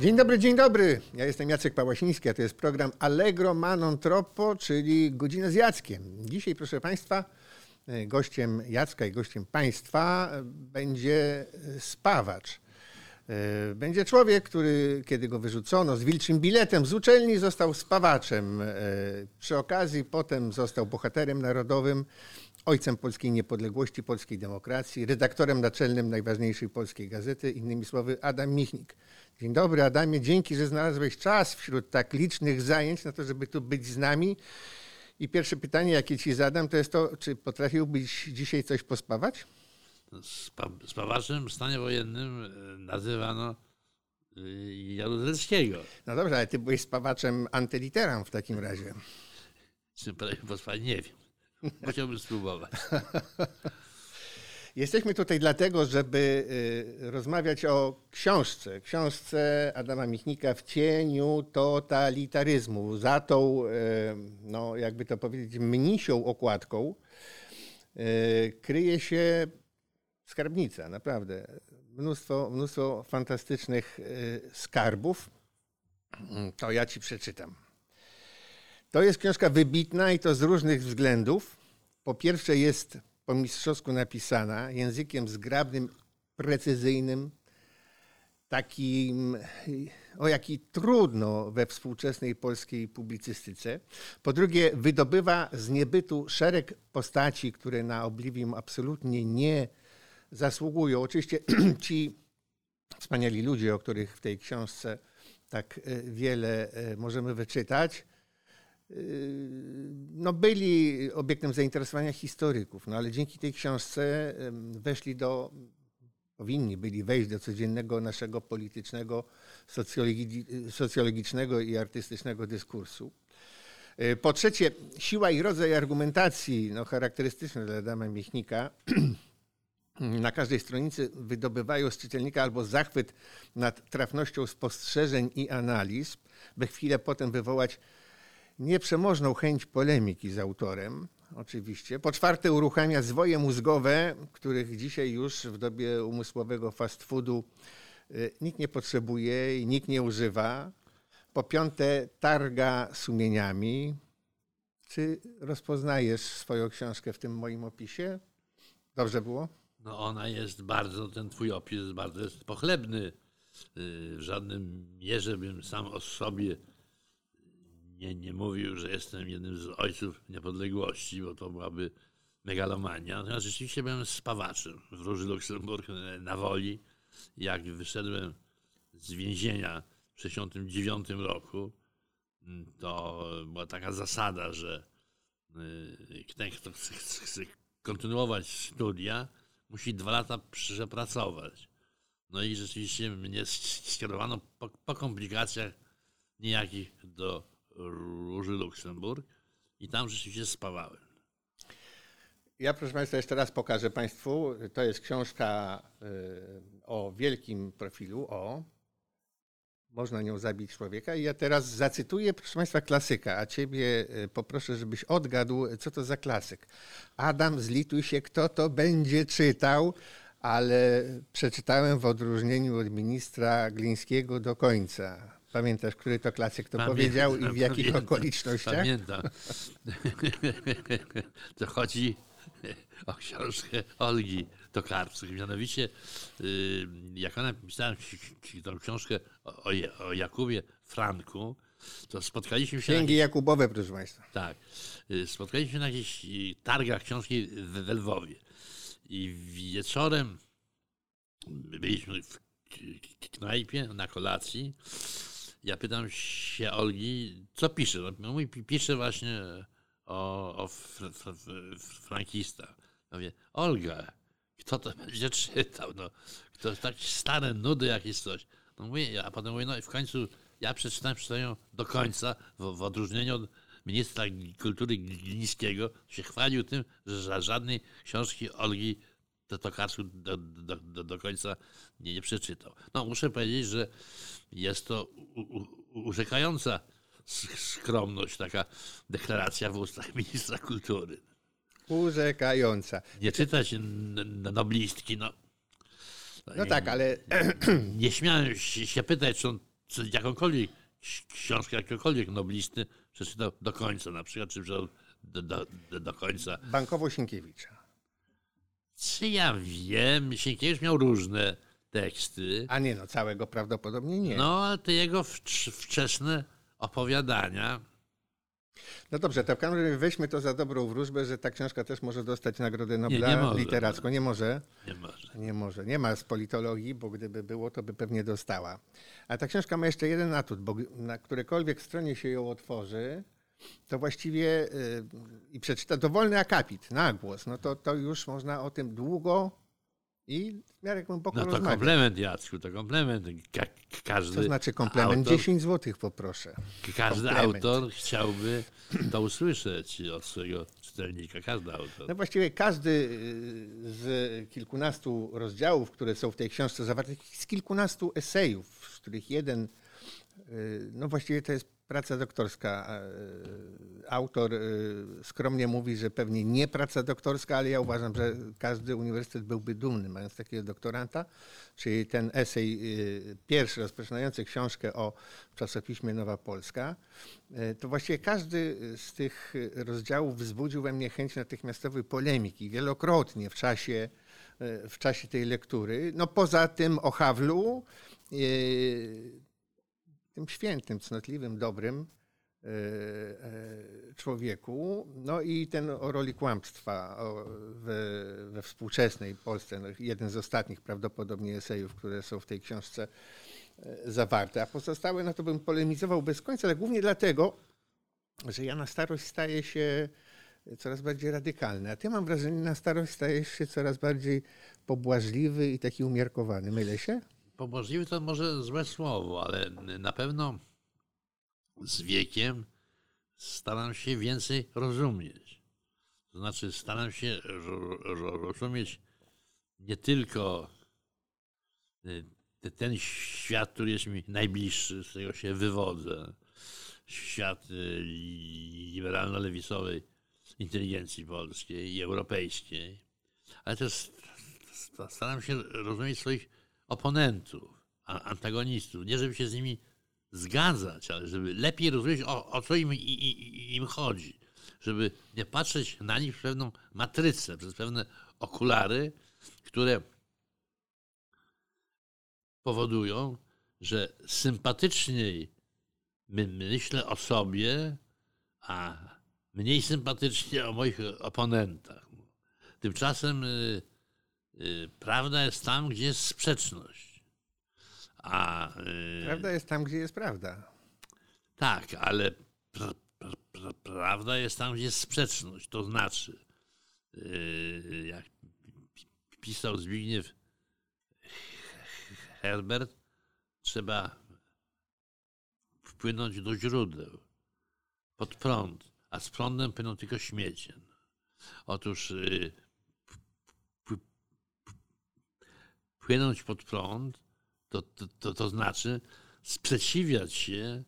Dzień dobry, dzień dobry. Ja jestem Jacek Pałasiński, a to jest program Allegro Manon Troppo, czyli Godzina z Jackiem. Dzisiaj, proszę Państwa, e, gościem Jacka i gościem Państwa będzie spawacz. E, będzie człowiek, który kiedy go wyrzucono z wilczym biletem z uczelni, został spawaczem. E, przy okazji potem został bohaterem narodowym, ojcem polskiej niepodległości, polskiej demokracji, redaktorem naczelnym najważniejszej polskiej gazety, innymi słowy Adam Michnik. Dzień dobry Adamie, dzięki, że znalazłeś czas wśród tak licznych zajęć na to, żeby tu być z nami. I pierwsze pytanie, jakie ci zadam, to jest to, czy potrafiłbyś dzisiaj coś pospawać? Spawaczem w stanie wojennym e, nazywano e, Jaruzelskiego. No dobrze, ale ty byłeś spawaczem antyliteram w takim razie. Czy pospać? Nie wiem. Musiałbym spróbować. Jesteśmy tutaj dlatego, żeby y, rozmawiać o książce. Książce Adama Michnika w cieniu totalitaryzmu. Za tą, no jakby to powiedzieć, mnisią okładką kryje się skarbnica, naprawdę. Mnóstwo, mnóstwo fantastycznych skarbów. To ja ci przeczytam. To jest książka wybitna i to z różnych względów. Po pierwsze jest po mistrzowsku napisana, językiem zgrabnym, precyzyjnym, takim, o jaki trudno we współczesnej polskiej publicystyce. Po drugie, wydobywa z niebytu szereg postaci, które na obliwium absolutnie nie zasługują. Oczywiście ci wspaniali ludzie, o których w tej książce tak e, wiele e, możemy wyczytać, Yy, no byli obiektem zainteresowania historyków, no ale dzięki tej książce weszli do, powinni byli wejść do codziennego naszego politycznego, socjologicznego i artystycznego dyskursu. Po trzecie, siła i rodzaj argumentacji no, charakterystyczne dla Adama Miechnika na każdej stronicy wydobywają z czytelnika albo zachwyt nad trafnością spostrzeżeń i analiz, by chwilę potem wywołać nieprzemożną chęć polemiki z autorem, oczywiście. Po czwarte, uruchamia zwoje mózgowe, których dzisiaj już w dobie umysłowego fast foodu y, nikt nie potrzebuje i nikt nie używa. Po piąte, targa sumieniami. Czy rozpoznajesz swoją książkę w tym moim opisie? Dobrze było? No ona jest bardzo, ten twój opis jest bardzo jest pochlebny. Y, w żadnym mierze bym sam o sobie nie, nie mówił, że jestem jednym z ojców niepodległości, bo to byłaby megalomania. Natomiast rzeczywiście byłem spawaczem w Róży Luksemburg na woli. Jak wyszedłem z więzienia w 1969 roku, to była taka zasada, że y, ten, kto chce, chce kontynuować studia, musi dwa lata przepracować. No i rzeczywiście mnie skierowano po, po komplikacjach niejakich do Róży Luksemburg i tam rzeczywiście spawałem. Ja, proszę Państwa, jeszcze raz pokażę Państwu. To jest książka y, o wielkim profilu, o można nią zabić człowieka. I ja teraz zacytuję, proszę Państwa, klasyka, a Ciebie y, poproszę, żebyś odgadł, co to za klasyk. Adam, zlituj się, kto to będzie czytał, ale przeczytałem w odróżnieniu od ministra Glińskiego do końca. Pamiętasz, który to klasyk to pamiętam, powiedział i w jakich pamiętam, okolicznościach? Pamiętam. to chodzi o książkę Olgi Tokarczuk. Mianowicie, y, jak ona pisała tą książkę o, Jakubie Franku, to spotkaliśmy się... Księgi na... Jakubowe, proszę Państwa. Tak. Y, spotkaliśmy się na jakichś targach książki w Lwowie. I wieczorem byliśmy w knajpie na kolacji ja pytam się Olgi, co pisze? No, mówi, pisze właśnie o, o fr, fr, fr, frankistach. Ja mówię, Olga, kto to będzie czytał? No, kto takie stare nudy jakieś coś. No mówię, a potem mówię, no i w końcu ja przeczytałem, przeczytałem do końca, w, w odróżnieniu od ministra kultury Glińskiego, się chwalił tym, że żadnej książki Olgi to Tokarczuk do, do, do, do końca nie, nie przeczytał. No muszę powiedzieć, że jest to urzekająca skromność, taka deklaracja w ustach ministra kultury. Urzekająca. Nie czytać noblistki, no. No tak, ale... Nie śmiałem się pytać, czy on co- jakąkolwiek ks- książkę jakiegokolwiek noblisty przeczytał do końca, na przykład, czy przeczytał do, do, do, końca. Bankowo Sienkiewicza. Czy ja wiem, Sienkiewicz miał różne teksty, A nie no, całego prawdopodobnie nie. No, no ale te jego wcz- wczesne opowiadania, dobrze, to w każdym razie weźmy to za dobrą wróżbę, że ta książka też może dostać Nagrodę Nobla nie może. literacką. Nie może. nie może. Nie może. Nie ma z politologii, bo gdyby było, to by pewnie dostała. A ta książka ma jeszcze jeden atut, bo na którekolwiek stronie się ją otworzy, to właściwie y, i przeczyta dowolny akapit na głos, no to, to już można o tym długo i w miarę głęboko No to komplement, Jacku, to komplement. Ka- każdy To znaczy komplement autor, 10 zł poproszę. każdy komplement. autor chciałby to usłyszeć od swojego czytelnika. Każdy autor. No właściwie każdy y, z kilkunastu rozdziałów, które są w tej książce zawarte, z kilkunastu esejów, z których jeden, y, no właściwie to jest praca doktorska. y, Autor y, skromnie mówi, że pewnie nie praca doktorska, ale ja uważam, że każdy uniwersytet byłby dumny, mając takiego doktoranta. Czyli ten esej y, pierwszy, rozpoczynający książkę o czasopiśmie Nowa Polska, to właściwie każdy z tych rozdziałów wzbudził we mnie chęć natychmiastowej polemiki wielokrotnie w czasie, w czasie tej lektury. No poza tym o Hawlu, tym świętym, cnotliwym, dobrym y, y, człowieku. No i ten o roli kłamstwa we, współczesnej Polsce. No, jeden z ostatnich prawdopodobnie esejów, które są w tej książce y, zawarte. A pozostałe, no to bym polemizował bez końca, ale głównie dlatego, że ja na starość staję się coraz bardziej radykalny. A ty mam wrażenie, na starość stajesz się coraz bardziej pobłażliwy i taki umiarkowany. Mylę się? Pobożliwy to może złe słowo, ale na pewno z wiekiem staram się więcej rozumieć. To znaczy, staram się ro- ro- rozumieć nie tylko y, te- ten świat, który jest mi najbliższy, z którego się wywodzę, świat y, liberalno-lewicowej inteligencji polskiej i europejskiej, ale też st- staram się rozumieć swoich oponentów, antagonistów. Nie żeby się z nimi zgadzać, ale żeby lepiej rozumieć, o, o co im, i, i, im chodzi. Żeby nie patrzeć na nich przez pewną matrycę, przez pewne okulary, które powodują, że sympatyczniej my myślę o sobie, a mniej sympatycznie o moich oponentach. Tymczasem y, prawda jest tam, gdzie jest sprzeczność. A y, Prawda jest tam, gdzie jest prawda. tak, ale pra, pra, pra, prawda jest tam, gdzie jest sprzeczność. To znaczy, yy, jak pi- pisał Zbigniew Herbert, trzeba wpłynąć do źródeł, pod prąd, a z prądem płyną tylko śmiecie. Otóż płynąć pod prąd to, to, to, to znaczy sprzeciwiać się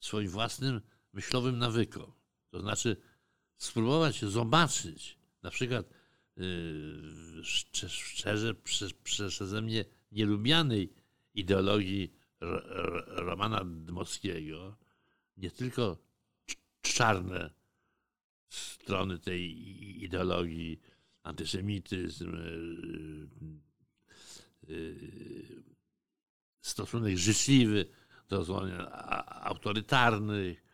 swoim własnym myślowym nawykom. To znaczy spróbować zobaczyć, na przykład yy, szcze- szczerze prze- przeze mnie nielubianej ideologii Ro- Ro- Romana Dmowskiego, nie tylko cz- czarne strony tej ideologii, antysemityzm, yy, stosunek życzliwy do a- autorytarnych,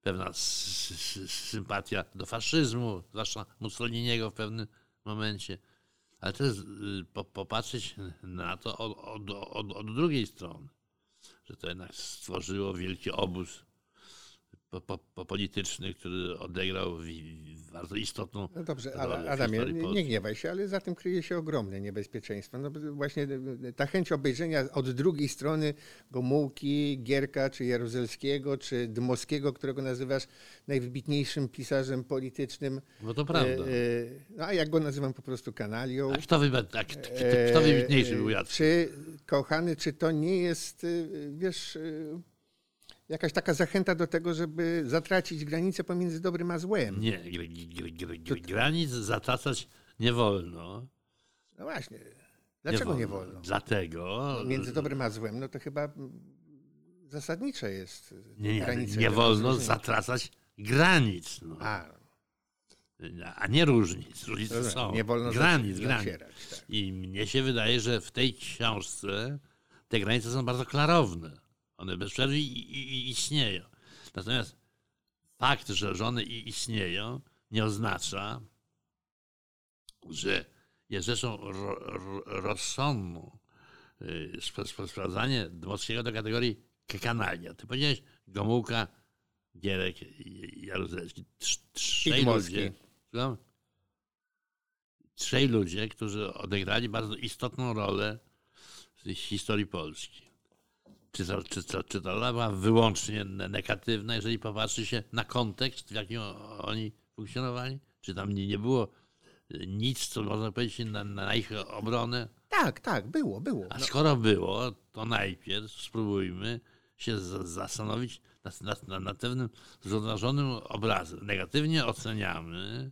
pewna sympatia do faszyzmu, zwłaszcza Mussoliniego w pewnym momencie. Ale też y, po, popatrzeć na to od, od, od, od drugiej strony, że to jednak stworzyło wielki obóz po, po, po polityczny, który odegrał bardzo istotną No dobrze, ale Adamie, nie, nie gniewaj się, ale za tym kryje się ogromne niebezpieczeństwo. No właśnie ta chęć obejrzenia od drugiej strony Gomułki, Gierka, czy Jaruzelskiego, czy Dmowskiego, którego nazywasz najwybitniejszym pisarzem politycznym. No to prawda. E, e, No a jak go nazywam po prostu kanalią. A kto, wyba, a kto, wybitniejszy był E, Jacek? Czy, kochany, czy to nie jest, wiesz, jakaś taka zachęta do tego, żeby zatracić granicę pomiędzy dobrym a złem? Nie, gr, gr, gr, gr, granic zatracać nie wolno. No właśnie. Dlaczego nie wolno? Dlatego, Między dobrym a złem, no to chyba zasadnicze jest. Nie, nie, granice nie wolno zatracać granic, no. A, a nie różnic. Różnice rozumiem. są. nie wolno granic, granic. zacierać. Tak. I mnie się wydaje, że w tej książce te granice są bardzo klarowne. One bez przerwy i, i, i istnieją. Natomiast fakt, że żony istnieją, nie oznacza, że jest rzeczą ro, ro, rozsądną y, sp- sp- sprowadzanie Dmowskiego do kategorii kanalia. Ty powiedziałeś Gomułka, Gierek i Jaruzelski. Trz- Trzej ludzie. Trzej ludzie, którzy odegrali bardzo istotną rolę w historii Polski. Czy, to, czy, to, czy rola była wyłącznie ne- negatywna, jeżeli popatrzy się na kontekst, w jakim oni funkcjonowali? Czy tam nie, nie było nic, co można powiedzieć na, na ich obronę? tak, tak, było, było. A No, skoro było, to najpierw spróbujmy się zastanowić nad, nad, nad, pewnym zrównoważonym obrazem. Negatywnie oceniamy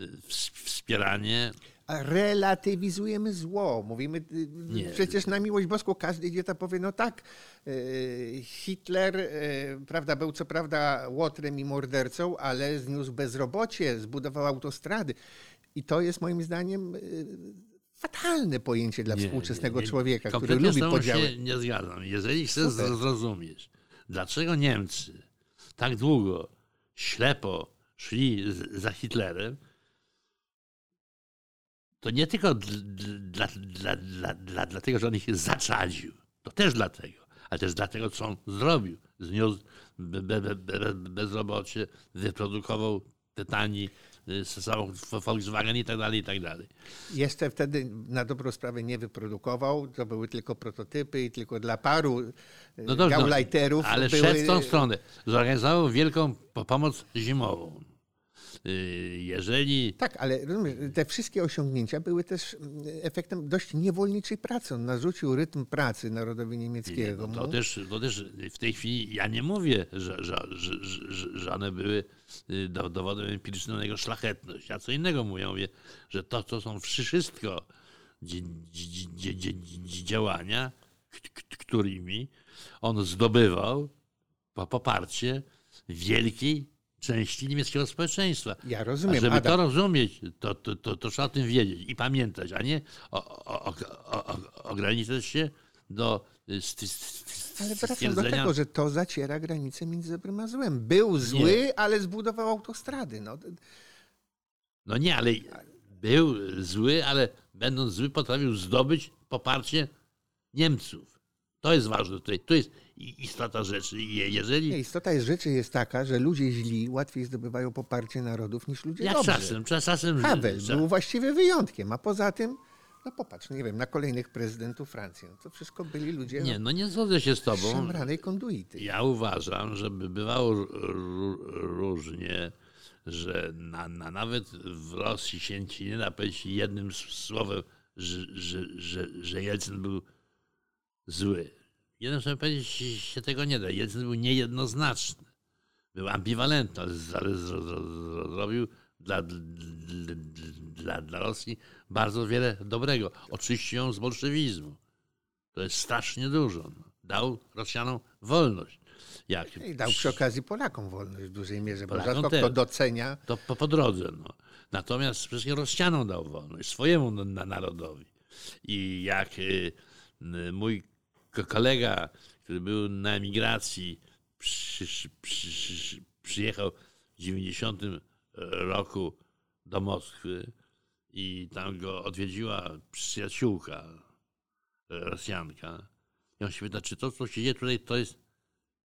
y, ws- wspieranie relatywizujemy zło. Mówimy, y, Nie. przecież na miłość boską każdy idiota powie, no tak, y, Hitler, y, prawda, był co prawda łotrem i mordercą, ale zniósł bezrobocie, zbudował autostrady. I to jest moim zdaniem fatalne pojęcie dla Nie, współczesnego nie, człowieka, który lubi podziały. się nie zgadzam. Jeżeli chcesz Super. zrozumieć, dlaczego Niemcy tak długo ślepo szli za Hitlerem, to nie tylko dl- dla, dla, dla, dla, dlatego, że on ich zaczadził. To też dlatego, ale też dlatego, co on zrobił. Zniósł be, be, be, be, bezrobocie, wyprodukował te tani y, samochód Volkswagen i tak dalej, i tak dalej. Jeszcze wtedy na dobrą sprawę nie wyprodukował, to były tylko prototypy i tylko dla paru y, No dobrze, no, ale były... szedł w tą stronę. Zorganizował wielką po- pomoc zimową. Yy, Jeżeli Tak, ale te wszystkie osiągnięcia były też mm, efektem dość niewolniczej pracy. On narzucił rytm pracy narodowi niemieckiego. no to, też, to też w tej chwili ja nie mówię, że, że, że, one były y, do- dowodem empirycznym na jego szlachetność. Ja co innego mówię, mówię że to, to są wszystko działania, którymi on zdobywał po- poparcie wielkiej części niemieckiego społeczeństwa. Ja A rozumiem, żeby Adam. to rozumieć, to, to, to, to trzeba o tym wiedzieć i pamiętać, a nie o, o, o, ograniczać się do y, Ale wracam do tego, że to zaciera granicę między dobrym a złem. Był zły, ale zbudował autostrady. No, No nie, ale był zły, ale będąc zły potrafił zdobyć poparcie Niemców. To jest ważne tutaj. To jest i- istota rzeczy. Jeżeli, nie, istota jest rzeczy jest taka, że ludzie źli łatwiej zdobywają poparcie narodów niż ludzie jak dobrzy. czasem, czas- czasem... Havel był właściwie wyjątkiem, a poza tym, no popatrz, nie wiem, na kolejnych prezydentów Francji, no to wszystko byli ludzie Nie, no, nie zgodzę się z tobą. szemranej konduity. Ja uważam, że by bywało ró- ró- różnie, że na, na nawet w Rosji się ci nie da powiedzieć jednym słowem, że, że, że, że Jelcyn był zły. Jednym słowem powiedzieć się tego nie da. Jelcyn był niejednoznaczny. Był ambiwalentny, ale zrobił dla, dla, dla, Rosji bardzo wiele dobrego. Oczyścił ją z bolszewizmu. To jest strasznie dużo. Dał Rosjanom wolność. Jak I dał przy okazji Polakom wolność w dużej mierze, bo Polakom rzadko też. kto docenia. to po, po drodze. No. Natomiast wszystkim Rosjanom dał wolność, swojemu na, na narodowi. I jak y, mój kolega, który był na emigracji, przy, przy, przyjechał w 90 roku do Moskwy i tam go odwiedziła przyjaciółka e, Rosjanka. I on się pyta, czy to, co się dzieje tutaj, to jest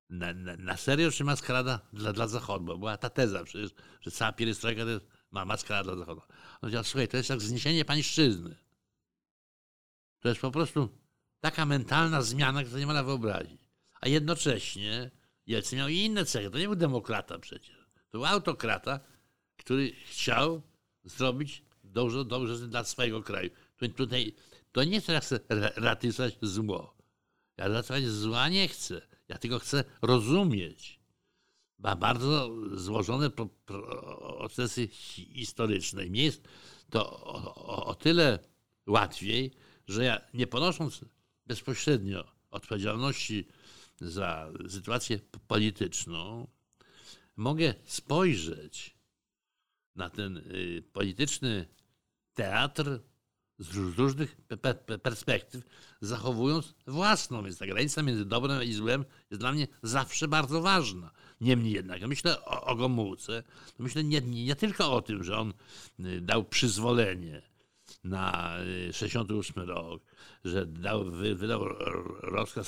na, na, na serio, czy maskarada dla, dla Zachodu? Bo była ta teza przecież, że cała pierestrojka to jest ma maskarada dla Zachodu. On powiedział, słuchaj, to jest jak zniesienie pańszczyzny. To jest po prostu taka mentalna zmiana, której nie można wyobrazić. A jednocześnie Jelcyn miał i inne cechy. To nie był demokrata przecież. To był autokrata, który chciał zrobić dobrze, dobrze dla swojego kraju. Tu- Tutaj, to nie teraz chcę ra- ratyzować zło. Ja ratować zła nie chcę. Ja tylko chcę rozumieć. Ma bardzo złożone pro, pro, procesy hi- historyczne. Mnie jest to o, o, o tyle łatwiej, że ja nie ponosząc bezpośrednio odpowiedzialności za sytuację polityczną, mogę spojrzeć na ten y, polityczny teatr z różnych perspektyw, zachowując własną. Więc ta granica między dobrem i złem jest dla mnie zawsze bardzo ważna. Niemniej jednak, ja myślę o, o Gomułce, to myślę nie, nie, nie, tylko o tym, że on y, dał przyzwolenie na 68 y, rok, że dał, wydał rozkaz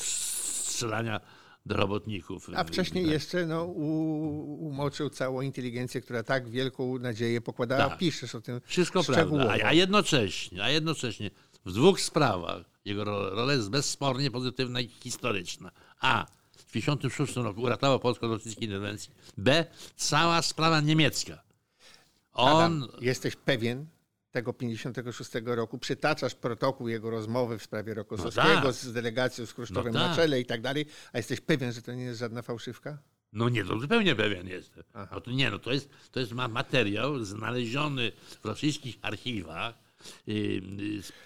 strzelania do robotników. A wcześniej jeszcze no, umoczył całą inteligencję, która tak wielką nadzieję pokładała. Tak. Piszesz o tym Wszystko prawda. A, a, jednocześnie, a jednocześnie w dwóch sprawach jego rola jest bezspornie pozytywna i historyczna. A. W 1956 roku uratował Polskę od rosyjskiej interwencji. B. Cała sprawa niemiecka. On... Adam, jesteś pewien, tego 56 roku, przytaczasz protokół jego rozmowy w sprawie Rokosowskiego no tak. z delegacją z Kruszczowem no tak. na czele i tak dalej, a jesteś pewien, że to nie jest żadna fałszywka? No nie, to zupełnie pewien jestem. No to nie, no to jest, to jest materiał znaleziony w rosyjskich archiwach. Yy,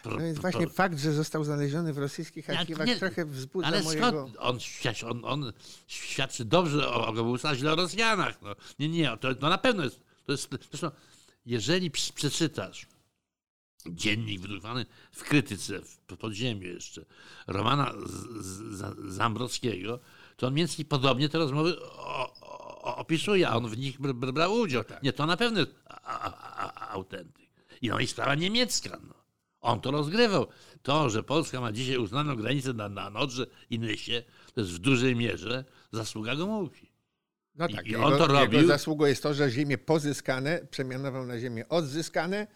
pro, no jest właśnie pro... fakt, że został znaleziony w rosyjskich archiwach, nie, trochę wzbudza ale mojego... skąd on, on, on świadczy dobrze o Goebbelsa, źle o Rosjanach. No. Nie, nie, to, to na pewno jest... To jest zresztą, jeżeli przeczytasz dziennik wydrukowany w krytyce, w podziemiu jeszcze, Romana Zambrowskiego, to on mniej podobnie te rozmowy o, o, opisuje, a on w nich brał udział. Tak. Nie, to na pewno jest autentyk. I no i sprawa niemiecka. No. On to rozgrywał. To, że Polska ma dzisiaj uznaną granicę na, na Nodrze i Nysie, to jest w dużej mierze zasługa Gomułki. No tak, I, on to robił. Jego zasługą jest to, że ziemie pozyskane przemianował na ziemię odzyskane,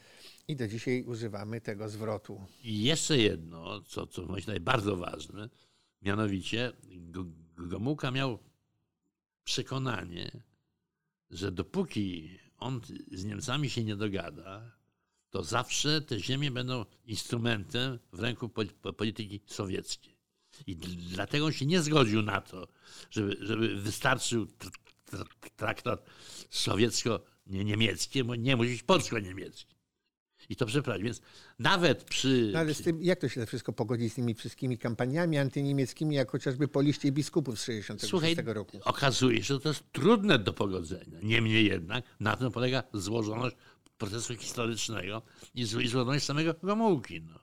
i do dzisiaj używamy tego zwrotu. I jeszcze jedno, co, co myślę bardzo ważne, mianowicie Gomułka miał przekonanie, że dopóki on z Niemcami się nie dogada, to zawsze te ziemie będą instrumentem w ręku polityki sowieckiej. I dlatego on się nie zgodził na to, żeby, żeby wystarczył traktat sowiecko-niemiecki, nie musi być polsko-niemiecki i to przeprowadzić. Więc nawet przy... No ale z tym, jak to się wszystko pogodzi z tymi wszystkimi kampaniami antyniemieckimi, jak chociażby po liście biskupów z 66 Słuchaj, roku? okazuje się, że to jest trudne do pogodzenia. Niemniej jednak na tym polega złożoność procesu historycznego i złożoność samego Gomułki. No.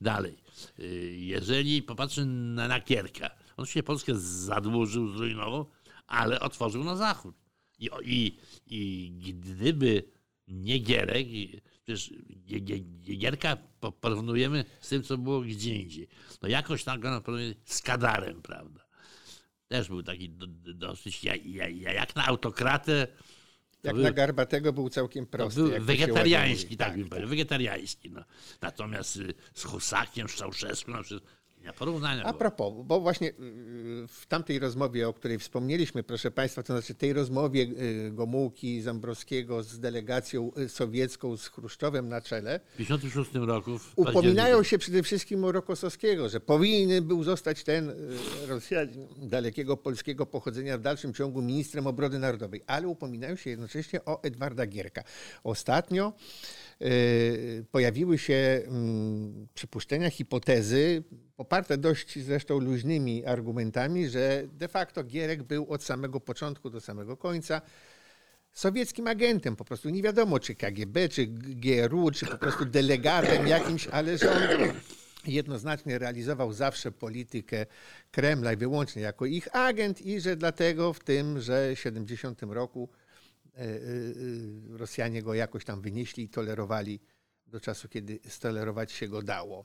Dalej, y, jeżeli popatrzy na, na Kierka, on się Polskę zadłużył, zrujnował, ale otworzył na zachód. I, i, i gdyby nie Gierek, Przecież Gierka porównujemy z tym, co było gdzie indziej. No jakoś tam go porównujemy z Kadarem, prawda? Też był taki dosyć, ja, ja, jak na autokratę. Jak był, na Garbatego był całkiem prosty. Był wegetariański, tak, tak, powiedział, wegetariański. No. Natomiast y, z Husakiem, z Czałszewskim, no, porównania. A propos, bo właśnie y, w tamtej rozmowie, o której wspomnieliśmy, proszę Państwa, to znaczy tej rozmowie y, Gomułki, Zambrowskiego z delegacją y, sowiecką, z Chruszczowem na czele. W 1956 roku. upominają się przede wszystkim o Rokosowskiego, że powinien był zostać ten Rosjanin dalekiego polskiego pochodzenia w dalszym ciągu ministrem obrony narodowej, ale upominają się jednocześnie o Edwarda Gierka. Ostatnio pojawiły się mm, przypuszczenia, hipotezy, poparte dość zresztą luźnymi argumentami, że de facto Gierek był od samego początku do samego końca sowieckim agentem, po prostu nie wiadomo czy KGB, czy GRU, czy po prostu delegatem jakimś, ale że on jednoznacznie realizował zawsze politykę Kremla i wyłącznie jako ich agent i że dlatego w tym, że w 70 roku Rosjanie go jakoś tam wynieśli i tolerowali do czasu, kiedy stolerować się go dało.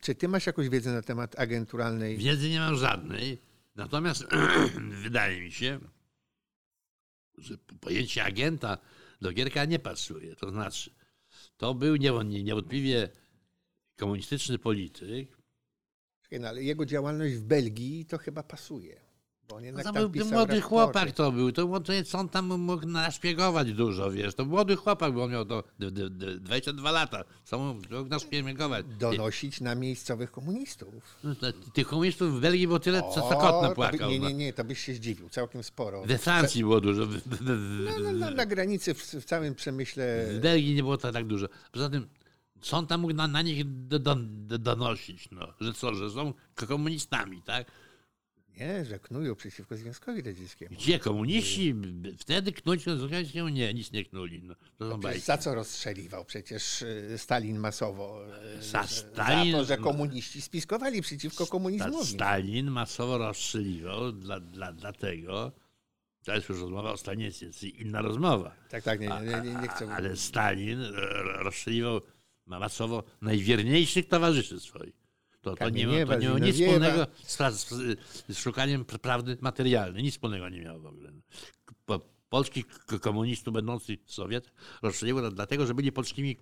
Czy ty masz jakąś wiedzę na temat agenturalnej? Wiedzy nie mam żadnej. Natomiast wydaje mi się, że pojęcie agenta do Gierka nie pasuje. To znaczy, to był niewątpliwie komunistyczny polityk. No, ale jego działalność w Belgii to chyba pasuje. Bo on no to był młody chłopak to był, to, to on tam mógł naszpiegować dużo, wiesz, to młody chłopak, bo on miał to 22 lata, co mógł naszpiegować. Donosić na miejscowych komunistów. No, tych komunistów w Belgii było tyle, co, co kot napłakał. Nie, nie, nie, to byś się zdziwił, całkiem sporo. We Francji było dużo. No, no, no, na granicy, w, w, całym przemyśle. W Belgii nie było to tak dużo. Poza tym, co on tam mógł na, na nich do, do, donosić, no, że co, że są komunistami, tak? Nie, że knują przeciwko Związkowi Radzieckiemu. Gdzie komuniści wtedy knuć się nie, nic nie knuli. No, to są bajki. za co rozstrzeliwał przecież y, Stalin masowo? y, Za Stalin- Za to, że komuniści spiskowali przeciwko komunizmowi. Stalin masowo rozstrzeliwał, dla, dla, dlatego, to jest już rozmowa o Stalinie, jest- jest inna rozmowa. Tak, tak, nie, nie, nie, nie chcę. Ale Stalin e, rozstrzeliwał masowo najwierniejszych towarzyszy swoich. To, to, nie, ma, to nie miało nic wspólnego z, z, z szukaniem pr- prawdy materialnej. Nic wspólnego nie miało w ogóle. Po, polskich komunistów będących Sowiet rozstrzeliło dlatego, że byli polskimi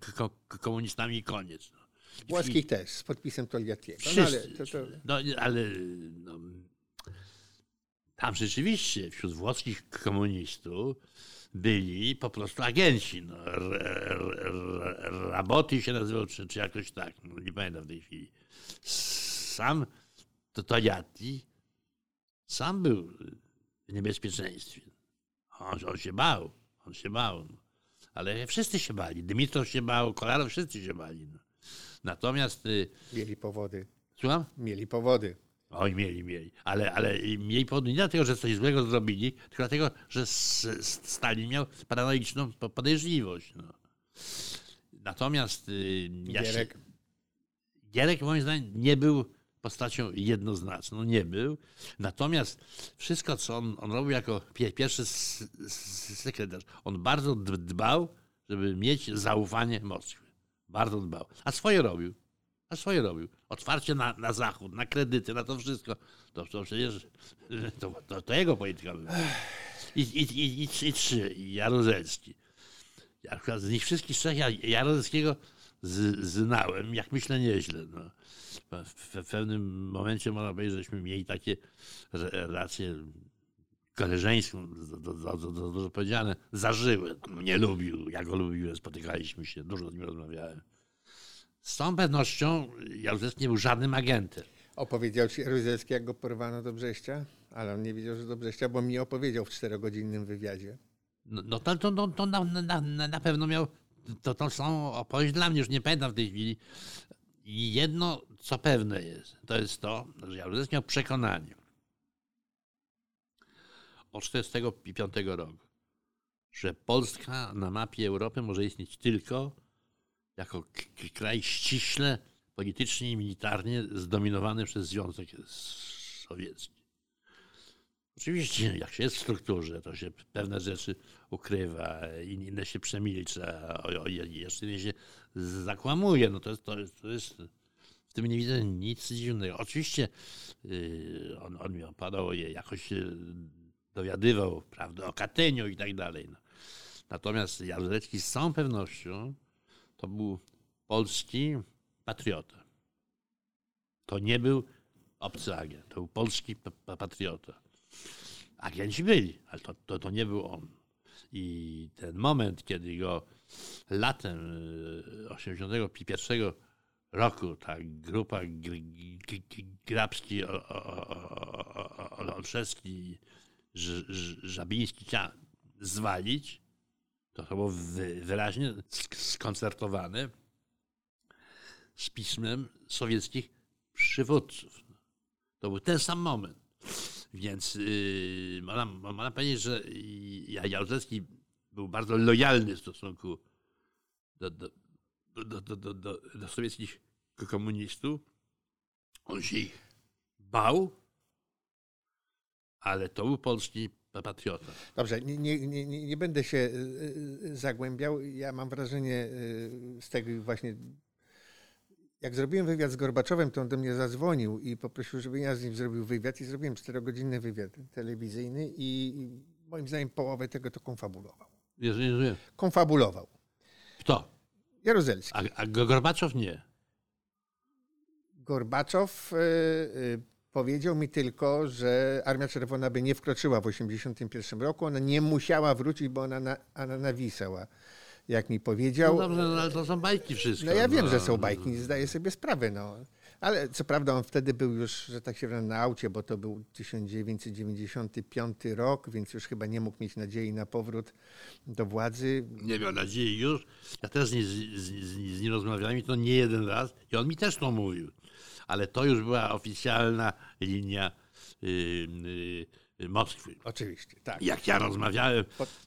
komunistami i koniec. No. I- też, z podpisem Togliattiego. No, ale to, to, No, ale no, tam rzeczywiście wśród włoskich komunistów byli po prostu agenci. No, R- R- R- Raboty się nazywał, czy, czy jakoś tak. No, nie pamiętam w tej chwili. Sam to sam był w niebezpieczeństwie. On, on się bał. On się bał. No. Ale wszyscy się bali. Dymitrow się bał, Kolarow, wszyscy się bali. No. Natomiast, y, mieli powody. słucham? Mieli powody. Oj, mieli, mieli. Ale, ale mieli powód nie dlatego, że coś złego zrobili, tylko dlatego, że Stalin miał paranoiczną po- podejrzliwość. No. Natomiast y, ja się, Gierek. Moim zdaniem nie był postacią jednoznaczną, nie był. Natomiast wszystko, co on, on robił jako pie, pierwszy sekretarz, on bardzo dbał, żeby mieć zaufanie Moskwy. Bardzo dbał. A swoje robił. A swoje robił. Otwarcie na, na zachód, na kredyty, na to wszystko. To, to przecież to, to, to jego polityka była. I, i, i, i, i trzy. Jaruzelski. Ja z nich wszystkich trzech ja Jaruzelskiego z, znałem, jak myślę, nieźle. No. W, w pewnym momencie można powiedzieć, żeśmy mieli takie re- relacje koleżeńską, dużo powiedziane, zażyły. Nie lubił, ja go lubiłem, spotykaliśmy się, dużo z nim rozmawiałem. Z całą pewnością Jaruzelski nie był żadnym agentem. Opowiedział ci Jaruzelski, jak go porwano do Brześcia? Ale on nie wiedział, że do Brześcia, bo mi opowiedział w czterogodzinnym wywiadzie. No, no to, to, to, to na, na, na pewno miał to, tą samą opowieść dla mnie, już nie pamiętam w tej chwili. I jedno, co pewne jest, to jest to, że Jaruzelski miał przekonanie od 1945 roku, że Polska na mapie Europy może istnieć tylko jako kraj ściśle politycznie i militarnie zdominowany przez Związek Sowiecki. Oczywiście, jak się jest w strukturze, to się pewne rzeczy ukrywa, in- inne się przemilcza, jeszcze inne się zakłamuje. No to, jest, to, jest, to jest, w tym nie widzę nic dziwnego. Oczywiście yy, on, on mi opadał, jakoś się dowiadywał prawda, o Katyniu i tak dalej. No. Natomiast Jaruzelski z całą pewnością to był polski patriota. To nie był obcy agent, to był polski pa- pa- patriota. Agenci byli, ale to, to, to nie był on. I ten moment, kiedy go latem y, 81 roku ta grupa Gr- Gr- Gr- Grabski, Olszewski, Żabiński chciał zwalić, to to było wy- wyraźnie sk- skoncertowane z pismem sowieckich przywódców. To był ten sam moment. Więc yy, można, można powiedzieć, że Ja- Jaruzelski był bardzo lojalny w stosunku do, do, do, do, do, do, do sowieckich komunistów. On się ich bał, ale to był polski patriota. Dobrze, nie, nie, nie, nie nie będę się y, y, zagłębiał. Ja mam wrażenie y, z tego właśnie, jak zrobiłem wywiad z Gorbaczowem, to on do mnie zadzwonił i poprosił, żebym ja z nim zrobił wywiad i zrobiłem czterogodzinny wywiad telewizyjny i moim zdaniem połowę tego to konfabulował. Jeżeli nie wiem. Konfabulował. Kto? Jaruzelski. A, a Gorbaczow nie. Gorbaczow y, y, powiedział mi tylko, że Armia Czerwona by nie wkroczyła w 1981 roku. Ona nie musiała wrócić, bo ona, na, ona nawisała, jak mi No powiedział. dobrze, no, ale to są bajki wszystko. No ja wiem, no. że są bajki, zdaję sobie sprawę. No. Ale co prawda on wtedy był już, że tak się wyrażę, na aucie, bo to był 1995 rok, więc już chyba nie mógł mieć nadziei na powrót do władzy. Nie miał nadziei już. Ja też z, z, z, z nim rozmawiałem i to nie jeden raz. I on mi też to mówił. Ale to już była oficjalna linia y, y, Moskwy. Oczywiście, tak. Jak ja rozmawiałem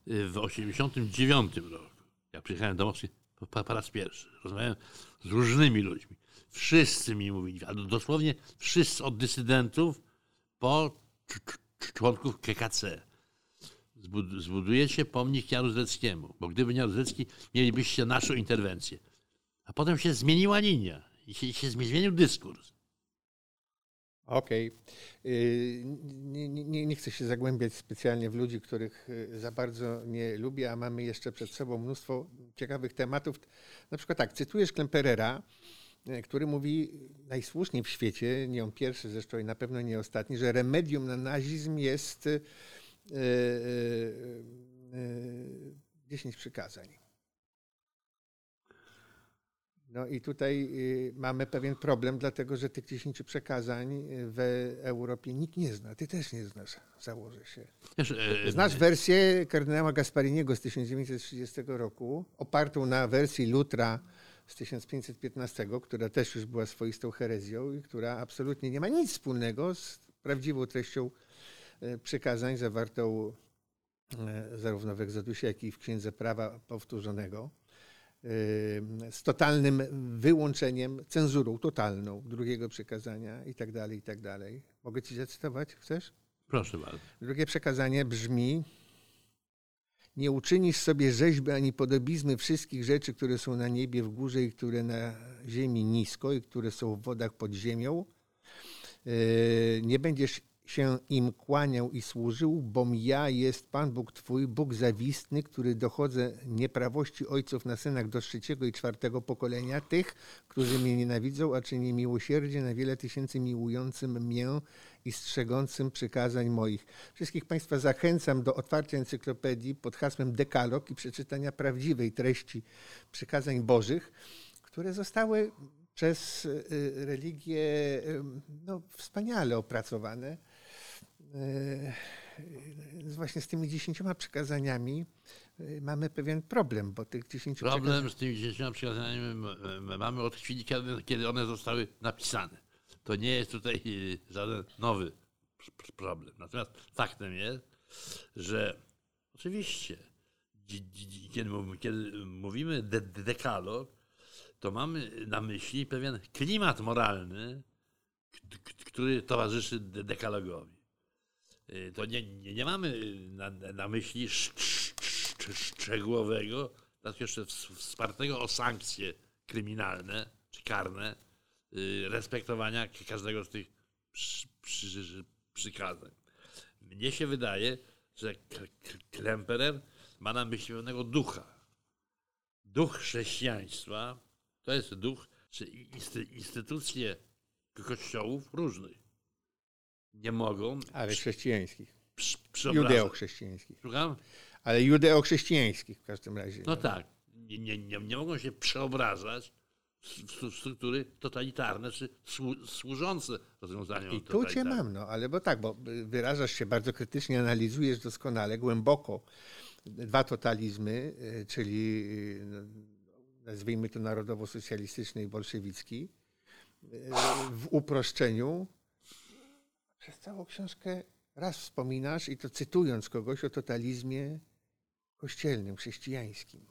w 89 roku, jak przyjechałem do Moskwy po, po, po raz pierwszy, rozmawiałem z różnymi ludźmi. Wszyscy mi mówili, a dosłownie wszyscy od dysydentów po cz- cz- członków KKC. Zbud- Zbudujecie pomnik Jaruzelskiemu, bo gdyby nie Jaruzelski, mielibyście naszą interwencję. A potem się zmieniła linia i się, się zmienił dyskurs. Okej. Y, Nie, nie, nie chcę się zagłębiać specjalnie w ludzi, których y, za bardzo nie lubię, a mamy jeszcze przed sobą mnóstwo ciekawych tematów. Na przykład tak, cytujesz Klemperera, y, który mówi najsłuszniej w świecie, nie on pierwszy zresztą i na pewno nie ostatni, że remedium na nazizm jest y, y, y, 10 przykazań. No i tutaj y, mamy pewien problem, dlatego że tych 10 przekazań y, w Europie nikt nie zna. Ty też nie znasz, założę się. Wiesz, e, Znasz wersję kardynała Gaspariniego z 1930 roku, opartą na wersji Lutra z 1515, która też już była swoistą herezją i która absolutnie nie ma nic wspólnego z prawdziwą treścią e, przykazań zawartą e, zarówno w Egzodusie, jak i w Księdze Prawa Powtórzonego z totalnym wyłączeniem, cenzurą totalną drugiego przekazania i tak dalej, i tak dalej. Mogę ci zacytować? Chcesz? proszę bardzo. Drugie przekazanie brzmi: Nie uczynisz sobie rzeźby ani podobizny wszystkich rzeczy, które są na niebie w górze i które na ziemi nisko i które są w wodach pod ziemią. Yy, Nie będziesz się im kłaniał i służył, bom ja jest Pan Bóg Twój, Bóg zawistny, który dochodzę nieprawości ojców na synach do trzeciego i czwartego pokolenia, tych, którzy mnie nienawidzą, a czyni miłosierdzie na wiele tysięcy miłującym mię i strzegącym przykazań moich. Wszystkich Państwa zachęcam do otwarcia encyklopedii pod hasłem Dekalog i przeczytania prawdziwej treści przykazań Bożych, które zostały przez y, religię y, no, wspaniale opracowane. Właśnie z tymi dziesięcioma przykazaniami y, mamy pewien problem, bo tych dziesięciu. Problem z tymi dziesięcioma przykazaniami mamy od chwili, kiedy, one zostały napisane. To nie jest tutaj y, żaden nowy pr- pr- problem. Natomiast faktem jest, że oczywiście, kiedy, mów- kiedy mówimy de- de- dekalog, to mamy na myśli pewien klimat moralny, który towarzyszy de- dekalogowi. Y, To nie, nie, nie mamy na, na myśli sz- sz- sz- szczegółowego, tak jeszcze ws- wspartego o sankcje kryminalne czy karne, y, respektowania każdego z tych przy, przy, przykazań. Mnie się wydaje, że Klemperer ma na myśli pewnego ducha. Duch chrześcijaństwa to jest duch, czy insty- instytucje kościołów różnych nie mogą Ale chrześcijańskich, judeo-chrześcijańskich. Słucham? Ale judeo-chrześcijańskich w każdym razie. No tak. Nie, nie, nie, nie mogą się przeobrażać w struktury totalitarne czy słu, służące rozwiązaniom I tu cię mam, no ale bo tak, bo wyrażasz się bardzo krytycznie, analizujesz doskonale, głęboko dwa totalizmy, y, czyli y, nazwijmy to narodowo-socjalistyczny i bolszewicki, y, w uproszczeniu. Przez całą książkę raz wspominasz i to cytując kogoś o totalizmie kościelnym, chrześcijańskim.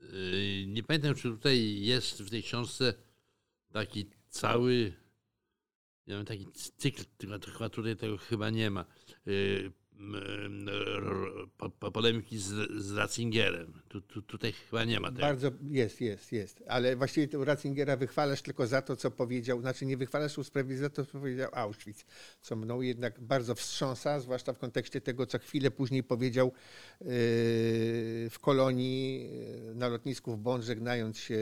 Yy, Nie pamiętam, czy tutaj jest w tej książce taki cały, nie wiem, taki cykl, tylko tutaj tego chyba nie ma. Po- Polemiki z, z Ratzingerem. Tu, tu, tutaj chyba nie ma tego. Bardzo jest, jest, jest. Ale właściwie to Ratzingera wychwalasz tylko za to, co powiedział, znaczy nie wychwalasz usprawiedliwienia za to, co powiedział Auschwitz, co mną jednak bardzo wstrząsa, zwłaszcza w kontekście tego, co chwilę później powiedział yy, w kolonii yy, na lotnisku w Bonn, żegnając się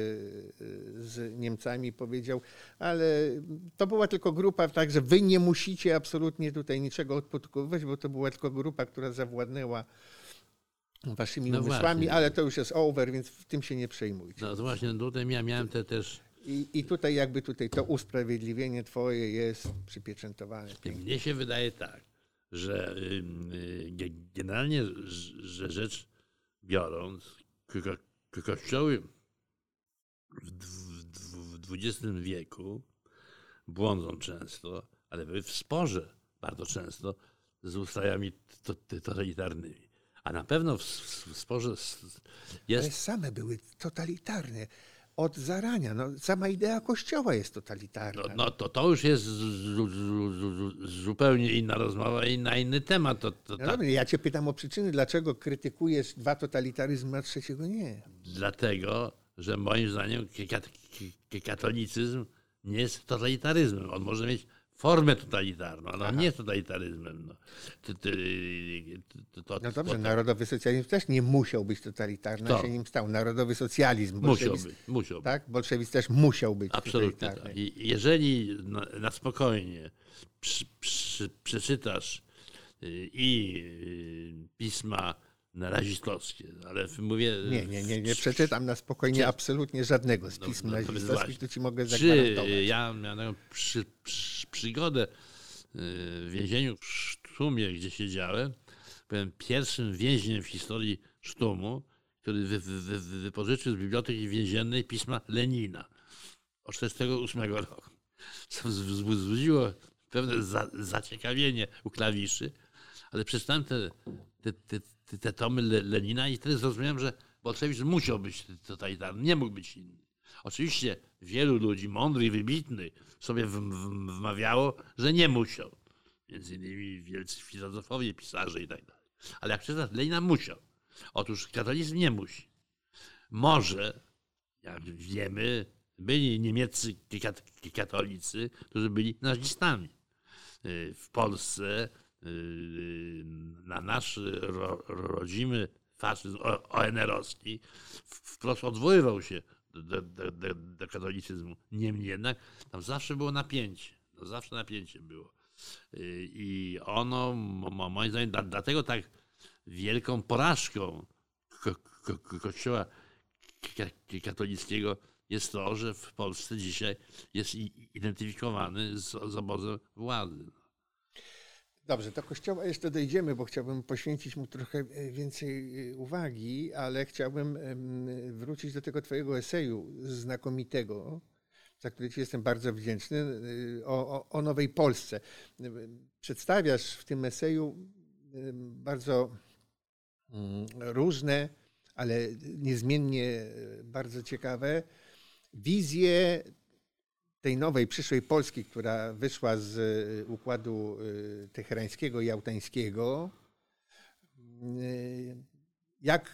z Niemcami, powiedział, ale to była tylko grupa, także wy nie musicie absolutnie tutaj niczego odpotkowywać, bo to była tylko grupa, która zawładnęła waszymi No umysłami, właśnie. ale to już jest over, więc w tym się nie przejmujcie. No właśnie tutaj ja miałem te też I, I tutaj jakby tutaj to usprawiedliwienie twoje jest przypieczętowane. Mnie się wydaje tak, że y, ge- generalnie że- rzecz biorąc, ko- ko- kościoły w XX wieku błądzą często, ale były w sporze bardzo często z ustrojami totalitarnymi. A na pewno w, w sporze jest... Ale same były totalitarne od zarania. No, sama idea kościoła jest totalitarna. No, no to, to już jest z, z, z, zupełnie inna rozmowa i na inny temat. To, to, no dobrze, ja cię pytam o przyczyny, dlaczego krytykujesz dwa totalitaryzmy, a trzeciego nie? Dlatego, że moim zdaniem katolicyzm nie jest totalitaryzmem. On może mieć formę totalitarną, ale on nie jest totalitaryzmem. No, to, to, no dobrze, narodowy socjalizm też nie musiał być totalitarny, a się nim stał. Narodowy socjalizm. Musiał być, musiał tak? Bolszewizm też musiał być Absolutnie tak. I jeżeli na, na spokojnie przy, przy, przeczytasz y, i y, pisma nazistowskie, ale mówię... Nie, nie, nie, nie przeczytam na spokojnie czy, absolutnie żadnego z pism no, nazistowskich, tu ci mogę zagwarantować. Czy ja miałem przy, przy, przygodę y, w więzieniu w Sztumie, gdzie siedziałem, byłem pierwszym więźniem w historii Sztumu, który wy, wy, wy, wypożyczył z biblioteki więziennej pisma Lenina o 1948 roku. Wzbudziło pewne za, zaciekawienie u klawiszy, ale przeczytałem te, te, te, te tomy Lenina i wtedy zrozumiałem, że bolszewizm musiał być totalitarny, nie mógł być inny. Oczywiście wielu ludzi mądrych, wybitnych sobie wmawiało, że nie musiał. Między innymi wielcy filozofowie, pisarze i tak dalej. Ale jak czytasz, Lenina musiał. Otóż katolicyzm nie musi. Może, jak wiemy, byli niemieccy katolicy, którzy byli nazistami. W Polsce Y, na nasz ro, rodzimy faszyzm ONR-owski wprost odwoływał się do, do, do, do, katolicyzmu. Niemniej jednak tam zawsze było napięcie. No zawsze napięcie było. Y, I ono, moim zdaniem, dlatego tak wielką porażką ko ko kościoła katolickiego jest to, że w Polsce dzisiaj jest identyfikowany z, z obozem władzy. Dobrze, do kościoła jeszcze dojdziemy, bo chciałbym poświęcić mu trochę e, więcej e, uwagi, ale chciałbym wrócić do tego twojego eseju znakomitego, za który ci jestem bardzo wdzięczny, e, o, o, o Nowej Polsce. Przedstawiasz w tym eseju bardzo mm, różne, ale niezmiennie bardzo ciekawe wizje tej nowej, przyszłej Polski, która wyszła z y, układu y, teherańskiego i jałtańskiego, y, jak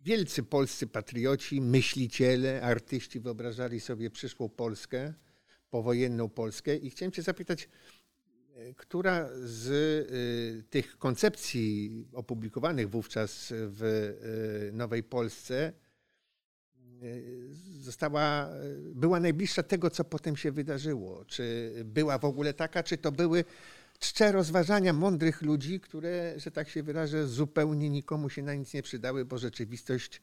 wielcy polscy patrioci, myśliciele, artyści wyobrażali sobie przyszłą Polskę, powojenną Polskę. I chciałem Cię zapytać, która z tych koncepcji opublikowanych wówczas w Nowej Polsce została, była najbliższa tego, co potem się wydarzyło. Czy była w ogóle taka, czy to były czcze rozważania mądrych ludzi, które, że tak się wyrażę, zupełnie nikomu się na nic nie przydały, bo rzeczywistość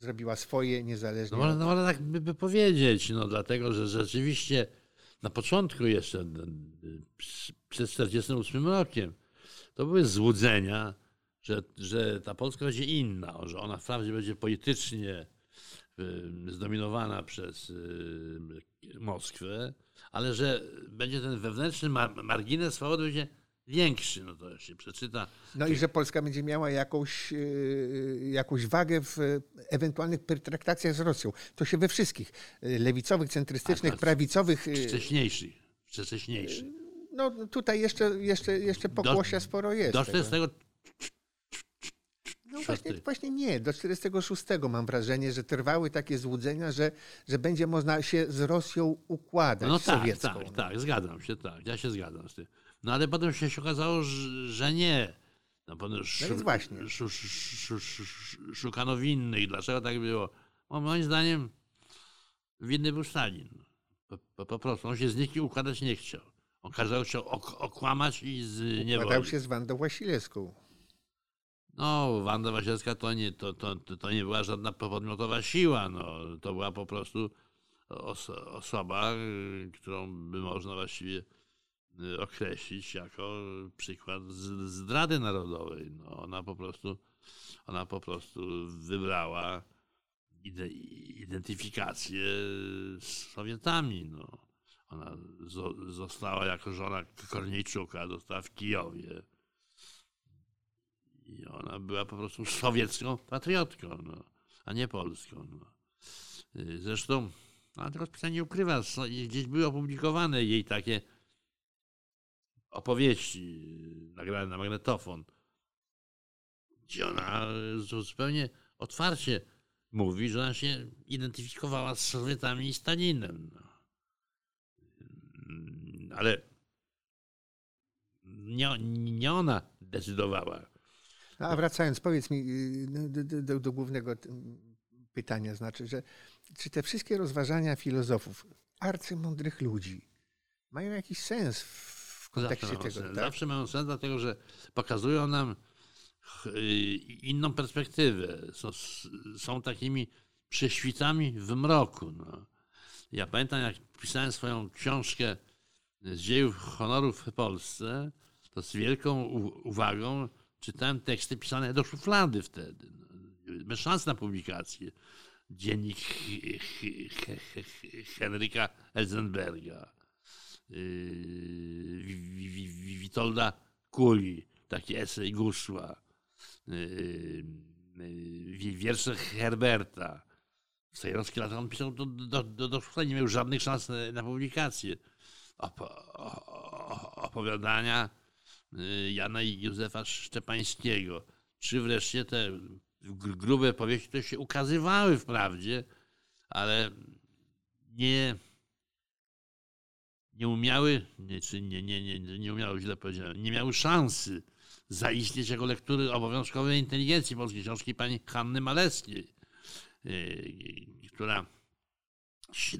zrobiła swoje niezależnie. No, no ale tak by, by powiedzieć, no dlatego, że rzeczywiście na początku jeszcze, przed 48 rokiem, to były złudzenia, że, że ta Polska będzie inna, że ona wprawdzie będzie politycznie zdominowana przez y, Moskwę, ale że będzie ten wewnętrzny margines swobody będzie większy, no to się przeczyta. No i że Polska będzie miała jakąś, y, jakąś wagę w ewentualnych pertraktacjach z Rosją. To się we wszystkich lewicowych, centrystycznych, tak, prawicowych... Wcześniejszych. Wcześniejszych. No tutaj jeszcze, jeszcze, jeszcze pokłosia sporo jest. Do 40 no właśnie, właśnie nie. Do 46 mam wrażenie, że trwały takie złudzenia, że, że będzie można się z Rosją układać no tak, sowiecką. Tak, tak, zgadzam się, tak. Ja się zgadzam z tym. No ale potem się okazało, że nie. No, potem no właśnie. szukano winnych. Dlaczego tak było? No, moim zdaniem winny był Stalin. Po, po, po, prostu. On się z nikim układać nie chciał. On kazał się ok okłamać i z niewoli. Układał się z Wandą Wasilewską. No, Wanda Wasielska to nie, to, to, to nie była żadna podmiotowa siła. No, to była po prostu os osoba, którą by można właściwie y, określić jako przykład zdrady narodowej. No, ona po prostu, ona po prostu wybrała identyfikację z Sowietami. No. Ona zo, została jako żona Korniejczuka, została w Kijowie. I ona była po prostu sowiecką patriotką, no, a nie polską. No. Y, zresztą, ona tego nie ukrywa, gdzieś były opublikowane jej takie opowieści y, nagrane na magnetofon, gdzie ona zupełnie otwarcie mówi, że ona się identyfikowała z Sowietami i Stalinem. No. Mm, ale nie, nie ona decydowała. A wracając, powiedz mi y, no, do, do, do głównego pytania, znaczy, że czy te wszystkie rozważania filozofów, arcymądrych ludzi, mają jakiś sens w kontekście Zawsze tego? Tak? Zawsze mają sens, dlatego że pokazują nam inną perspektywę. Są, są takimi prześwitami w mroku. No. Ja pamiętam, jak pisałem swoją książkę z dziejów honorów w Polsce, to z wielką uwagą czytałem teksty pisane do szuflady wtedy. No. Bez szans na publikację. Dziennik Henryka Elzenberga, yy, Witolda Kuli, taki esej Gusła, yy, yy, wiersze Herberta. W Sejrowskie lata on pisał do, do, do, do szuflady, nie miał żadnych szans na publikację. opowiadania Jana i Józefa Szczepańskiego, czy wreszcie te grube powieści, które się ukazywały wprawdzie, ale nie, nie umiały, nie, czy nie, nie, nie, nie umiały, źle powiedziałem, nie miały szansy zaistnieć jako lektury obowiązkowej inteligencji polskiej książki pani Hanny Maleskiej, yy, która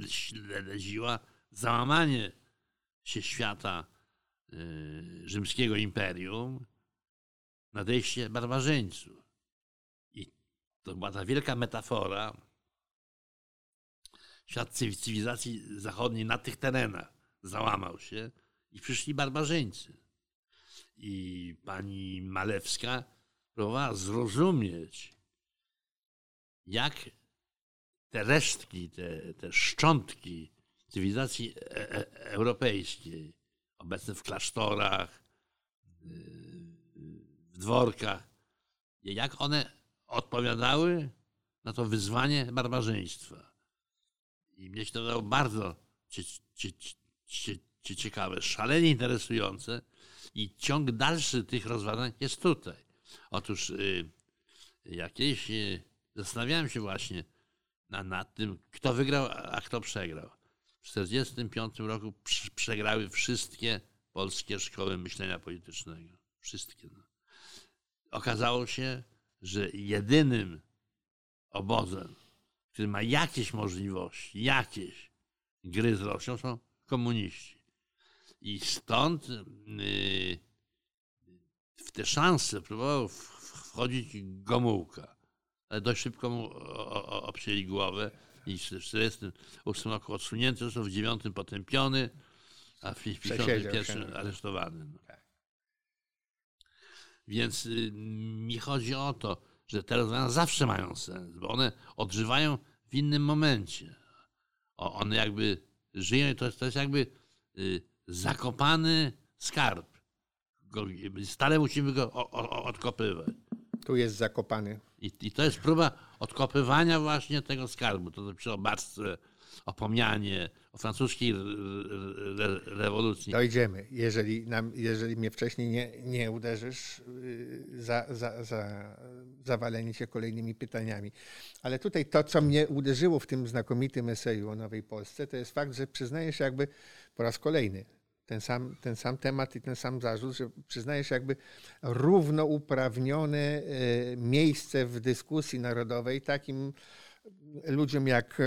śledziła załamanie się świata rzymskiego imperium, nadejście barbarzyńców. To była ta wielka metafora. Świat cywilizacji zachodniej na tych terenach załamał się i przyszli barbarzyńcy. I pani Malewska próbowała zrozumieć, jak te resztki, te, te szczątki cywilizacji e e europejskiej, obecne w klasztorach, w dworkach, jak one odpowiadały na to wyzwanie barbarzyństwa. I mnie się to dało bardzo ciekawe, szalenie interesujące i ciąg dalszy tych rozważań jest tutaj. Otóż y, jakieś y, zastanawiałem się właśnie na, nad tym, kto wygrał, a kto przegrał. W 1945 roku przegrały wszystkie polskie szkoły myślenia politycznego. Wszystkie. Okazało się, że jedynym obozem, który ma jakieś możliwości, jakieś gry z Rosją, są komuniści. I stąd yy, w te szanse próbował wchodzić Gomułka. Ale dość szybko mu obcięli głowę i w 1948 roku odsunięty, został w 9 potępiony, a w 1951 aresztowany. No. Więc y, mi chodzi o to, że te rozwiązania zawsze mają sens, bo one odżywają w innym momencie. one jakby żyją i to jest, to jest jakby y, zakopany skarb. Stale musimy go odkopywać. Tu jest zakopany. I, I, to jest próba odkopywania właśnie tego skarbu. To znaczy o barstwę opomnianie o francuskiej re, rewolucji. Dojdziemy, jeżeli, nam, jeżeli mnie wcześniej nie, nie uderzysz, y, za, za, za, zawalenie się kolejnymi pytaniami. Ale tutaj to, co mnie uderzyło w tym znakomitym eseju o Nowej Polsce, to jest fakt, że przyznajesz jakby po raz kolejny ten sam, ten sam temat i ten sam zarzut, że przyznajesz jakby równouprawnione y, miejsce w dyskusji narodowej takim ludziom jak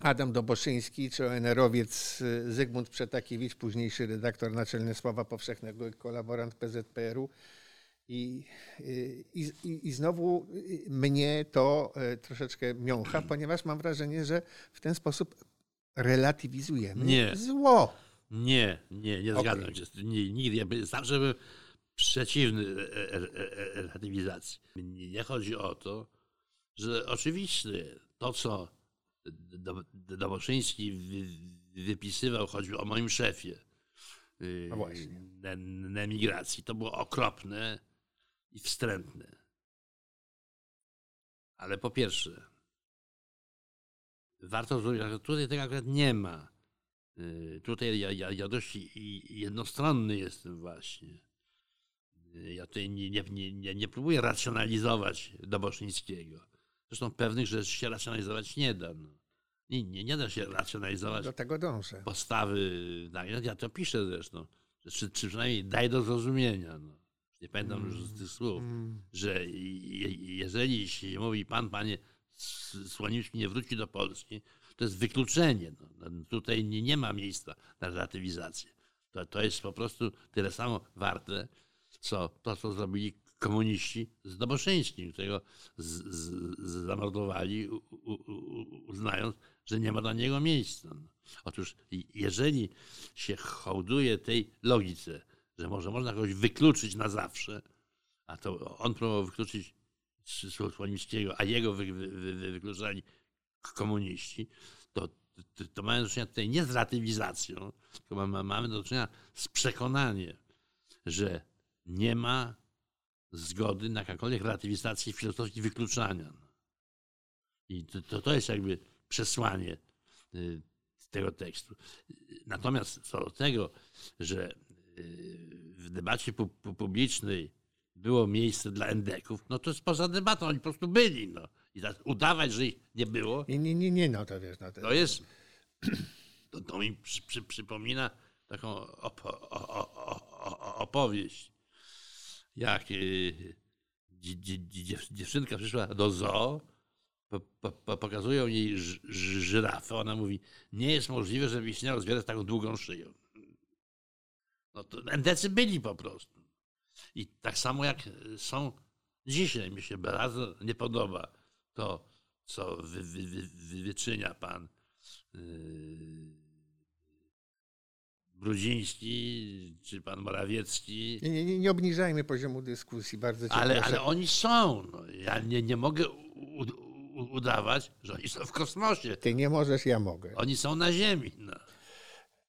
Adam Doboszyński czy ONR-owiec y, Zygmunt Przetakiewicz, późniejszy redaktor naczelny Słowa Powszechnego i kolaborant PZPR-u. I, i, i, znowu mnie to troszeczkę miącha, ponieważ mam wrażenie, że w ten sposób relatywizujemy nie. zło. Nie, nie, nie okay. zgadzam się. Nie, nigdy. Zawsze byłem przeciwny e, e, e, relatywizacji. Nie chodzi o to, że oczywiście to, co Doboszyński wypisywał choćby o moim szefie y, No właśnie. na, na emigracji, to było okropne i wstrętne. Ale po pierwsze, warto zrobić, że tutaj tego akurat nie ma. Y, Tutaj ja, ja, ja dość jednostronny jestem właśnie. Y, Ja tutaj nie, nie, nie, nie, próbuję racjonalizować Doboszyńskiego. Zresztą pewnych rzeczy się racjonalizować nie da. No. Nie, nie, nie da się racjonalizować Do tego dążę. postawy, tak, ja- to piszę zresztą, czy, czy przynajmniej daj do zrozumienia, no. nie pamiętam już z tych słów, Mm. że je, jeżeli się mówi pan, panie S- Słonimski nie wróci do Polski, to jest wykluczenie. No. No, Tutaj nie, nie ma miejsca na relatywizację. To, to jest po prostu tyle samo warte, co to, co zrobili komuniści z Doboszyńskim, którego z, z, z zamordowali, u, u, uznając, że nie ma dla niego miejsca. No. Otóż jeżeli się hołduje tej logice, że może można kogoś wykluczyć na zawsze, a to on próbował wykluczyć Słonimskiego, a jego wy, wy, wy, wykluczali komuniści, to, to, to mamy do czynienia tutaj nie z relatywizacją, tylko mamy, mamy do czynienia z przekonaniem, że nie ma zgody na jakąkolwiek relatywizację filozofii wykluczania. I to, to, to jest jakby przesłanie y, tego tekstu. Natomiast co do tego, że y, w debacie pu- pu- publicznej było miejsce dla endeków, no to jest poza debatą, oni po prostu byli. No. I udawać, że ich nie było, Nie, nie, nie, nie, no to wiesz, no to, to jest. To, to mi przy, przy, przypomina taką opo, o, o, opowieść. Jak y, dzie, dzie, dziew- dziewczynka przyszła do zoo, po, po, pokazują jej ż, ż, żyrafę. Ona mówi: Nie jest możliwe, żeby istniało zwierzę z taką długą szyją. No to endecy byli po prostu. I tak samo jak są dzisiaj, mi się bardzo nie podoba to, co wy, wy, wy, wy, wyczynia pan yy, Brudziński czy pan Morawiecki. nie, nie, nie, nie obniżajmy poziomu dyskusji, bardzo cię Ale, proszę. ale oni są. No. Ja nie, nie mogę u, u, udawać, że oni są w kosmosie. Ty nie możesz, ja mogę. Oni są na Ziemi. No.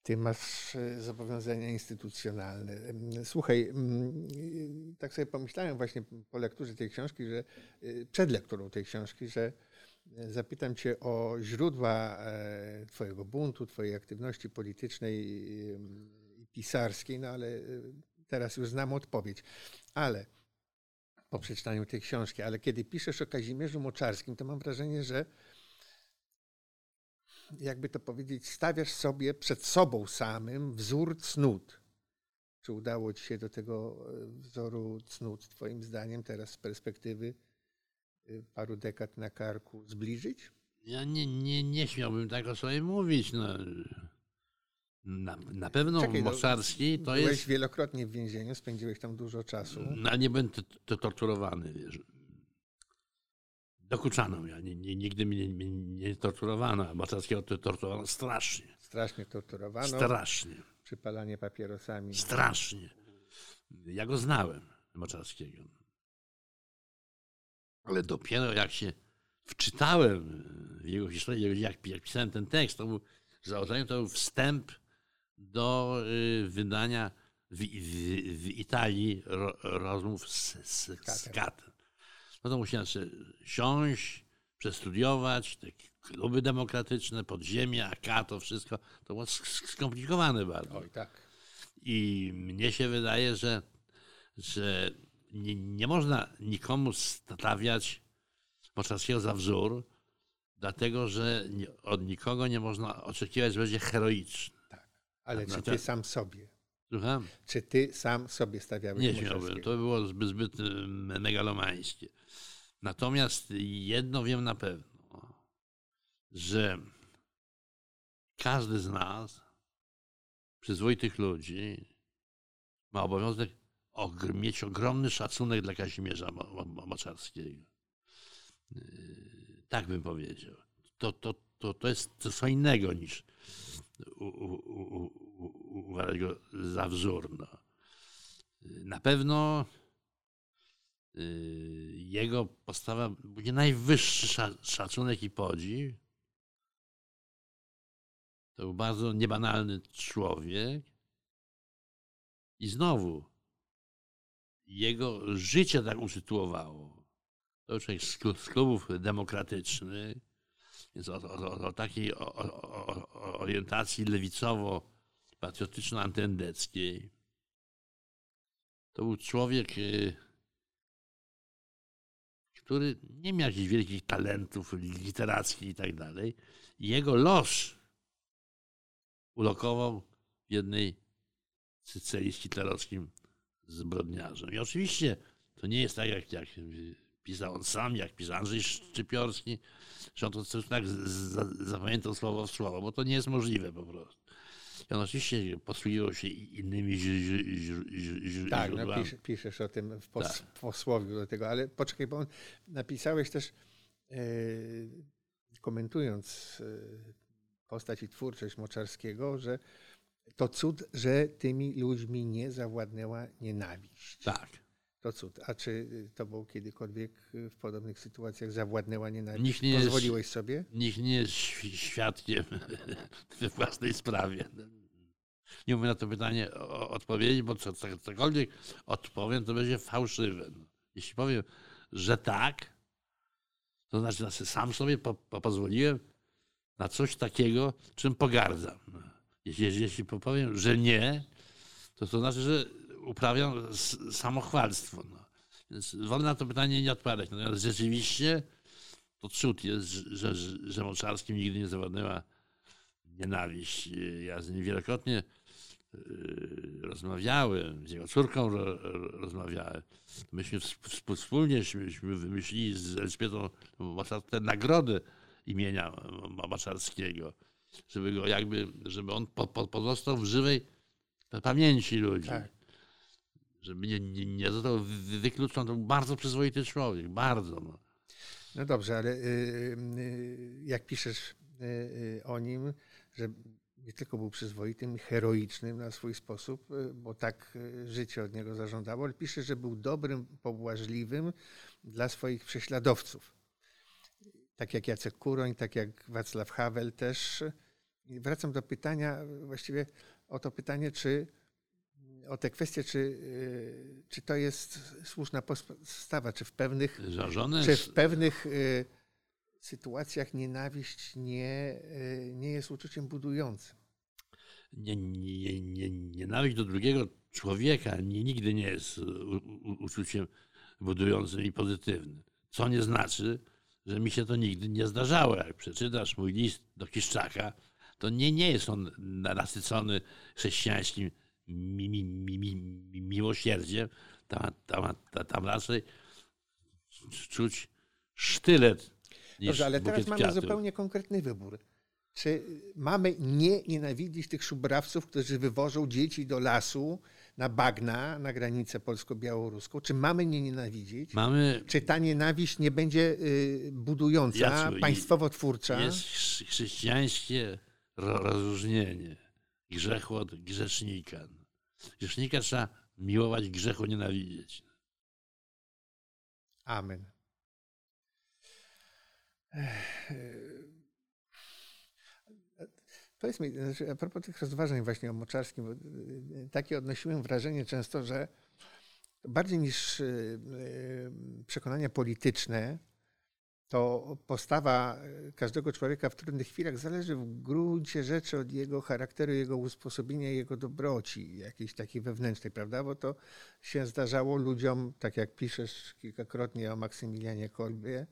Ty masz e, zobowiązania instytucjonalne. Słuchaj, mm, tak sobie pomyślałem właśnie po lekturze tej książki, że y, przed lekturą tej książki, że e, zapytam cię o źródła e, twojego buntu, twojej aktywności politycznej i pisarskiej, no ale teraz już znam odpowiedź. Ale po przeczytaniu tej książki, ale kiedy piszesz o Kazimierzu Moczarskim, to mam wrażenie, że jakby to powiedzieć, stawiasz sobie przed sobą samym wzór cnót. Czy udało ci się do tego e, wzoru cnót, twoim zdaniem, teraz z perspektywy y, paru dekad na karku zbliżyć? Ja nie, nie, nie śmiałbym tak o sobie mówić. No. Na, na pewno Czekaj, no, Moczarski to Byłeś jest. wielokrotnie w więzieniu, spędziłeś tam dużo czasu. No, nie będę torturowany, wiesz. Dokuczano mnie, nie, nie, nigdy mnie nie, nie torturowano. a to torturowano strasznie. Strasznie torturowano, Strasznie. przypalanie papierosami. Strasznie. Ja go znałem, Moczarskiego. Ale dopiero jak się wczytałem w jego historię, jak, jak pisałem ten tekst, to był, założeniem to był wstęp do y, wydania w, w, w Italii ro, rozmów z, z, z Katem. No to musiałem sobie siąść, przestudiować te kluby demokratyczne, podziemia, AK, to wszystko. To było sk- skomplikowane bardzo. Oj, tak. I mnie się wydaje, że, że nie, nie można nikomu stawiać Moczarskiego za wzór, dlatego że od nikogo nie można oczekiwać, że będzie heroiczny. Ale No czy to- ty sam sobie? Słucham? Czy ty sam sobie stawiałeś Nie śmiałbym. To by było zbyt, zbyt megalomańskie. Natomiast jedno wiem na pewno, że każdy z nas, przyzwoitych ludzi, ma obowiązek mieć ogromny szacunek dla Kazimierza Mo- Mo- Moczarskiego. Yy, Tak bym powiedział. To, to, to, to jest co innego niż u- uważać go za wzór. No. Na pewno yy, jego postawa budzi najwyższy sza- szacunek i podziw, To był bardzo niebanalny człowiek. I znowu jego życie tak usytuowało. To był człowiek z klubów demokratycznych, więc o, o, o takiej o, orientacji lewicowo-patriotyczno-antyendeckiej. To był człowiek, y, który nie miał jakichś wielkich talentów literackich i tak dalej. Jego los ulokował w jednej celi z hitlerowskim zbrodniarzem. I oczywiście to nie jest tak, jak, jak pisał on sam, jak pisał Andrzej Szczypiorski, że on to tak zapamiętał słowo w słowo, bo to nie jest możliwe po prostu. On oczywiście posługiwał się innymi źródłami. Tak, no, pisz, piszesz o tym w pos, tak. posłowiu do tego, ale poczekaj, bo napisałeś też, e, komentując e, postać i twórczość Moczarskiego, że to cud, że tymi ludźmi nie zawładnęła nienawiść. Tak. To cud. A czy to było kiedykolwiek w podobnych sytuacjach zawładnęła nienawiść? Nikt nie Pozwoliłeś jest, sobie? Nikt nie jest świadkiem we własnej sprawie. Nie umiem na to pytanie odpowiedzieć, bo co, cokolwiek odpowiem, to będzie fałszywe. Jeśli powiem, że tak, to znaczy, że sam sobie po, po pozwoliłem na coś takiego, czym pogardzam. Jeśli, jeśli powiem, że nie, to to znaczy, że uprawiam samochwalstwo. No. Więc wolę na to pytanie nie odpowiadać. Natomiast rzeczywiście to cud jest, że, że, że Moczarski nigdy nie zawodniła nienawiść. Ja z nim wielokrotnie y, rozmawiałem, z jego córką rozmawiałem. Myśmy wspólnie wymyślili z Elżbietą te nagrody imienia Maczarskiego, żeby go jakby, żeby on pozostał w żywej pamięci ludzi. Tak. Żeby nie, nie, nie został wykluczony. To był bardzo przyzwoity człowiek, bardzo. No, no dobrze, ale y, y, jak piszesz y, o nim, że nie tylko był przyzwoitym, heroicznym na swój sposób, bo tak życie od niego zażądało, ale piszesz, że był dobrym, pobłażliwym dla swoich prześladowców tak jak Jacek Kuroń, tak jak Wacław Havel też. I wracam do pytania, właściwie o to pytanie, czy o tę kwestię, czy, y, czy to jest słuszna postawa, czy w pewnych, czy w pewnych y, sytuacjach nienawiść nie, y, nie jest uczuciem budującym. Nie, nie, nie, nienawiść do drugiego człowieka nie, nigdy nie jest uczuciem budującym i pozytywnym. Co nie znaczy, że mi się to nigdy nie zdarzało. Jak przeczytasz mój list do Kiszczaka, to nie, nie jest on nasycony chrześcijańskim mi, mi, mi, mi, miłosierdziem. Tam, tam, tam raczej czuć sztylet. Niż Dobrze, ale teraz mamy kwiatów. zupełnie konkretny wybór. Czy mamy nie nienawidzić tych szubrawców, którzy wywożą dzieci do lasu, na bagna, na granicę polsko-białoruską? Czy mamy nie nienawidzić? Mamy... Czy ta nienawiść nie będzie y, budująca, Jacku, państwowo-twórcza? Jest chrześcijańskie rozróżnienie grzechu od grzesznika. Grzesznika trzeba miłować, grzechu nienawidzieć. Amen. Powiedz mi, znaczy, a propos tych rozważań właśnie o Moczarskim, y, y, takie odnosiłem wrażenie często, że bardziej niż y, przekonania polityczne, to postawa każdego człowieka w trudnych chwilach zależy w gruncie rzeczy od jego charakteru, jego usposobienia, jego dobroci, jakiejś takiej wewnętrznej, prawda? Bo to się zdarzało ludziom, tak jak piszesz kilkakrotnie o Maksymilianie Kolbie,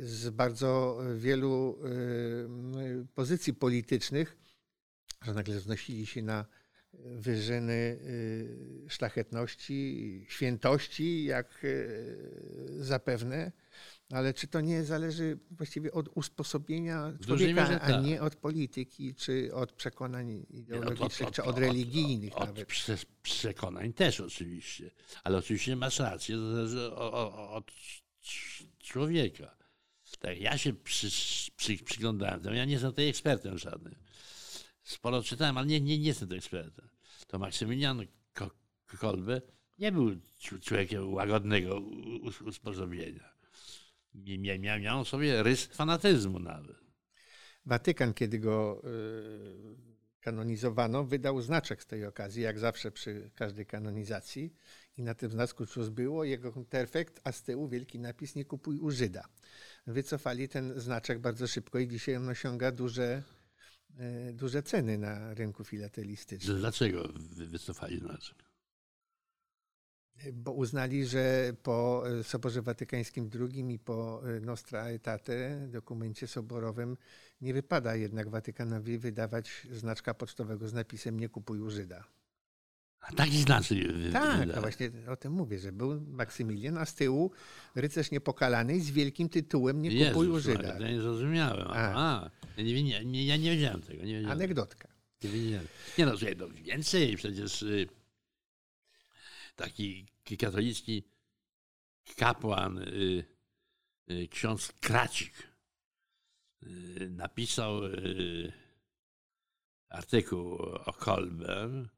z bardzo wielu y, pozycji politycznych, że nagle znosili się na wyżyny szlachetności, świętości, jak zapewne. Ale czy to nie zależy właściwie od usposobienia człowieka, a tak. nie od polityki, czy od przekonań ideologicznych, czy od religijnych od, nawet? Od przekonań też oczywiście. Ale oczywiście masz rację, to zależy od człowieka. Tak, ja się przy, przy, przyglądałem temu. Ja nie jestem tutaj ekspertem żadnym. Sporo czytałem, ale nie, nie, nie jestem ekspertem. To Maksymilian Kolbe nie był człowiekiem łagodnego usposobienia. Miał, sobie rys fanatyzmu nawet. Watykan, kiedy go y, kanonizowano, wydał znaczek z tej okazji, jak zawsze przy każdej kanonizacji. I na tym znaczku cóż było? Jego interfekt, a z tyłu wielki napis nie kupuj u Żyda. Wycofali ten znaczek bardzo szybko i dzisiaj on osiąga duże, y, duże ceny na rynku filatelistycznym. Dlaczego wy- wycofali znaczek? Bo uznali, że po e, Soborze Watykańskim II i po e, Nostra Aetate, dokumencie soborowym, nie wypada jednak Watykanowi wydawać znaczka pocztowego z napisem nie kupuj u Żyda. A taki znaczek wy- Tak, a właśnie o tym mówię, że był Maksymilian, a z tyłu rycerz niepokalany z wielkim tytułem nie kupuj u Jezus Żyda. Ja nie zrozumiałem. A. A, ja, nie, nie, nie, ja nie wiedziałem tego. Nie, wiedziałem. Anegdotka. nie, wiedziałem. nie no, słuchaj, no więcej przecież y, taki katolicki kapłan, y, y, ksiądz Kracik y, napisał artykuł o Kolbem,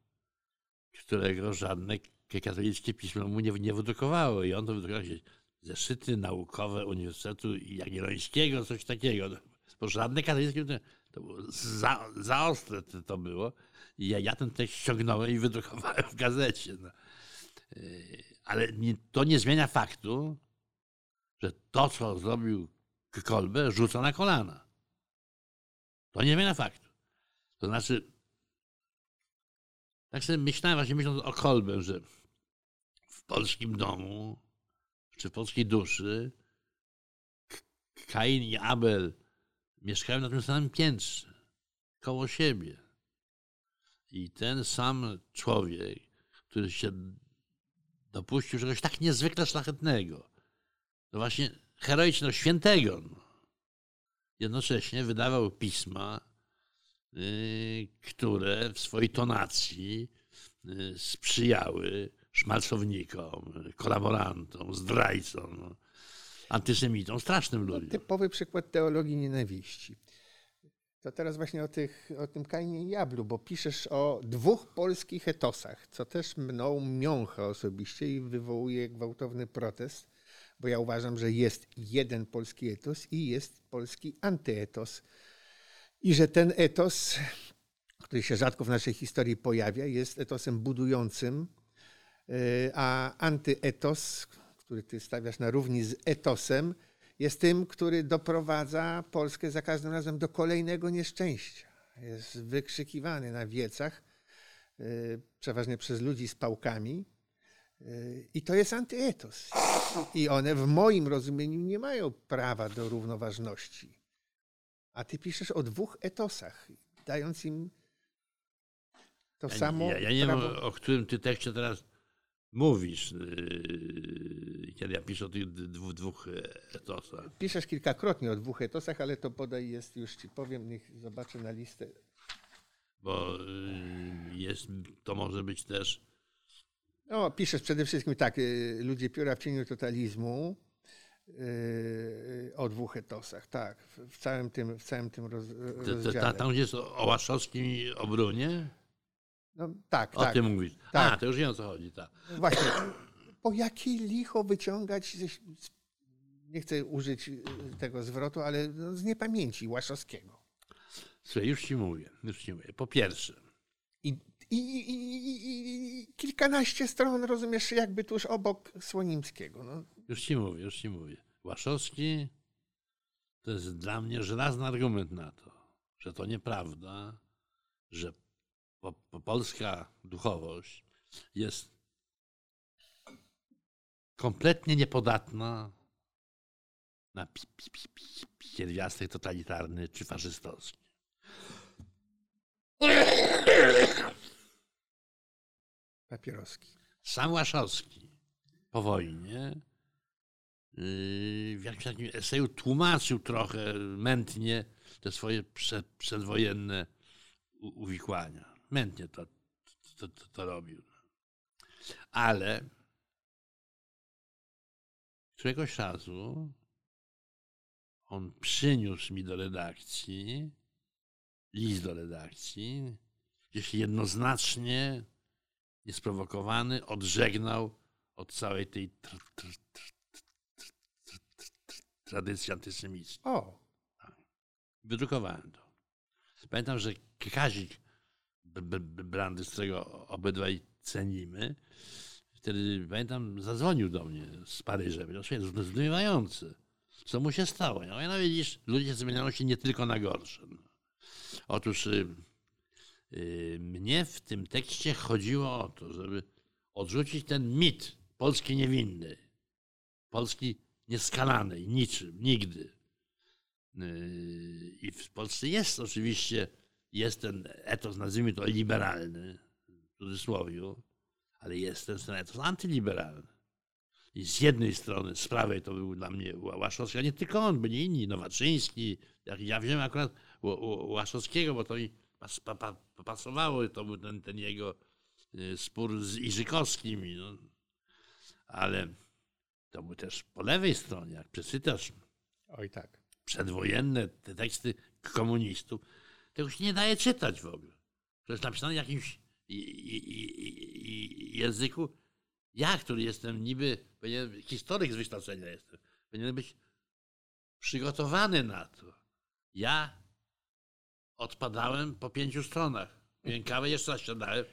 którego żadne katolickie pismo mu nie, nie wydrukowało. I on to wydrukował się zeszyty naukowe Uniwersytetu Jagiellońskiego, coś takiego. Bo żadne katolickie to, było za, za ostre to było. I ja, ja ten tekst ściągnąłem i wydrukowałem w gazecie. No. Yy, Ale to nie zmienia faktu, że to, co zrobił K- Kolbe, rzuca na kolana. To nie zmienia faktu. To znaczy, tak sobie myślałem, właśnie myśląc o Kolbę, że w polskim domu, czy w polskiej duszy, Kain i Abel mieszkają na tym samym piętrze, koło siebie. I ten sam człowiek, który się dopuścił czegoś tak niezwykle szlachetnego, to właśnie heroicznego, świętego, no. jednocześnie wydawał pisma, y, które w swojej tonacji y, sprzyjały szmalcownikom, kolaborantom, zdrajcom, no, antysemitom, strasznym No, ludziom. typowy przykład teologii nienawiści. To teraz właśnie o, tych, o tym Kainie i Jablu, bo piszesz o dwóch polskich etosach, co też mną miącha osobiście i wywołuje gwałtowny protest, bo ja uważam, że jest jeden polski etos i jest polski antyetos. I że ten etos, który się rzadko w naszej historii pojawia, jest etosem budującym, y, a antyetos, który ty stawiasz na równi z etosem, jest tym, który doprowadza Polskę za każdym razem do kolejnego nieszczęścia. Jest wykrzykiwany na wiecach, y, przeważnie przez ludzi z pałkami. y, I to jest antyetos. I one w moim rozumieniu nie mają prawa do równoważności. A ty piszesz o dwóch etosach, dając im to Ja, samo ja, ja nie wiem, prawo. o, o którym ty tekście teraz mówisz, yy, kiedy ja piszę o tych dwóch, dwóch e, etosach. Piszesz kilkakrotnie o dwóch etosach, ale to bodaj jest, już ci powiem, niech zobaczę na listę. Bo yy, jest, to może być też No, piszesz przede wszystkim tak, y, ludzie pióra w cieniu totalizmu y, o dwóch etosach, tak, w, całym tym, w całym tym roz, rozdziale. ta, tam, gdzie jest o, Łaszowskim i o Brunie. No, tak, O tak. tym mówisz. Tak. A, to już wiem o co chodzi. Tak. Właśnie, po jakie licho wyciągać, ze, nie chcę użyć y, tego zwrotu, ale no, z niepamięci Łaszowskiego. Słuchaj, już ci mówię, już ci mówię. Po pierwsze, i, i, i, i kilkanaście stron, rozumiesz, jakby tuż obok Słonimskiego. No, już ci mówię, już ci mówię. Łaszowski to jest dla mnie żelazny argument na to, że to nieprawda, że po, po polska duchowość jest kompletnie niepodatna na pi, pi, pi, pi, pierwiastek totalitarny czy faszystowski. papieroski. Sam Łaszowski po wojnie yy, w jakimś takim eseju tłumaczył trochę mętnie te swoje przed, przedwojenne uwikłania. Mętnie to, to, to, to robił. Ale któregoś razu on przyniósł mi do redakcji list do redakcji, gdzie się jednoznacznie niesprowokowany odżegnał od całej tej tr, tr, tr, tr, tr, tr, tr, tradycji antysemickiej. O, Wydrukowałem to. Pamiętam, że Kazik Brandy, z którego obydwaj cenimy, wtedy, pamiętam, zadzwonił do mnie z Paryża. Powiedział, słuchaj, zdumiewające. Co mu się stało? Ja mówię, no widzisz, ludzie zmieniają się nie tylko na gorsze. No. Otóż y, y, mnie w tym tekście chodziło o to, żeby odrzucić ten mit Polski niewinny, Polski nieskalanej, niczym, nigdy. Y, I w Polsce jest oczywiście, jest ten etos, nazwijmy to liberalny, w cudzysłowie, ale jest ten, ten etos antyliberalny. I z jednej strony, z prawej to był dla mnie Łaszowski, a nie tylko on, byli inni, Nowaczyński. Jak ja wziąłem akurat Łaszowskiego, bo to mi pas, pa, pa, pasowało, to był ten, ten jego y, spór z Iżykowskim. No. Ale to był też po lewej stronie, jak przeczytasz Oj tak. przedwojenne te teksty komunistów, tego się nie daje czytać w ogóle. To jest napisane w jakimś języku, ja, który jestem niby, historyk z wykształcenia jestem, powinien być przygotowany na to. Ja odpadałem po pięciu stronach. Piłem kawę, jeszcze raz siadałem.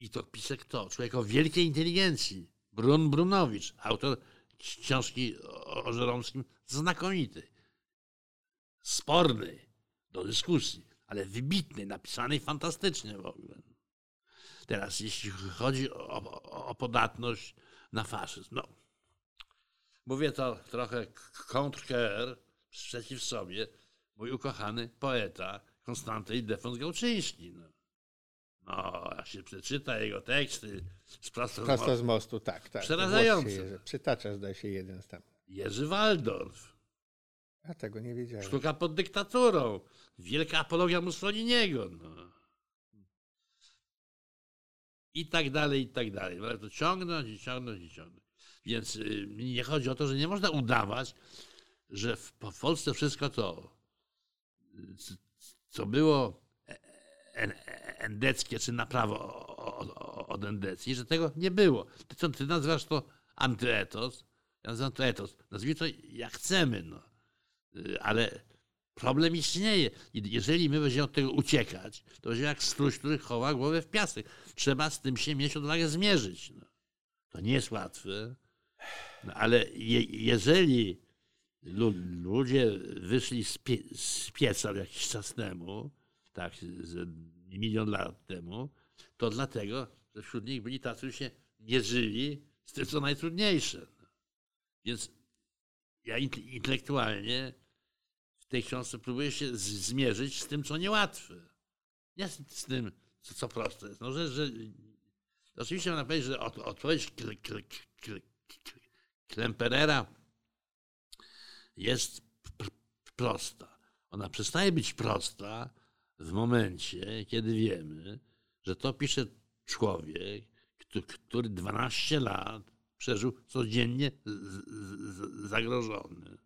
I to pisze kto? Człowiek o wielkiej inteligencji. Brun Brunowicz, autor książki o Żeromskim, znakomity. Sporny do dyskusji, ale wybitny, napisany fantastycznie w ogóle. Teraz, jeśli chodzi o, o, o podatność na faszyzm, no, mówię to trochę kontrker przeciw sobie, mój ukochany poeta Konstanty Defons Gałczyński. No. no, jak się przeczyta jego teksty z prosto, z, mostu, z mostu, tak, tak. Przerażające. Przytacza, zdaje się, jeden z tam. Jerzy Waldorf. A tego nie wiedziałem. Sztuka pod dyktaturą. Wielka apologia Mussoliniego. No i tak dalej, i tak dalej. Można to ciągnąć i ciągnąć i ciągnąć. Więc y, nie chodzi o to, że nie można udawać, że w Polsce wszystko to, co było e, e, endeckie, czy na prawo od endecji, że tego nie było. Ty, co, ty nazywasz to antyetos, ja nazywam to etos. Nazwijmy to jak chcemy, no. Y, ale Problem istnieje. Jeżeli my będziemy od tego uciekać, to będzie jak struś, który chowa głowę w piasek. Trzeba z tym się mieć odwagę zmierzyć. No. To nie jest łatwe, no, ale je, jeżeli ludzie wyszli z, pie, z pieca jakiś czas temu, tak, milion lat temu, to dlatego, że wśród nich byli tacy, którzy się mierzyli z tym, co najtrudniejsze. Więc ja intelektualnie w tej książce próbuje się zmierzyć z tym, co niełatwe. Nie z tym, co, co proste jest. No, że, że, oczywiście można powiedzieć, że od, odpowiedź Klemperera jest prosta. Ona przestaje być prosta w momencie, kiedy wiemy, że to pisze człowiek, który 12 lat przeżył codziennie zagrożony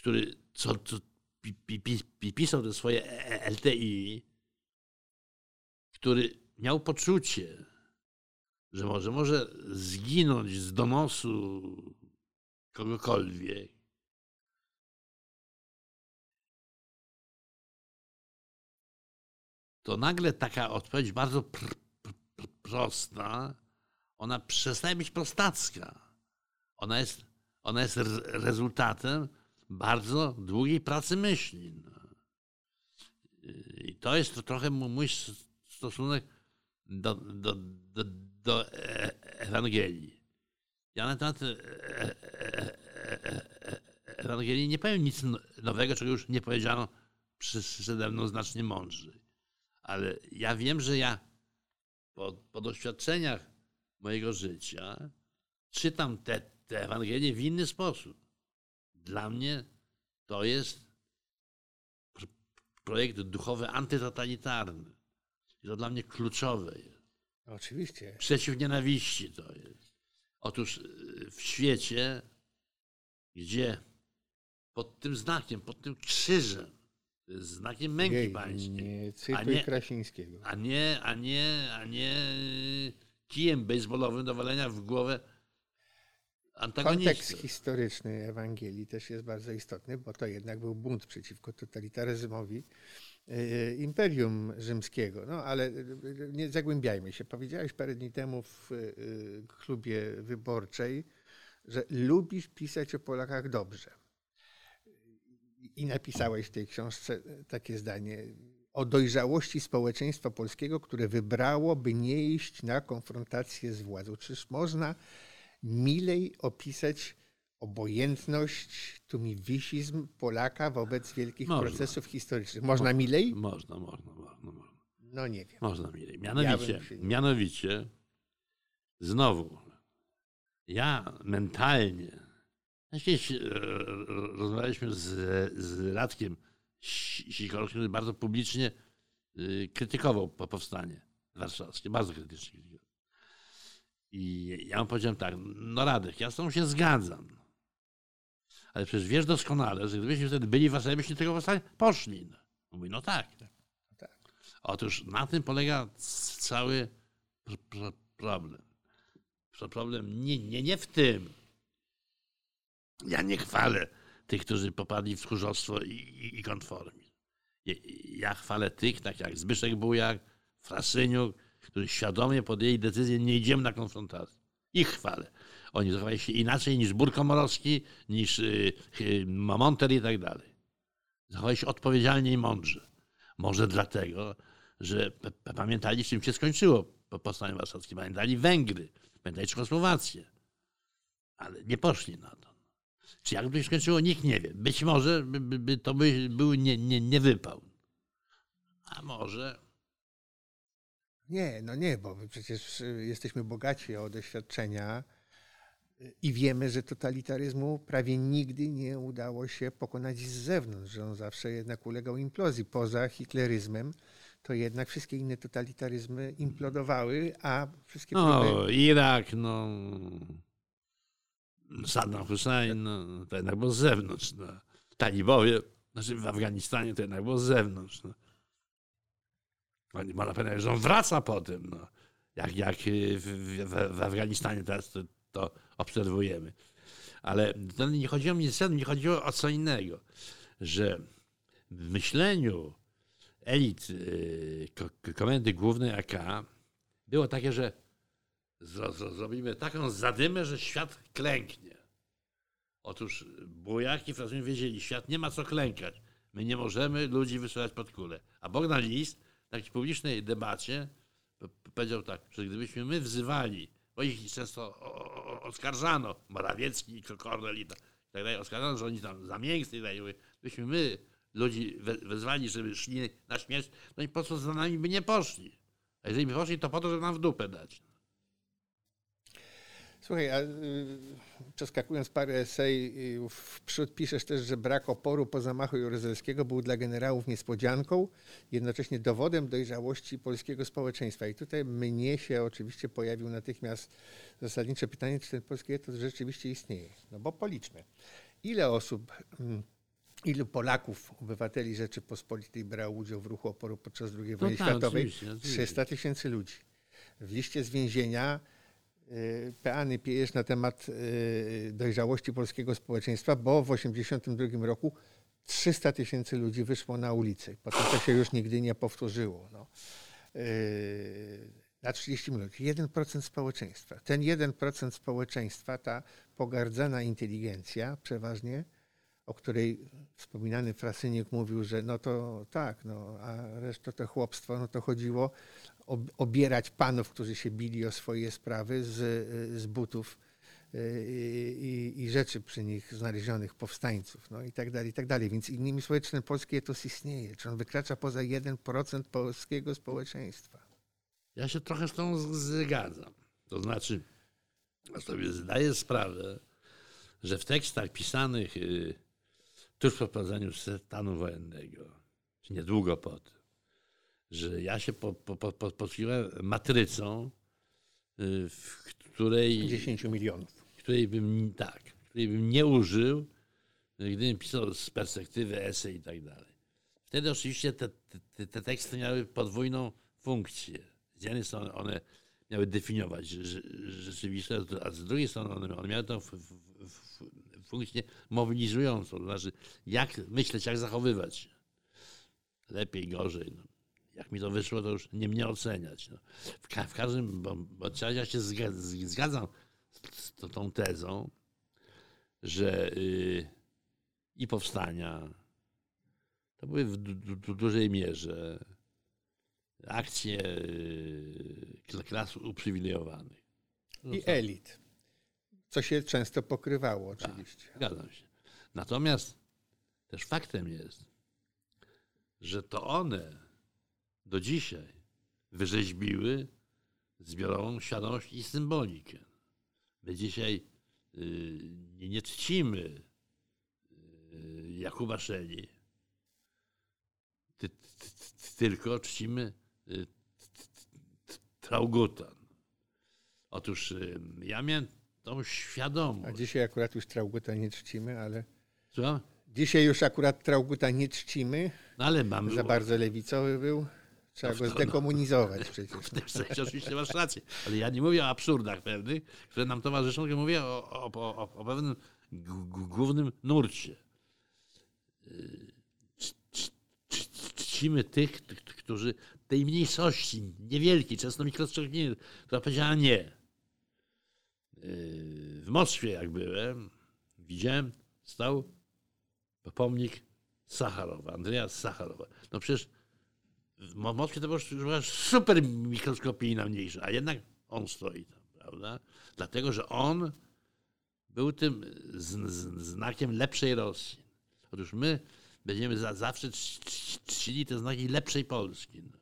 który co, co pi, pi, pi, pisał te swoje e, e, LTI, który miał poczucie, że może, może zginąć z donosu kogokolwiek. To nagle taka odpowiedź bardzo pr, pr, pr, prosta, ona przestaje być prostacka. Ona jest, ona jest rezultatem bardzo długiej pracy myśli. No. I to jest to trochę mój stosunek do, do, do, do e, Ewangelii. Ja na temat e, e, Ewangelii nie powiem nic no, nowego, czego już nie powiedziano przede mną znacznie mądrzej. Ale ja wiem, że ja po, po doświadczeniach mojego życia czytam te, te Ewangelie w inny sposób. Dla mnie to jest projekt duchowy antytotalitarny. I to dla mnie kluczowe jest. Oczywiście. Przeciw nienawiści to jest. Otóż y, w świecie, gdzie pod tym znakiem, pod tym krzyżem, znakiem męki Jej, pańskiej. Nie, a nie Krasińskiego. A nie, a nie, a nie kijem baseballowym do walenia w głowę. Kontekst historyczny Ewangelii też jest bardzo istotny, bo to jednak był bunt przeciwko totalitaryzmowi e, Imperium Rzymskiego. No ale e, nie zagłębiajmy się. Powiedziałeś parę dni temu w klubie wyborczej, że lubisz pisać o Polakach dobrze. I napisałeś w tej książce takie zdanie o dojrzałości społeczeństwa polskiego, które wybrało, by nie iść na konfrontację z władzą. Czyż można milej opisać obojętność, tumiwisizm Polaka wobec wielkich Można. procesów historycznych? Można milej? Można, można, można. można. No nie wiem. Można milej. Ja Mianowicie, nie- mianowicie, znowu, ja mentalnie, e, rozmawialiśmy z, z Radkiem Si- Sikorskim, który bardzo publicznie y, krytykował po- powstanie warszawskie, bardzo krytycznie krytykował. I ja mu powiedziałem tak, no Radek, ja z tą się zgadzam. Ale przecież wiesz doskonale, że gdybyśmy wtedy byli w Warszawie, byśmy tego powstania poszli. No. Mówi, no tak. tak. Otóż na tym polega cały pr- pr- problem. Pro- Problem nie, nie, nie w tym. Ja nie chwalę tych, którzy popadli w tchórzostwo i, i, i konformizm. Ja, ja chwalę tych, tak jak Zbyszek Bujak, Frasyniuk, którzy świadomie podjęli decyzję, nie idziemy na konfrontację. Ich chwalę. Oni zachowali się inaczej niż Bór Komorowski, niż y, y, Monter i tak dalej. Zachowali się odpowiedzialnie i mądrze. Może dlatego, że pamiętali, czym się skończyło po powstaniu warszawskim. Pamiętali Węgry, pamiętali Czechosłowację. Ale nie poszli na to. Czy jakby się skończyło, nikt nie wie. Być może by, by to by był nie, nie, nie wypał. A może Nie, no nie, bo my przecież y, jesteśmy bogaci o doświadczenia y, i wiemy, że totalitaryzmu prawie nigdy nie udało się pokonać z zewnątrz, że on zawsze jednak ulegał implozji. Poza hitleryzmem, to jednak wszystkie inne totalitaryzmy implodowały, a wszystkie próby... No, Irak, no. Saddam Hussein, no, to jednak było z zewnątrz. No. Talibowie, znaczy w Afganistanie to jednak było z zewnątrz. No. Można powiedzieć, że on wraca po tym. No. Jak, jak y, w, w, w Afganistanie teraz to, to obserwujemy. Ale to nie chodziło mi o nie chodziło o co innego. Że w myśleniu elit y, ko- komendy głównej AK było takie, że zro, zro, zrobimy taką zadymę, że świat klęknie. Otóż Bujak i Francuz wiedzieli, świat nie ma co klękać. My nie możemy ludzi wysyłać pod kulę. A Bogdan List takiej publicznej debacie powiedział tak, że gdybyśmy my wzywali, bo ich często oskarżano, Morawiecki i Kornel i tak dalej, oskarżano, że oni tam za miękcy i tak. Gdybyśmy my ludzi we- wezwali, żeby szli na śmierć, no i po co za nami by nie poszli. A jeżeli by poszli, to po to, żeby nam w dupę dać. Słuchaj, a y, przeskakując parę esej, y, w przód piszesz też, że brak oporu po zamachu Jaruzelskiego był dla generałów niespodzianką, jednocześnie dowodem dojrzałości polskiego społeczeństwa. I tutaj mnie się oczywiście pojawił natychmiast zasadnicze pytanie, czy ten polski etos rzeczywiście istnieje. No bo policzmy. Ile osób, mm, ilu Polaków, obywateli Rzeczypospolitej brało udział w ruchu oporu podczas II wojny tak, światowej? oczywiście, oczywiście. 300 tysięcy ludzi. W liście z więzienia peany piejesz na temat y, dojrzałości polskiego społeczeństwa, bo w 1982 roku 300 tysięcy ludzi wyszło na ulicę. Potem to się już nigdy nie powtórzyło. No. Y, Na 30 minut. 1% społeczeństwa. Ten 1% społeczeństwa, ta pogardzana inteligencja przeważnie, o której wspominany Frasyniuk mówił, że no to tak, no, a reszta to chłopstwo, no to chodziło obierać panów, którzy się bili o swoje sprawy z, z butów y, i, i rzeczy przy nich znalezionych powstańców, no i tak dalej, i tak dalej. Więc innymi słowy, czy ten polski etos istnieje? Czy on wykracza poza 1% polskiego społeczeństwa? Ja się trochę z tą zgadzam. To znaczy, ja sobie zdaję sprawę, że w tekstach pisanych y, tuż po wprowadzeniu stanu wojennego, czy niedługo po tym, że ja się po, po, po, matrycą, y, w której 10 milionów. której bym tak, której bym nie użył, gdybym pisał z perspektywy esej i tak dalej. Wtedy oczywiście te, te, te teksty miały podwójną funkcję. Z jednej strony one miały definiować rze- rzeczywistość, a z drugiej strony one, one miały tą funkcję mobilizującą, to znaczy jak myśleć, jak zachowywać się. Lepiej, gorzej. No. Jak mi to wyszło, to już nie mnie oceniać. No. W, ka- w każdym, bo, bo ja się zga- zgadzam z, z tą tezą, że y, i powstania to były w du, du, du, dużej mierze akcje y, kla- klas uprzywilejowanych. No I co? elit. Co się często pokrywało oczywiście. Zgadzam się. Natomiast też faktem jest, że to one do dzisiaj wyrzeźbiły zbiorową świadomość i symbolikę. My dzisiaj y, nie, nie czcimy y, Jakuba Szeli, ty, ty, ty, tylko czcimy y, t- t- Trauguta. Otóż ja miałem tą A świadomość. dzisiaj akurat już Trauguta nie czcimy, ale Co? dzisiaj już akurat Trauguta nie czcimy. No ale mam. Za bardzo lewicowy był. Trzeba go no. zdekomunizować przecież. W tym sensie oczywiście masz rację, ale ja nie mówię o absurdach pewnych, które nam towarzyszą, tylko mówię o, o, o, o pewnym głównym nurcie. Yy, Czcimy tych, którzy tej mniejszości, niewielkiej, często mikroskopijnej, która powiedziała nie. Yy, W Moskwie, jak byłem, widziałem, stał pomnik Sacharowa, Andrzeja Sacharowa. No przecież w Mo- Moskwie to była super mikroskopijna mniejsza, a jednak on stoi tam, prawda? Dlatego, że on był tym znakiem lepszej Rosji. Otóż my będziemy za, zawsze czci- czci- czcili te znaki lepszej Polski. No.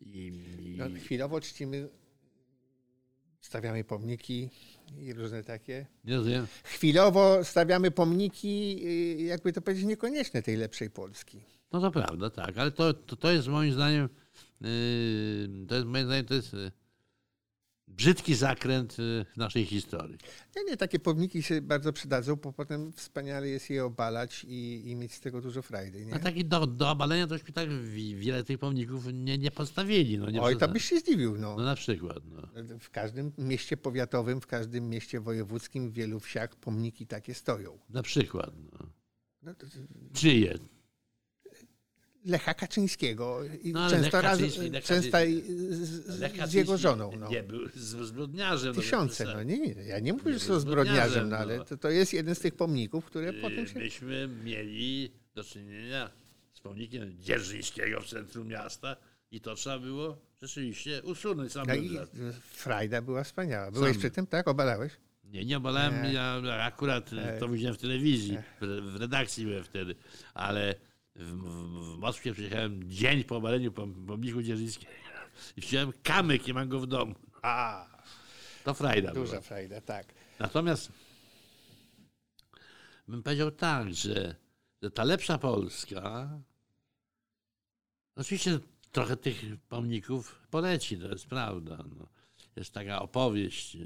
I, i, No, chwilowo czcimy, stawiamy pomniki i różne takie. nie rozumiem. Chwilowo stawiamy pomniki, y, jakby to powiedzieć, niekonieczne tej lepszej Polski. No to prawda, tak, ale to, to, to jest moim zdaniem, yy, to jest moim zdaniem, to jest yy, brzydki zakręt yy, naszej historii. Nie, nie, takie pomniki się bardzo przydadzą, bo potem wspaniale jest je obalać i, i mieć z tego dużo frajdy. Nie? A taki do, do obalenia tośmy tak wi- wiele tych pomników nie, nie postawili. No, nie Oj, to byś się zdziwił. No. No na przykład. No. W każdym mieście powiatowym, w każdym mieście wojewódzkim, w wielu wsiach pomniki takie stoją. Na przykład. No. No, to- Czyje? Lecha Kaczyńskiego i No, często, Lech raz, Kaczyński- Lech często z, z, jego żoną. No. Nie był z- zbrodniarzem. no, Tysiące, no nie, nie, ja nie mówię, Nie że są zbrodniarzem, no, ale no. to, to jest jeden z tych pomników, które potem Yy, się... Myśmy mieli do czynienia z pomnikiem Dzierżyńskiego w centrum miasta i to trzeba było rzeczywiście usunąć sam No i frajda była wspaniała. Byłeś Sam. przy tym, tak? Obalałeś? Nie, nie obalałem, Nie. ja akurat Ej. to widziałem w telewizji, w, w redakcji byłem wtedy, ale w, w, w Moskwie przyjechałem dzień po obaleniu pom- pomniku Dzierżyńskiego i wziąłem kamyk i mam go w domu. A, To frajda duża była. frajda, tak. Natomiast bym powiedział tak, że, że ta lepsza Polska, oczywiście trochę tych pomników poleci, to jest prawda. No. Jest taka opowieść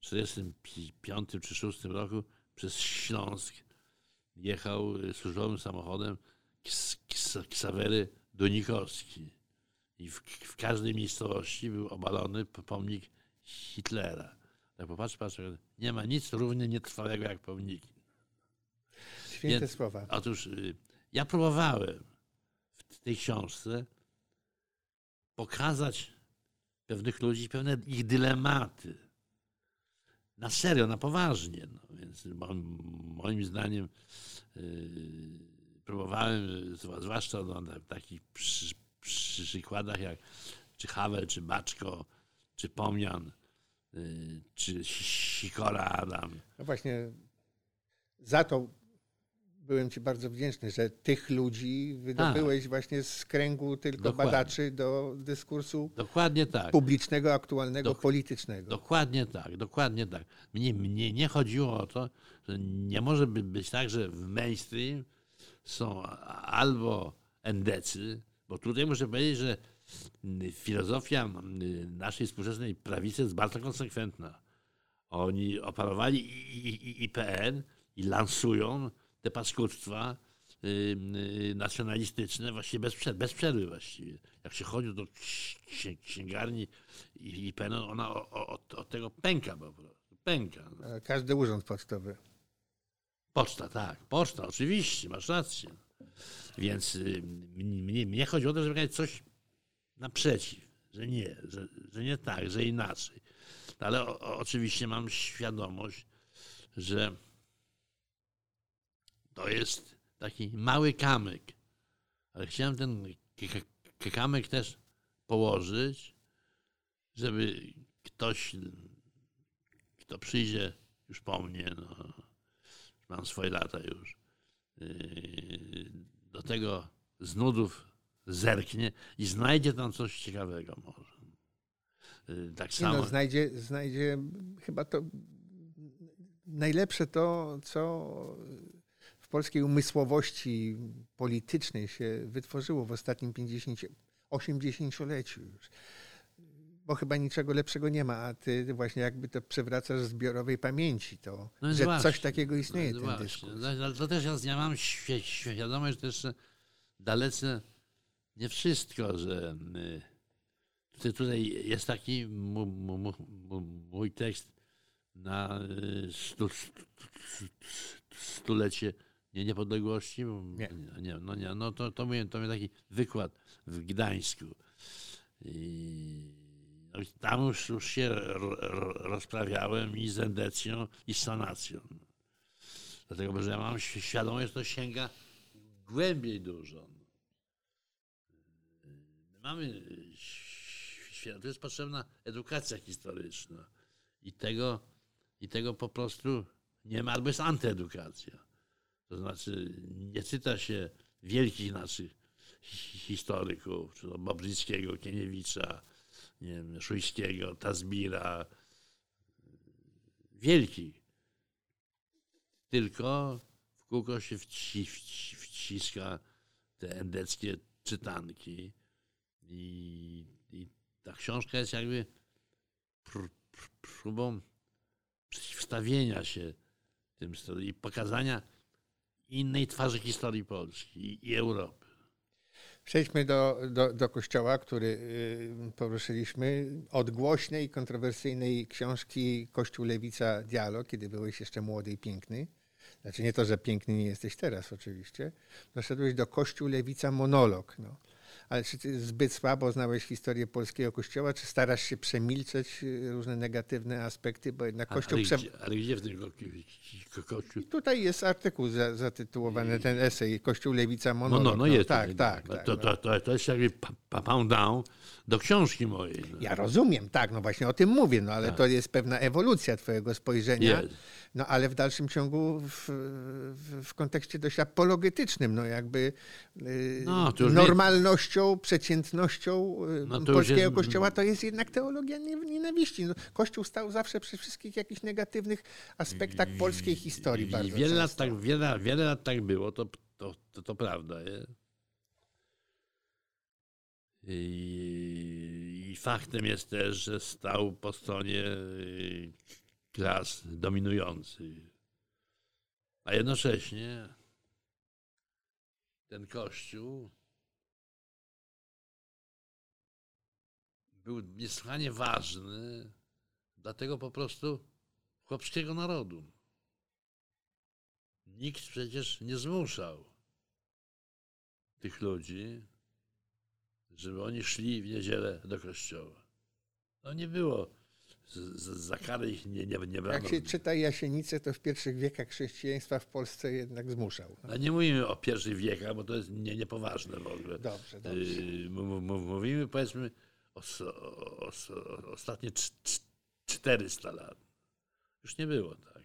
w 1945 czy 1946 roku przez Śląsk jechał y, służbowym samochodem Ksawery Donikowski. I w, w każdej miejscowości był obalony pomnik Hitlera. Tak popatrz, patrz, nie ma nic równie nietrwałego jak pomniki. Święte Więc- słowa. Otóż y, ja próbowałem w tej książce pokazać pewnych ludzi, pewne ich dylematy. Na serio, na poważnie. No, więc moim, moim zdaniem yy, próbowałem, y, zwłaszcza no, na takich przy, przy, przykładach jak czy Havel, czy Baczko, czy Pomian, yy, czy Sikora Adam. No właśnie za to byłem Ci bardzo wdzięczny, że tych ludzi wydobyłeś właśnie z kręgu tylko Dokładnie. badaczy do dyskursu Dokładnie tak. publicznego, aktualnego, Dok- politycznego. Dokładnie tak, dokładnie tak. Mnie, mnie nie chodziło o to, że nie może by być tak, że w mainstream są albo endecy, bo tutaj muszę powiedzieć, że mm, filozofia mm, naszej współczesnej prawicy jest bardzo konsekwentna. Oni oparowali IPN i lansują te paskudztwa nacjonalistyczne właściwie bez, przerwy, bez przerwy właściwie. Jak się chodzi do księgarni i, i peną, ona od, od tego pęka po prostu. Pęka. No. Każdy urząd pocztowy. Poczta, tak. Poczta, oczywiście, masz rację. Więc y, mnie, mnie chodzi o to, żeby coś naprzeciw, że nie, że, że nie tak, że inaczej. Ale o, oczywiście mam świadomość, że to jest taki mały kamyk. Ale chciałem ten kamyk też położyć, żeby ktoś, kto przyjdzie już po mnie, no, mam swoje lata już, yy, do tego z nudów zerknie i znajdzie tam coś ciekawego może. Yy, tak no, samo. No, znajdzie, znajdzie chyba to najlepsze to, co w polskiej umysłowości politycznej się wytworzyło w ostatnim 50, 80-leciu już. Bo chyba niczego lepszego nie ma, a ty właśnie jakby to przewracasz z zbiorowej pamięci, to, no że właśnie, coś takiego istnieje, no ten dyskurs. No, to też ja, ja mam świadomość, że też dalece nie wszystko, że y, tutaj jest taki mój tekst na y, stu, stulecie nie, niepodległości? Nie. nie. no nie, no to, to, miałem, to miałem taki wykład w Gdańsku. I, no tam już, już się rozprawiałem i z endecją, i z sanacją. Dlatego, że ja mam świadomość, że to sięga głębiej dużo. Mamy, to jest potrzebna edukacja historyczna i tego, i tego po prostu nie ma, albo jest antyedukacja. To znaczy nie czyta się wielkich naszych historyków, czy to Kieniewicza, nie wiem, Szujskiego, Tazbira, wielkich. Tylko w kółko się wci, wci, wciska te endeckie czytanki i, i ta książka jest jakby pr, pr, próbą przeciwstawienia się tym i pokazania innej twarzy historii Polski i Europy. Przejdźmy do, do, do kościoła, który y, poruszyliśmy. Od głośnej, kontrowersyjnej książki Kościół Lewica Dialog, kiedy byłeś jeszcze młody i piękny. Znaczy nie to, że piękny nie jesteś teraz oczywiście. Doszedłeś do Kościół Lewica Monolog. No ale czy ty zbyt słabo znałeś historię polskiego kościoła, czy starasz się przemilczeć y, różne negatywne aspekty, bo jednak kościół... Ale, gdzie, ale gdzie w tym kościół? Tutaj jest artykuł zatytułowany, ten esej, Kościół Lewica Monolog. No, no, no jest. Tak, tak, tak. To, to, to, to jest jakby pound down do książki mojej. No. Ja rozumiem, tak, no właśnie o tym mówię, no ale tak. to jest pewna ewolucja twojego spojrzenia. Jest. No ale w dalszym ciągu w, w, w kontekście dość apologetycznym, no jakby y, no, normalnością, nie... przeciętnością y, no, polskiego jest... kościoła to jest jednak teologia nienawiści. No, Kościół stał zawsze przy wszystkich jakichś negatywnych aspektach polskiej historii. Bardzo wiele, lat tak, wiele, wiele lat tak było, to, to, to, to prawda. Nie? I, I, faktem jest też, że stał po stronie y, klas dominujących. A jednocześnie ten kościół był niesłychanie ważny dla tego po prostu chłopskiego narodu. Nikt przecież nie zmuszał tych ludzi, żeby oni szli w niedzielę do kościoła. No nie było za karę ich nie, nie, nie brano. Jak się czyta Jasienicę, to w pierwszych wiekach chrześcijaństwa w Polsce jednak zmuszał. No nie mówimy o pierwszych wiekach, bo to jest nie, niepoważne w ogóle. Dobrze, dobrze. Yy, mówimy powiedzmy o, o, o, ostatnie 400 lat. Już nie było tak.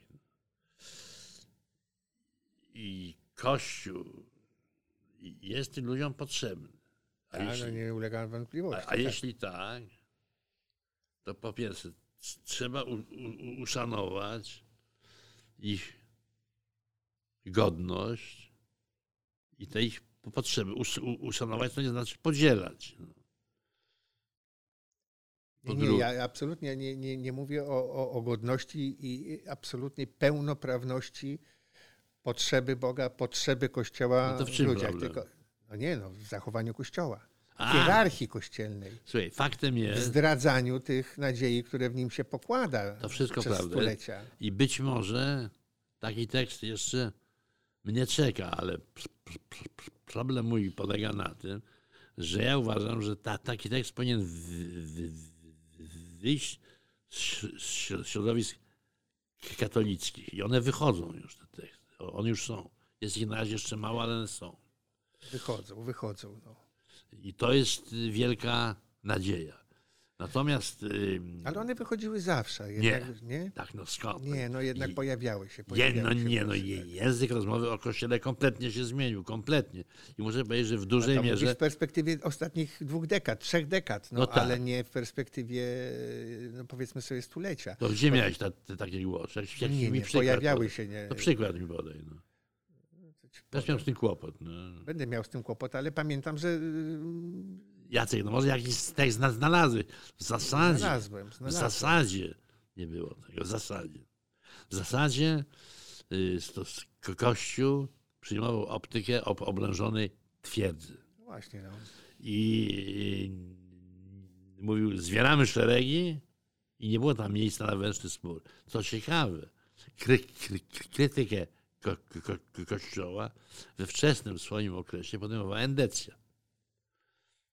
I Kościół jest tym ludziom potrzebny. A jeśli, no nie ulega wątpliwości. A, a tak. jeśli tak, to po pierwsze trzeba u, u, uszanować ich godność i te ich potrzeby. uszanować to nie znaczy podzielać. No. Nie, nie, ja absolutnie nie, nie, nie mówię o, o, o godności i absolutnej pełnoprawności potrzeby Boga, potrzeby Kościoła No to w w ludziach. Tylko, no nie no, w zachowaniu Kościoła. W hierarchii kościelnej. Słuchaj, faktem W jest, zdradzaniu tych nadziei, które w nim się pokłada To wszystko przez prawda. stulecia. i być może taki tekst jeszcze mnie czeka, ale pr- pr- pr- pr- problem mój polega na tym, że ja uważam, że ta, taki tekst powinien w, w, w, wyjść z śr- z śr- środowisk katolickich. I one wychodzą już, te teksty. One już są. Jest ich na razie jeszcze mało, ale one są. Wychodzą, wychodzą. No. I to jest y, wielka nadzieja. Natomiast y, Ale one wychodziły zawsze. Jednak, nie. tak no skąd? Nie, no jednak I- pojawiały się. Je, Pojawiały no się nie, no język rozmowy o Kościele kompletnie się zmienił, kompletnie. I muszę powiedzieć, że w dużej to mówisz mierze... w perspektywie ostatnich dwóch dekad, trzech dekad, no, No tak. ale nie w perspektywie, no powiedzmy sobie, stulecia. To gdzie miałeś ta, te, takie głosy? Jak, jak Nie, nie, przykład pojawiały się, nie. To przykład mi podaj. No. Też miałem z tym kłopot. No. Będę miał z tym kłopot, ale pamiętam, że y, Jacek, no może jakiś tekst zna- znalazłeś. W zasadzie, znalazłem. w znalazłem. zasadzie nie było tego, w zasadzie. W zasadzie y, to, Kościół przyjmował optykę ob, oblężonej twierdzy. No Właśnie, no. i i mówił, zwieramy szeregi i nie było tam miejsca na wewnętrzny spór. Co ciekawe, kry, kry, krytykę ko, ko, ko, Kościoła we wczesnym swoim okresie podejmowała Endecja.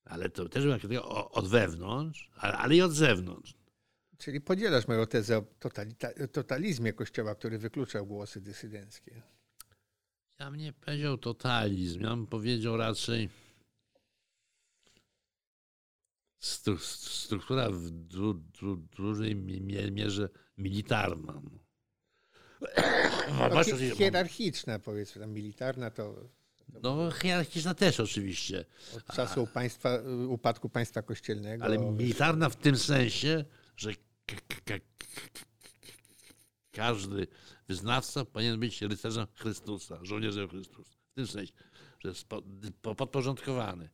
Ale to też była krytyka od wewnątrz, ale, i od zewnątrz. Czyli podzielasz moją tezę o totalizmie Kościoła, który wykluczał głosy dysydenckie. Ja bym nie powiedział totalizm, ja bym powiedział raczej stru, struktura w du, du, dużej mie- mierze militarna. No. Hi- hierarchiczna, powiedzmy, tam militarna to No, hierarchiczna też oczywiście, od czasu państwa, upadku państwa kościelnego. ale militarna w tym sensie, że każdy wyznawca powinien być rycerzem Chrystusa, żołnierzem Chrystusa. W tym sensie, że jest po- po- podporządkowany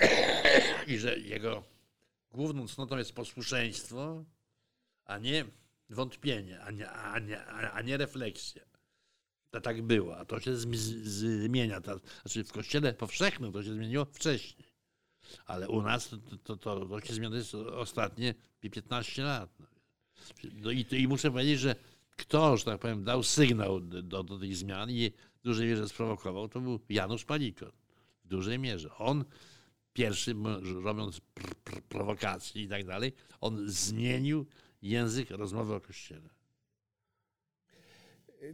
i że jego główną cnotą jest posłuszeństwo, a nie wątpienie, a nie, a nie, a nie refleksja. To tak było, a to się zmienia. To, znaczy w kościele powszechnym to się zmieniło wcześniej. Ale u nas to, to, to, to się zmienia jest ostatnie 15 lat. No i, i muszę powiedzieć, że kto, że tak powiem, dał sygnał do, do tych zmian i w dużej mierze sprowokował, to był Janusz Palikot. W dużej mierze. On pierwszy, robiąc pr, pr, prowokacje i tak dalej, on zmienił język rozmowy o Kościele.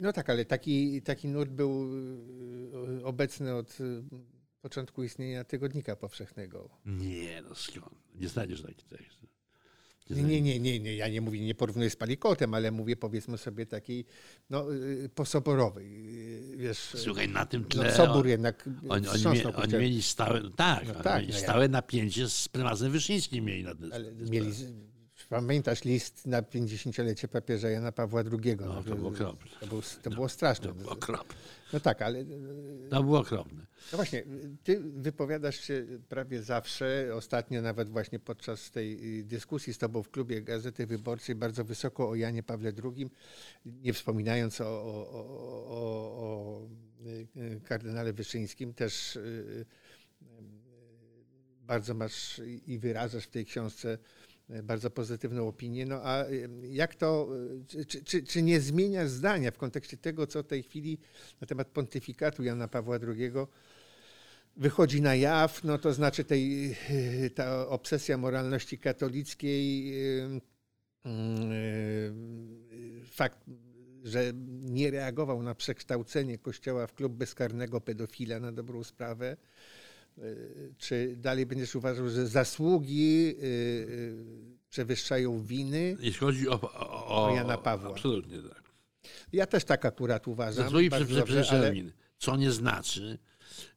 No tak, ale taki, taki nurt był y, obecny od y, początku istnienia Tygodnika Powszechnego. Nie, no skąd? Nie znajdziesz takich tekstów. Nie, nie, nie, nie, nie, ja nie mówię, nie porównuję z Palikotem, ale mówię powiedzmy sobie takiej no, y, posoborowej. Wiesz, Słuchaj, na tym no, tle sobór jednak oni, oni, mie, oni mieli stałe, no tak, No tak, mieli no ja- stałe napięcie z prymasem Wyszyńskim mieli na tym. Ale mieli, pamiętasz list na 50-lecie papieża Jana Pawła II. No, to że- było okropne. To, był, to było straszne. To było okropne. No tak, ale To było okropne. No właśnie, ty wypowiadasz się prawie zawsze, ostatnio nawet właśnie podczas tej y, dyskusji z tobą w klubie Gazety Wyborczej bardzo wysoko o Janie Pawle II, nie wspominając o, o, o, o, y, kardynale Wyszyńskim, też y, bardzo masz i wyrażasz w tej książce bardzo pozytywną opinię. No a y, jak to, y, czy, czy, czy nie zmieniasz zdania w kontekście tego, co w tej chwili na temat pontyfikatu Jana Pawła II wychodzi na jaw, no to znaczy tej, ta obsesja moralności katolickiej, fakt, że nie reagował na przekształcenie Kościoła w klub bezkarnego pedofila na dobrą sprawę, czy dalej będziesz uważał, że zasługi y, y, przewyższają winy? Jeśli chodzi o, o, o, Jana Pawła. Absolutnie tak. Ja też tak akurat uważam. Zasługi przewyższają ale- winy. Co nie znaczy,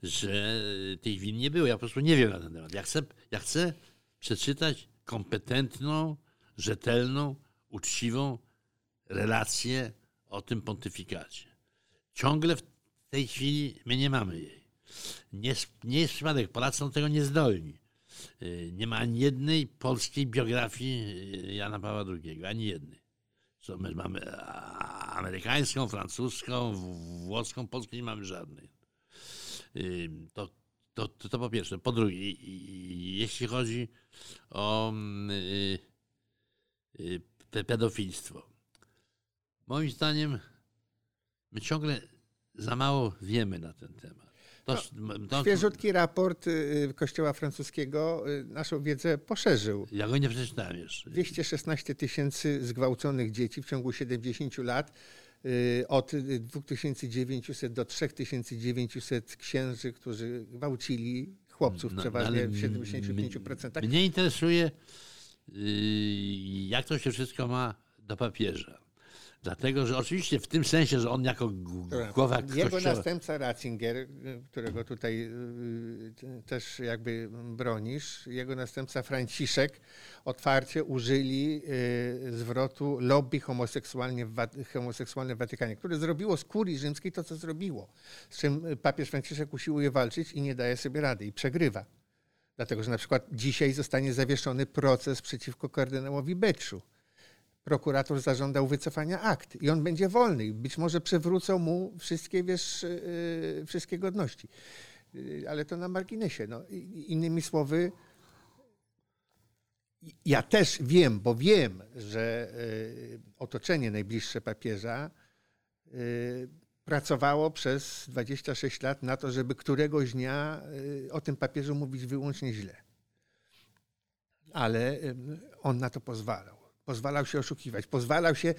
że tych win nie było. Ja po prostu nie wiem na ten temat. Ja chcę, ja chcę przeczytać kompetentną, rzetelną, uczciwą relację o tym pontyfikacie. Ciągle w tej chwili my nie mamy jej. Nie, nie jest przypadek, Polacy są tego niezdolni. Y, Nie ma ani jednej polskiej biografii y, Jana Pawła II, ani jednej. Co my mamy, amerykańską, francuską, włoską, polską nie mamy żadnej. Y, to, to, to, to po pierwsze. Po drugie, jeśli chodzi o y, pedofilstwo. Moim zdaniem my ciągle za mało wiemy na ten temat. To, no, to, świeżutki raport Kościoła Francuskiego naszą wiedzę poszerzył. Ja go nie przeczytałem jeszcze. 216 tysięcy zgwałconych dzieci w ciągu 70 lat. Od 2900 do 3900 księży, którzy gwałcili chłopców, no, przeważnie w 75%. Mnie interesuje, jak to się wszystko ma do papieża. Dlatego, że oczywiście w tym sensie, że on jako głowa Jego kościoła... następca Ratzinger, którego tutaj y, też jakby bronisz, jego następca Franciszek otwarcie użyli y, zwrotu lobby homoseksualne w, homoseksualne w Watykanie, które zrobiło z kurii rzymskiej to, co zrobiło. Z czym papież Franciszek usiłuje walczyć i nie daje sobie rady i przegrywa. Dlatego, że na przykład dzisiaj zostanie zawieszony proces przeciwko kardynałowi Beczu prokurator zażądał wycofania akt i on będzie wolny. Być może przywrócą mu wszystkie, wiesz, yy, wszystkie godności. Yy, ale to na marginesie. No, innymi słowy, ja też wiem, bo wiem, że yy, otoczenie najbliższe papieża pracowało przez 26 lat na to, żeby któregoś dnia o tym papieżu mówić wyłącznie źle. Ale on na to pozwalał pozwalał się oszukiwać, pozwalał się,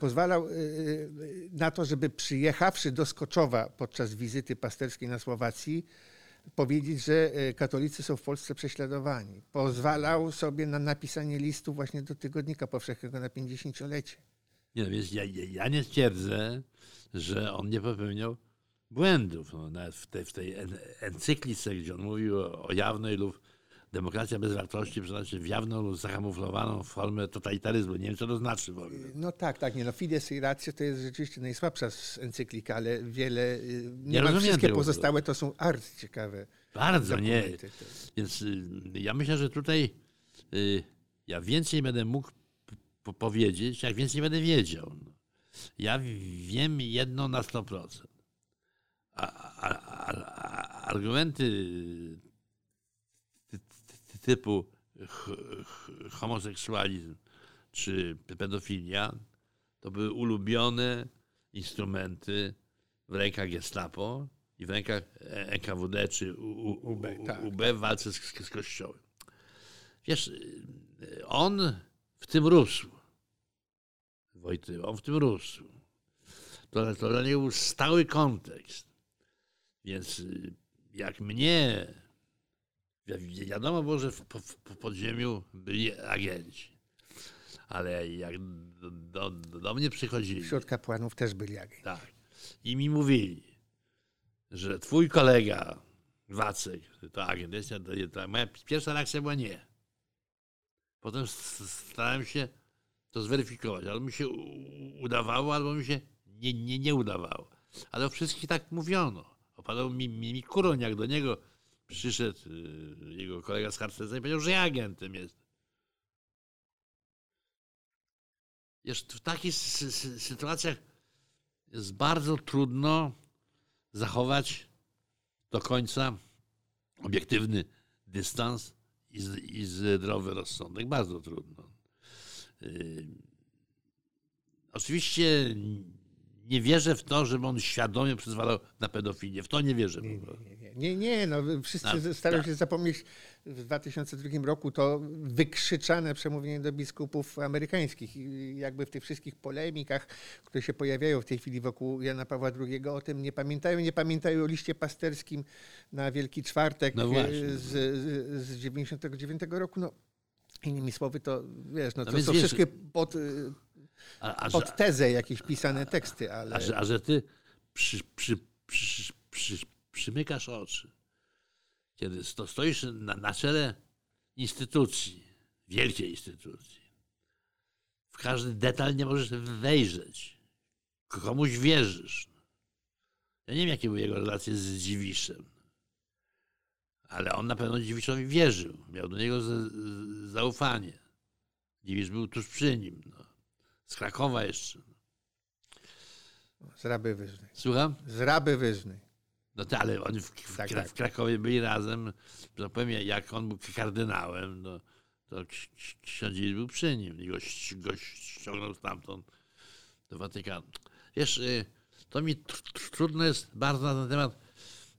pozwalał y, y, na to, żeby przyjechawszy do Skoczowa podczas wizyty pasterskiej na Słowacji, powiedzieć, że y, katolicy są w Polsce prześladowani. Pozwalał sobie na napisanie listu właśnie do Tygodnika Powszechnego na 50-lecie. Nie, no ja, ja nie twierdzę, że on nie popełniał błędów. No, nawet w tej, w tej encyklice, gdzie on mówił o, o jawnej lub demokracja bez wartości przenosi w jawną lub zakamuflowaną formę totalitaryzmu. Nie wiem, co to znaczy w ogóle. No tak, tak. Nie, no Fides i Ratio to jest rzeczywiście najsłabsza encyklika, ale wiele, y, nie, nie wszystkie pozostałe to są arcyciekawe. Bardzo, nie. Więc y, ja myślę, że tutaj y, ja więcej będę mógł powiedzieć, jak więcej będę wiedział. Ja wiem jedno na 100%. A, a, a, argumenty typu homoseksualizm czy pedofilia to były ulubione instrumenty w rękach Gestapo i w rękach NKWD czy UB, tak. UB w walce z, z Kościołem. Wiesz, on w tym rósł. Wojty, on w tym rósł. To, to dla niego był stały kontekst. Więc jak mnie Wiadomo było, że w, w, podziemiu byli agenci. Ale jak do, do, do, mnie przychodzili. Wśród kapłanów też byli agenci. Tak. I mi mówili, że twój kolega Wacek to agent. To, to, moja pierwsza reakcja była nie. Potem starałem się to zweryfikować. Albo mi się udawało, albo mi się nie, nie, nie udawało. Ale o wszystkich tak mówiono. Opadał mi, mi, mi kuroń, jak do niego przyszedł y, jego kolega z Harcerza i powiedział, że ja agentem jest. Wiesz, w takich sytuacjach jest bardzo trudno zachować do końca obiektywny dystans i, i zdrowy rozsądek. Bardzo trudno. Yy, oczywiście nie wierzę w to, żeby on świadomie przyzwalał na pedofilię. W to nie wierzę. Nie, nie, nie. nie, nie no, wszyscy no, starają tak. się zapomnieć w 2002 roku to wykrzyczane przemówienie do biskupów amerykańskich. I jakby w tych wszystkich polemikach, które się pojawiają w tej chwili wokół Jana Pawła II, o tym nie pamiętają. Nie pamiętają o liście pasterskim na Wielki Czwartek no z, z, z 99 roku. No, Innymi słowy, to wiesz, no, to no są wiesz, wszystkie pod, a, a, pod tezę jakieś pisane teksty, ale... A, że, a że ty przy, przy, przy, przy, przymykasz oczy, kiedy sto, stoisz na, na czele instytucji, wielkiej instytucji, w każdy detal nie możesz wejrzeć, komuś wierzysz. Ja nie wiem, jakie były jego relacje z Dziwiszem, ale on na pewno Dziwiszowi wierzył, miał do niego zaufanie. Dziwisz był tuż przy nim. No z Krakowa jeszcze. Z Raby Wyżnej. Słucham? Z Raby Wyżnej. No to, ale oni w, w, Tak, tak. w Krakowie byli razem, że tak powiem, jak on był kardynałem, no, to ksi- ksi- ksiądz był przy nim i go, go ściągnął stamtąd do Watykanu. Wiesz, y, to mi tr- tr- trudno jest bardzo na ten temat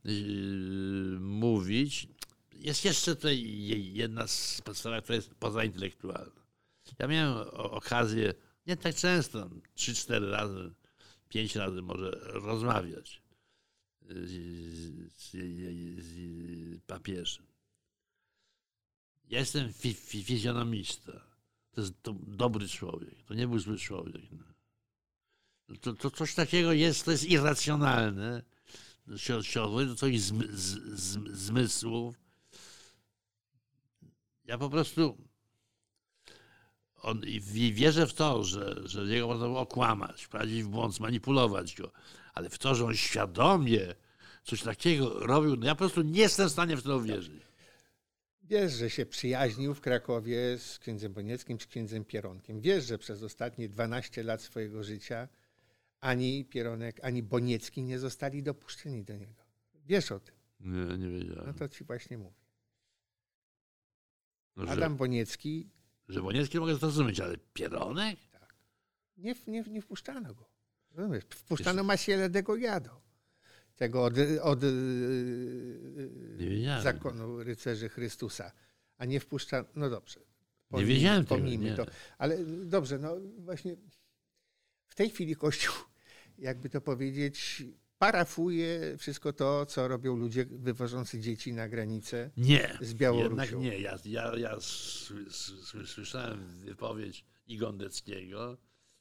yy, mówić. Jest jeszcze tutaj je- jedna z podstaw, która jest pozaintelektualna. Ja miałem okazję, nie tak często, 3-4 razy, 5 razy może rozmawiać z, z, z papieżem. Ja jestem fi, fi, fizjonomista. To jest to dobry człowiek. To nie był zły człowiek. No. To, to coś takiego jest, to jest irracjonalne. Się, się do z, zmysłów. Ja po prostu on, wierzę w to, że, że jego można było okłamać, wprowadzić w błąd, zmanipulować go, ale w to, że on świadomie coś takiego robił, no ja po prostu nie jestem w stanie w to uwierzyć. Wiesz, że się przyjaźnił w Krakowie z księdzem Bonieckim, z księdzem Pieronkiem. Wiesz, że przez ostatnie 12 lat swojego życia ani Pieronek, ani Boniecki nie zostali dopuszczeni do niego. Wiesz o tym. Nie, nie wiedziałem. No to ci właśnie mówię. No, Adam Boniecki, że Boniecki mogę zrozumieć, ale Pieronek? nie, nie, nie wpuszczano go. Rozumiesz? Wpuszczano Masiele de Goyado. Tego od, od Nie wiedziałem. zakonu rycerzy Chrystusa. A nie wpuszczano, no dobrze. Nie wiedziałem tego, pomijmy nie. to. Ale dobrze, no właśnie w tej chwili Kościół, jakby to powiedzieć, parafuje wszystko to, co robią ludzie wywożący dzieci na granicę. Nie. Z Białorusią. Jednak nie. Ja, ja, ja sły- sły- słyszałem wypowiedź i Gondeckiego,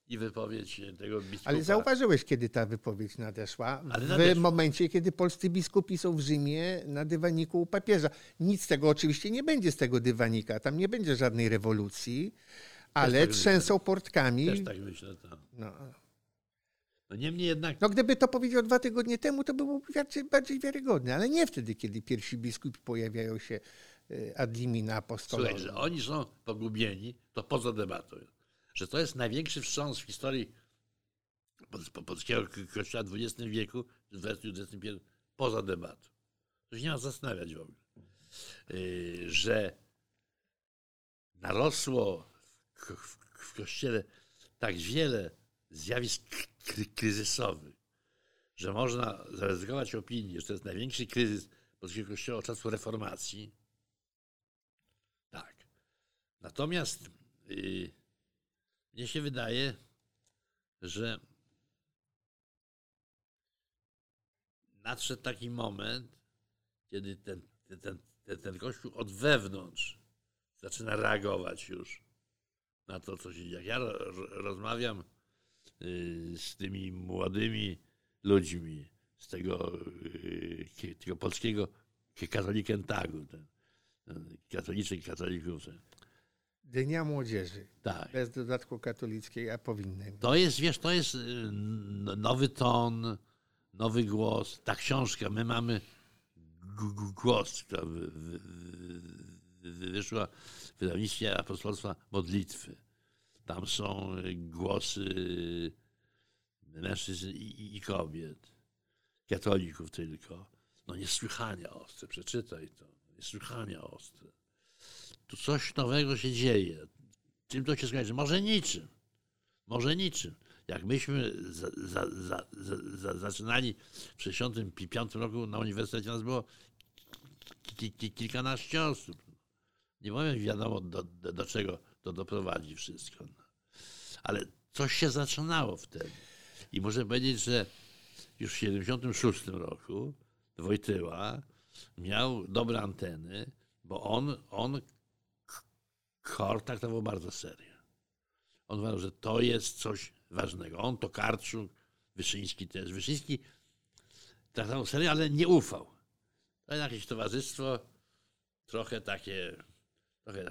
i wypowiedź tego biskupa. Ale zauważyłeś, kiedy ta wypowiedź nadeszła? Ale w nadeszła. momencie, kiedy polscy biskupi są w Rzymie na dywaniku u papieża. Nic z tego oczywiście nie będzie z tego dywanika. Tam nie będzie żadnej rewolucji, ale tak myślę. trzęsą portkami. Też tak myślę. To. No. No niemniej jednak no gdyby to powiedział dwa tygodnie temu, to byłby bardziej, bardziej wiarygodny, ale nie wtedy, kiedy pierwsi biskupi pojawiają się y, ad limina Słuchaj, apostolowi. że oni są pogubieni, to poza debatą. Że to jest największy wstrząs w historii pol- po- polskiego ko- kościoła w XX wieku, w XXI, poza debatą. To się nie ma zastanawiać w ogóle. Yy, Że narosło w kościele tak wiele zjawisk kry- kryzysowych, że można zaryzykować opinię, że to jest największy kryzys polskiego kościoła od czasu reformacji. Tak. Natomiast yy, mnie się wydaje, że nadszedł taki moment, kiedy ten, ten, ten, ten, kościół od wewnątrz zaczyna reagować już na to, co się dzieje. Jak ja ro, ro- rozmawiam z tymi młodymi ludźmi z tego, ki- tego polskiego ki- katolikentagu, ten, katoliczek katolików, Dnia Młodzieży. tak. Bez dodatku katolickiej, a powinny. To jest, wiesz, to jest y, nowy ton, nowy głos. Ta książka, my mamy głos, która wy- wy- wy- wyszła w wydawnictwie apostolstwa modlitwy. Tam są y, głosy mężczyzn i, i, kobiet, katolików tylko. No niesłychanie ostre, przeczytaj to. Niesłychanie ostre. Tu coś nowego się dzieje. Czym to się skończy? Może niczym. Może niczym. Jak myśmy za, za, za, za, za, zaczynali w 1965 roku na uniwersytecie, nas było ki, ki, kilkanaście osób. Nie powiem wiadomo do, do, do czego to doprowadzi wszystko. no. Ale coś się zaczynało wtedy. I muszę powiedzieć, że już w 1976 roku Wojtyła miał dobre anteny, bo on, on KOR traktował bardzo serio. On uważał, że to jest coś ważnego. On, to Karczuk, Wyszyński też. Wyszyński traktował serio, ale nie ufał. To jest jakieś towarzystwo trochę takie,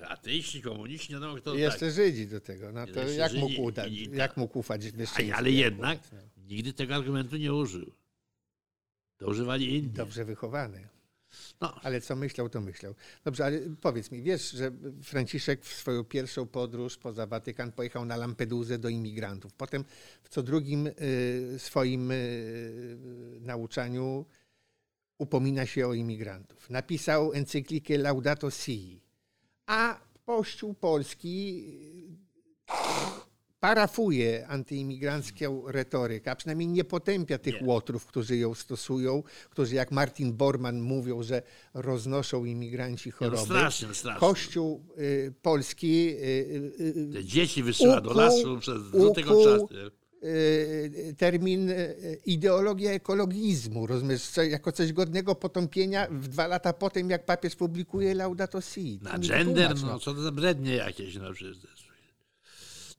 ateiści, komuniści, nie wiadomo kto I tak. jeszcze Żydzi do tego. No to Jeszcze jak Żydzi mógł, udać, i- i- jak mógł ufać Wyszczyński? Ale jednak ufać, no. nigdy tego argumentu nie użył. To używali inni. Dobrze wychowany. No, Ale co myślał, to myślał. Dobrze, ale powiedz mi, wiesz, że Franciszek w swoją pierwszą podróż poza Watykan pojechał na Lampedusę do imigrantów. Potem w co drugim y, swoim y, nauczaniu upomina się o imigrantów. Napisał encyklikę Laudato Si. A Kościół Polski parafuje antyimigrancką retorykę, a przynajmniej nie potępia tych Nie. łotrów, którzy ją stosują, którzy jak Martin Bormann mówią, że roznoszą imigranci no choroby. strasznie, strasznie. Kościół y, polski y, y, Te dzieci wysyła do lasu przez do tego czasu. Y, termin y, ideologia ekologizmu, rozumiesz, jako coś godnego potąpienia w dwa lata potem, jak papież publikuje Laudato Si. Na gender, wytłumacz, no co to za brednie jakieś, no przecież.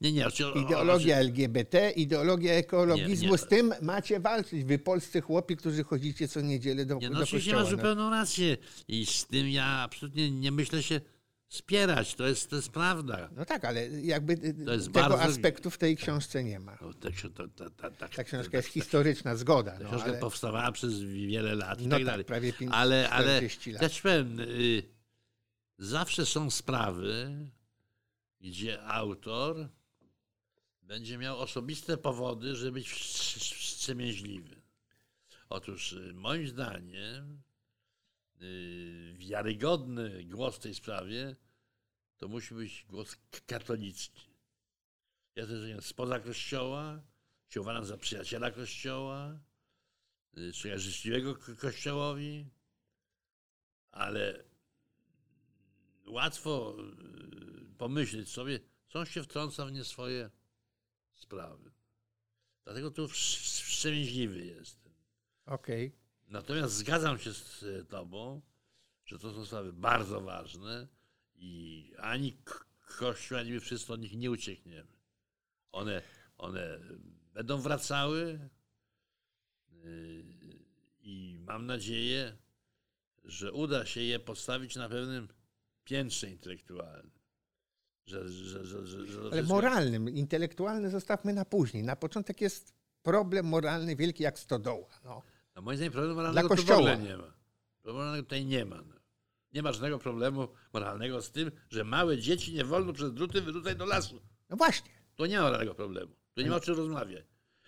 Nie, nie, oczy, o- Ideologia LGBT, ideologia ekologizmu, Nie, nie. z tym macie walczyć. Wy polscy chłopi, którzy chodzicie co niedzielę do, Nie, do no oczywiście kościoła. masz no. zupełną rację i z tym ja absolutnie nie myślę się spierać, to jest, to jest prawda. No tak, ale jakby y, jest tego bardzo- aspektu w tej książce nie ma. No, tak, tak, Ta książka jest historyczna, zgoda. Ta No, książka ale... powstawała przez wiele lat i No tak tak, dalej. prawie pięć- ale, ale 40 lat. powiem, y, zawsze są sprawy, gdzie autor będzie miał osobiste powody, żeby być wstrz- wstrzemięźliwy. Otóż y, moim zdaniem y, wiarygodny głos w tej sprawie to musi być głos katolicki. Ja też jestem spoza kościoła, się uważam za przyjaciela kościoła, y, człowieka życzliwego ko- kościołowi, ale łatwo y, pomyśleć sobie, co się wtrąca w nie swoje sprawy. Dlatego tu wstrzemięźliwy jestem. Okej. Natomiast zgadzam się z e, Tobą, że to są sprawy bardzo ważne i ani Kościół, ani my wszyscy od nich nie uciekniemy. One, one będą wracały yy, i mam nadzieję, że uda się je postawić na pewnym piętrze intelektualnym. Że, że, że, Ale moralnym, intelektualny zostawmy na później. Na początek jest problem moralny wielki jak stodoła. No. No moim zdaniem problemu moralnego w Kościoła. ogóle nie ma. Problemu moralnego tutaj nie ma. No. Nie ma żadnego problemu moralnego z tym, że małe dzieci nie wolno przez druty wyrzucać do lasu. no właśnie. To nie ma żadnego problemu. Tu nie ma o czym rozmawiać.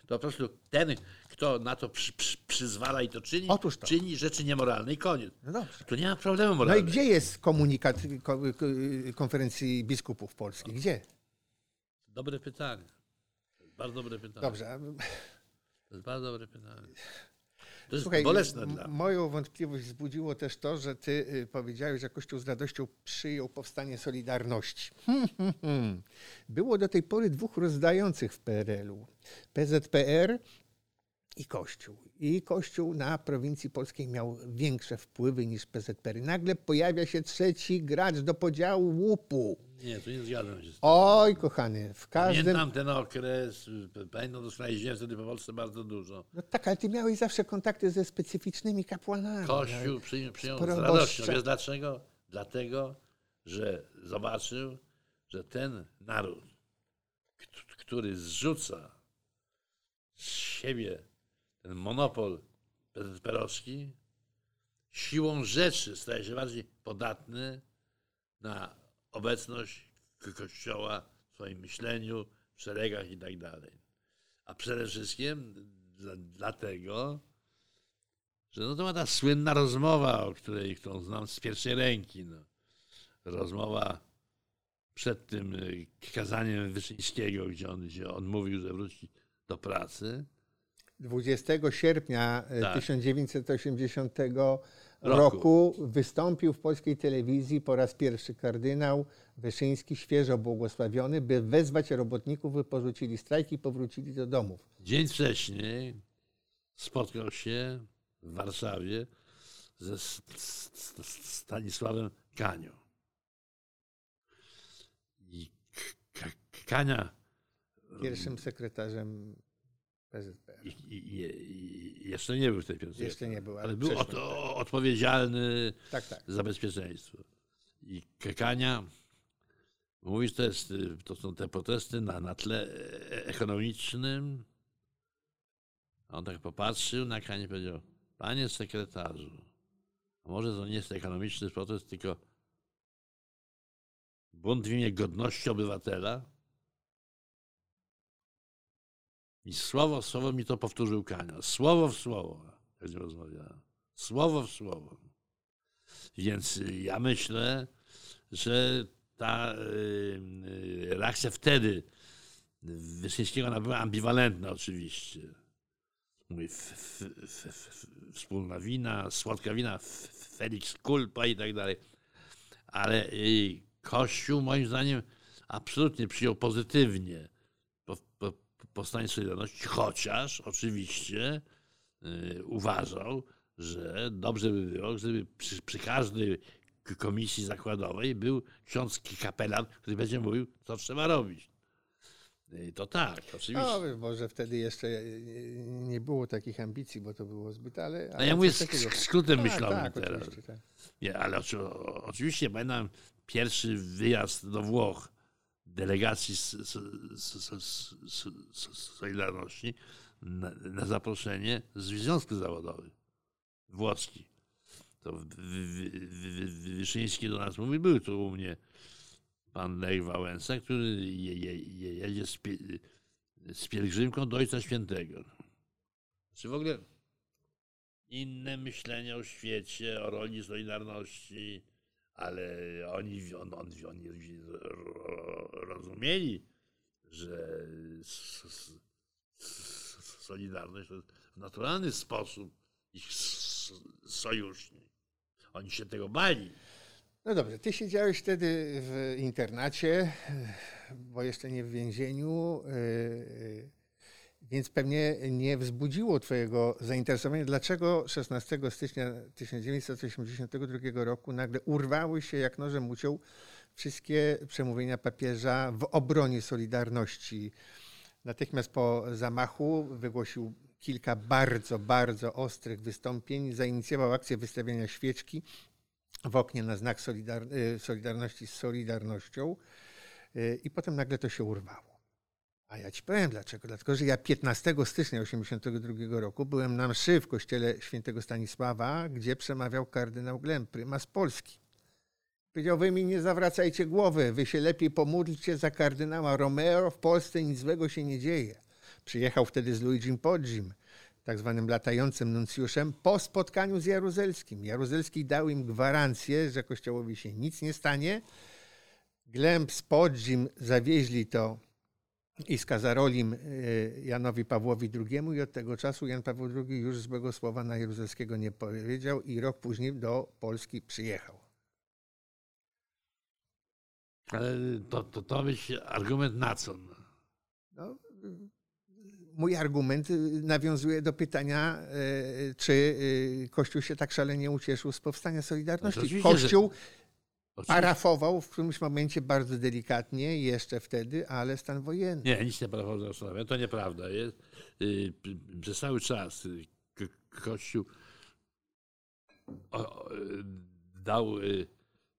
To po prostu ten, kto na to przy, przy, przyzwala i to czyni, to. czyni rzeczy niemoralne i koniec. No. Tu nie ma problemu No i moralnego. gdzie jest komunikat ko, ko, konferencji biskupów polskich? Gdzie? Dobre pytanie. Bardzo dobre pytanie. Dobrze. To jest bardzo dobre pytanie. To jest Słuchaj, bolesne dla moją wątpliwość wzbudziło też to, że ty y, powiedziałeś, że Kościół z radością przyjął powstanie Solidarności. Hmm, hmm, hmm. Było do tej pory dwóch rozdających w PRL-u. PZPR i Kościół. I Kościół na prowincji polskiej miał większe wpływy niż PZPR. Nagle pojawia się trzeci gracz do podziału łupu. Nie, tu nie zgadzam się z tym. Oj, kochany, w każdym... Pamiętam ten okres, pamiętam doskonale, jeździłem wtedy po Polsce bardzo dużo. No tak, ale ty miałeś zawsze kontakty ze specyficznymi kapłanami. Kościół przyjął, przyjął z radością. Wiesz dlaczego? Dlatego, że zobaczył, że ten naród, kt- który zrzuca z siebie ten monopol perowski, siłą rzeczy staje się bardziej podatny na obecność ko- Kościoła w swoim myśleniu, w szeregach i tak dalej. A przede wszystkim dla, dlatego, że no to ma ta słynna rozmowa, o której którą znam z pierwszej ręki. No. Rozmowa przed tym y, kazaniem Wyszyńskiego, gdzie on, gdzie on mówił, że wróci do pracy. 20 sierpnia e, Tak. 1980 roku. wystąpił w polskiej telewizji po raz pierwszy kardynał Wyszyński, świeżo błogosławiony, by wezwać robotników, by porzucili strajk i powrócili do domów. Dzień wcześniej spotkał się w Warszawie ze Stanisławem Kanią. I Kania Pierwszym sekretarzem PZPR. I, jeszcze nie był w tej piątce. Jeszcze nie był, ale ale był od, o, odpowiedzialny Tak, tak. za bezpieczeństwo. I Kekania mówi, że to, jest, to są te protesty na, na tle ekonomicznym. A on tak popatrzył na Kanię i powiedział, panie sekretarzu, może to nie jest ekonomiczny protest, tylko bunt w imię godności obywatela. I słowo w słowo mi to powtórzył Kania. Słowo w słowo, jak rozmawiałem. Słowo w słowo. Więc ja myślę, że ta yy, reakcja wtedy Wyszyńskiego była ambiwalentna oczywiście. Mówi, f, f, f, wspólna wina, słodka wina, Felix Kulpa i tak dalej. Ale y, Kościół moim zdaniem absolutnie przyjął pozytywnie po, po, powstanie Solidarności, chociaż oczywiście y, uważał, że dobrze by było, gdyby przy, przy każdej komisji zakładowej był ksiądz kapelan, który będzie mówił, co trzeba robić. I to tak, oczywiście. No, może wtedy jeszcze nie było takich ambicji, bo to było zbyt, ale... ale no ja mówię skrótem tak, myślowym tak, teraz. Tak. Nie, ale oczy, oczywiście pamiętam pierwszy wyjazd do Włoch delegacji Solidarności na, na zaproszenie Związku Zawodowego włoski. To Wyszyński do nas mówi, był tu u mnie pan Lech Wałęsa, który je, je, jedzie z, z pielgrzymką do Ojca Świętego. Czy w ogóle inne myślenie o świecie, o roli Solidarności, ale oni, on, on, oni rozumieli, że Solidarność to w naturalny sposób ich sojusznik. Oni się tego bali. No dobrze, ty siedziałeś wtedy w internacie, bo jeszcze nie w więzieniu, yy, więc pewnie nie wzbudziło twojego zainteresowania. Dlaczego 16 stycznia 1982 roku nagle urwały się jak nożem uciął wszystkie przemówienia papieża w obronie Solidarności? Natychmiast po zamachu wygłosił kilka bardzo, bardzo ostrych wystąpień, zainicjował akcję wystawiania świeczki w oknie na znak solidar y, Solidarności z Solidarnością y, i potem nagle to się urwało. A ja ci powiem dlaczego. Dlatego, że ja 15 stycznia 1982 roku byłem na mszy w kościele świętego Stanisława, gdzie przemawiał kardynał Glem, prymas Polski. Powiedział, wy mi nie zawracajcie głowy, wy się lepiej pomódlcie za kardynała Romero, w Polsce nic złego się nie dzieje. Przyjechał wtedy z Luigi Podzim, tak zwanym latającym nuncjuszem, po spotkaniu z Jaruzelskim. Jaruzelski dał im gwarancję, że Kościołowi się nic nie stanie. Glemp z Podzim zawieźli to i z Kazarolim y, Janowi Pawłowi II i od tego czasu Jan Paweł II już złego słowa na Jaruzelskiego nie powiedział i rok później do Polski przyjechał. Ale to, to, to być argument na co? No, mój argument y, nawiązuje do pytania, y, czy Kościół się tak szalenie ucieszył z powstania Solidarności. No Kościół że... parafował w którymś momencie bardzo delikatnie, jeszcze wtedy, ale stan wojenny. Nie, nic nie parafował To nieprawda jest. Przez cały czas Kościół dał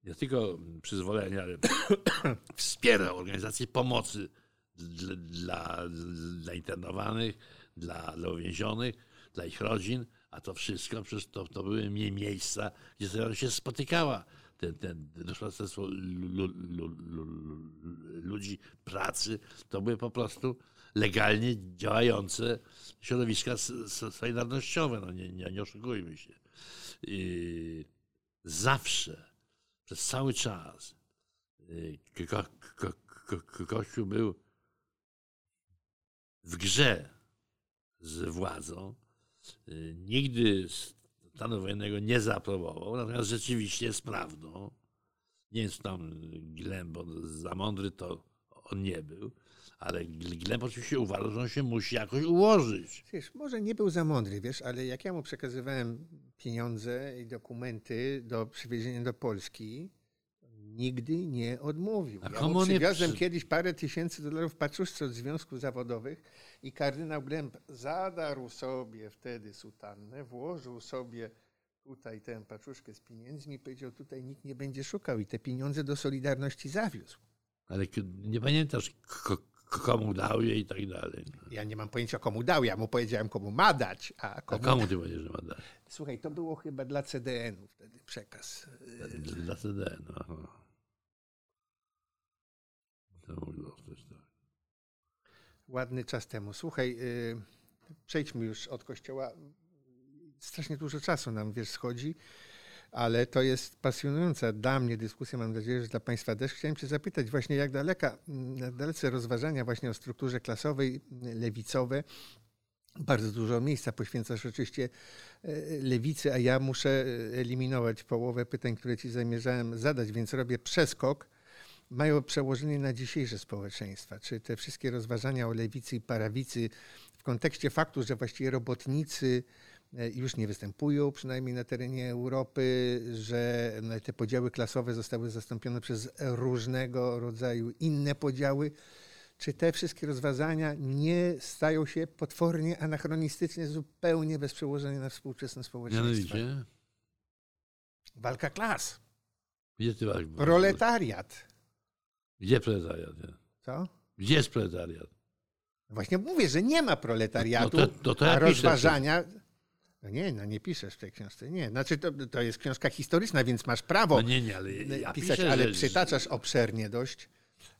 nie tylko przyzwolenie, ale wspierał organizację pomocy dla, dla, dla internowanych, dla, dla uwięzionych, dla ich rodzin, a to wszystko przecież to, to były miejsca, gdzie się spotykała ten, ten duszpasterstwo ludzi pracy, to były po prostu legalnie działające środowiska solidarnościowe, no nie, nie, nie oszukujmy się. I zawsze, przez cały czas ko, Kościół był w grze z władzą. Y, nigdy stanu wojennego nie zaaprobował, natomiast rzeczywiście jest prawdą. Nie jest tam Glębo za mądry, to on nie był, ale Gleb oczywiście uważał, że on się musi jakoś ułożyć. Wiesz, może nie był za mądry, wiesz, ale jak ja mu przekazywałem pieniądze i dokumenty do przywiezienia do Polski, nigdy nie odmówił. A ja mu przywiozłem przy... kiedyś parę tysięcy dolarów paczuszce od związków zawodowych i kardynał Glemp zadarł sobie wtedy sutannę, włożył sobie tutaj tę paczuszkę z pieniędzmi i powiedział, tutaj nikt nie będzie szukał i te pieniądze do Solidarności zawiózł. Ale nie pamiętasz, komu dał je i tak dalej. Ja nie mam pojęcia, komu dał. Ja mu powiedziałem, komu ma dać. A A komu... komu ty powiedziesz, że ma dać? Słuchaj, to było chyba dla CDN-u wtedy przekaz. Dla CDN. Aha. Tak. Ładny czas temu. Słuchaj, y, przejdźmy już od kościoła. Strasznie dużo czasu nam, wiesz, schodzi, ale to jest pasjonująca dla mnie dyskusja, mam nadzieję, że dla Państwa też. Chciałem Cię zapytać właśnie, jak daleka, jak dalece rozważania właśnie o strukturze klasowej, lewicowe, bardzo dużo miejsca poświęcasz oczywiście e, lewicy, a ja muszę eliminować połowę pytań, które Ci zamierzałem zadać, więc robię przeskok mają przełożenie na dzisiejsze społeczeństwa? Czy te wszystkie rozważania o lewicy i parawicy w kontekście faktu, że właściwie robotnicy e, już nie występują, przynajmniej na terenie Europy, że no, te podziały klasowe zostały zastąpione przez różnego rodzaju inne podziały, czy te wszystkie rozważania nie stają się potwornie anachronistycznie, zupełnie bez przełożenia na współczesne społeczeństwo? Mianowicie, Walka klas, proletariat. Gdzie proletariat? Co? Gdzie jest proletariat? Właśnie mówię, że nie ma proletariatu, No to- to- to ja a piszę rozważania... No nie, no nie piszesz w tej książce. Nie, znaczy to, to jest książka historyczna, więc masz prawo No nie, nie, ale ja pisać, piszę, ale że- przytaczasz obszernie dość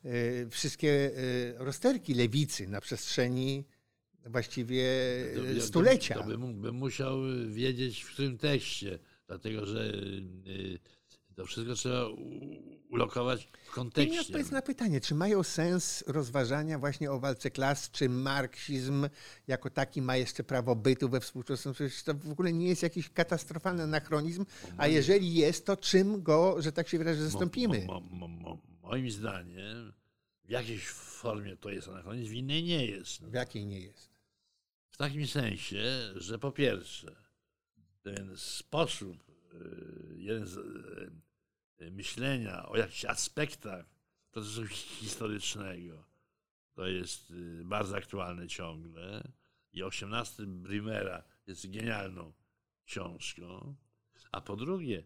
y, wszystkie y, rozterki lewicy na przestrzeni właściwie To- y, to- stulecia. To bym, bym musiał wiedzieć w którym tekście, dlatego że y, to wszystko trzeba ulokować w kontekście. odpowiedz na pytanie, czy mają sens rozważania właśnie o walce klas, czy marksizm jako taki ma jeszcze prawo bytu we współczesnym Przecież to w ogóle nie jest jakiś katastrofalny anachronizm, a jeżeli jest, to czym go, że tak się wyrażę, zastąpimy? Mo, mo, mo, mo, moim zdaniem w jakiejś formie to jest anachronizm, w innej nie jest. W jakiej nie jest? W takim sensie, że po pierwsze, ten sposób, y, jeden z myślenia o jakichś aspektach procesu historycznego, to jest y, bardzo aktualne ciągle. I 18 Brimera jest genialną książką. A po drugie,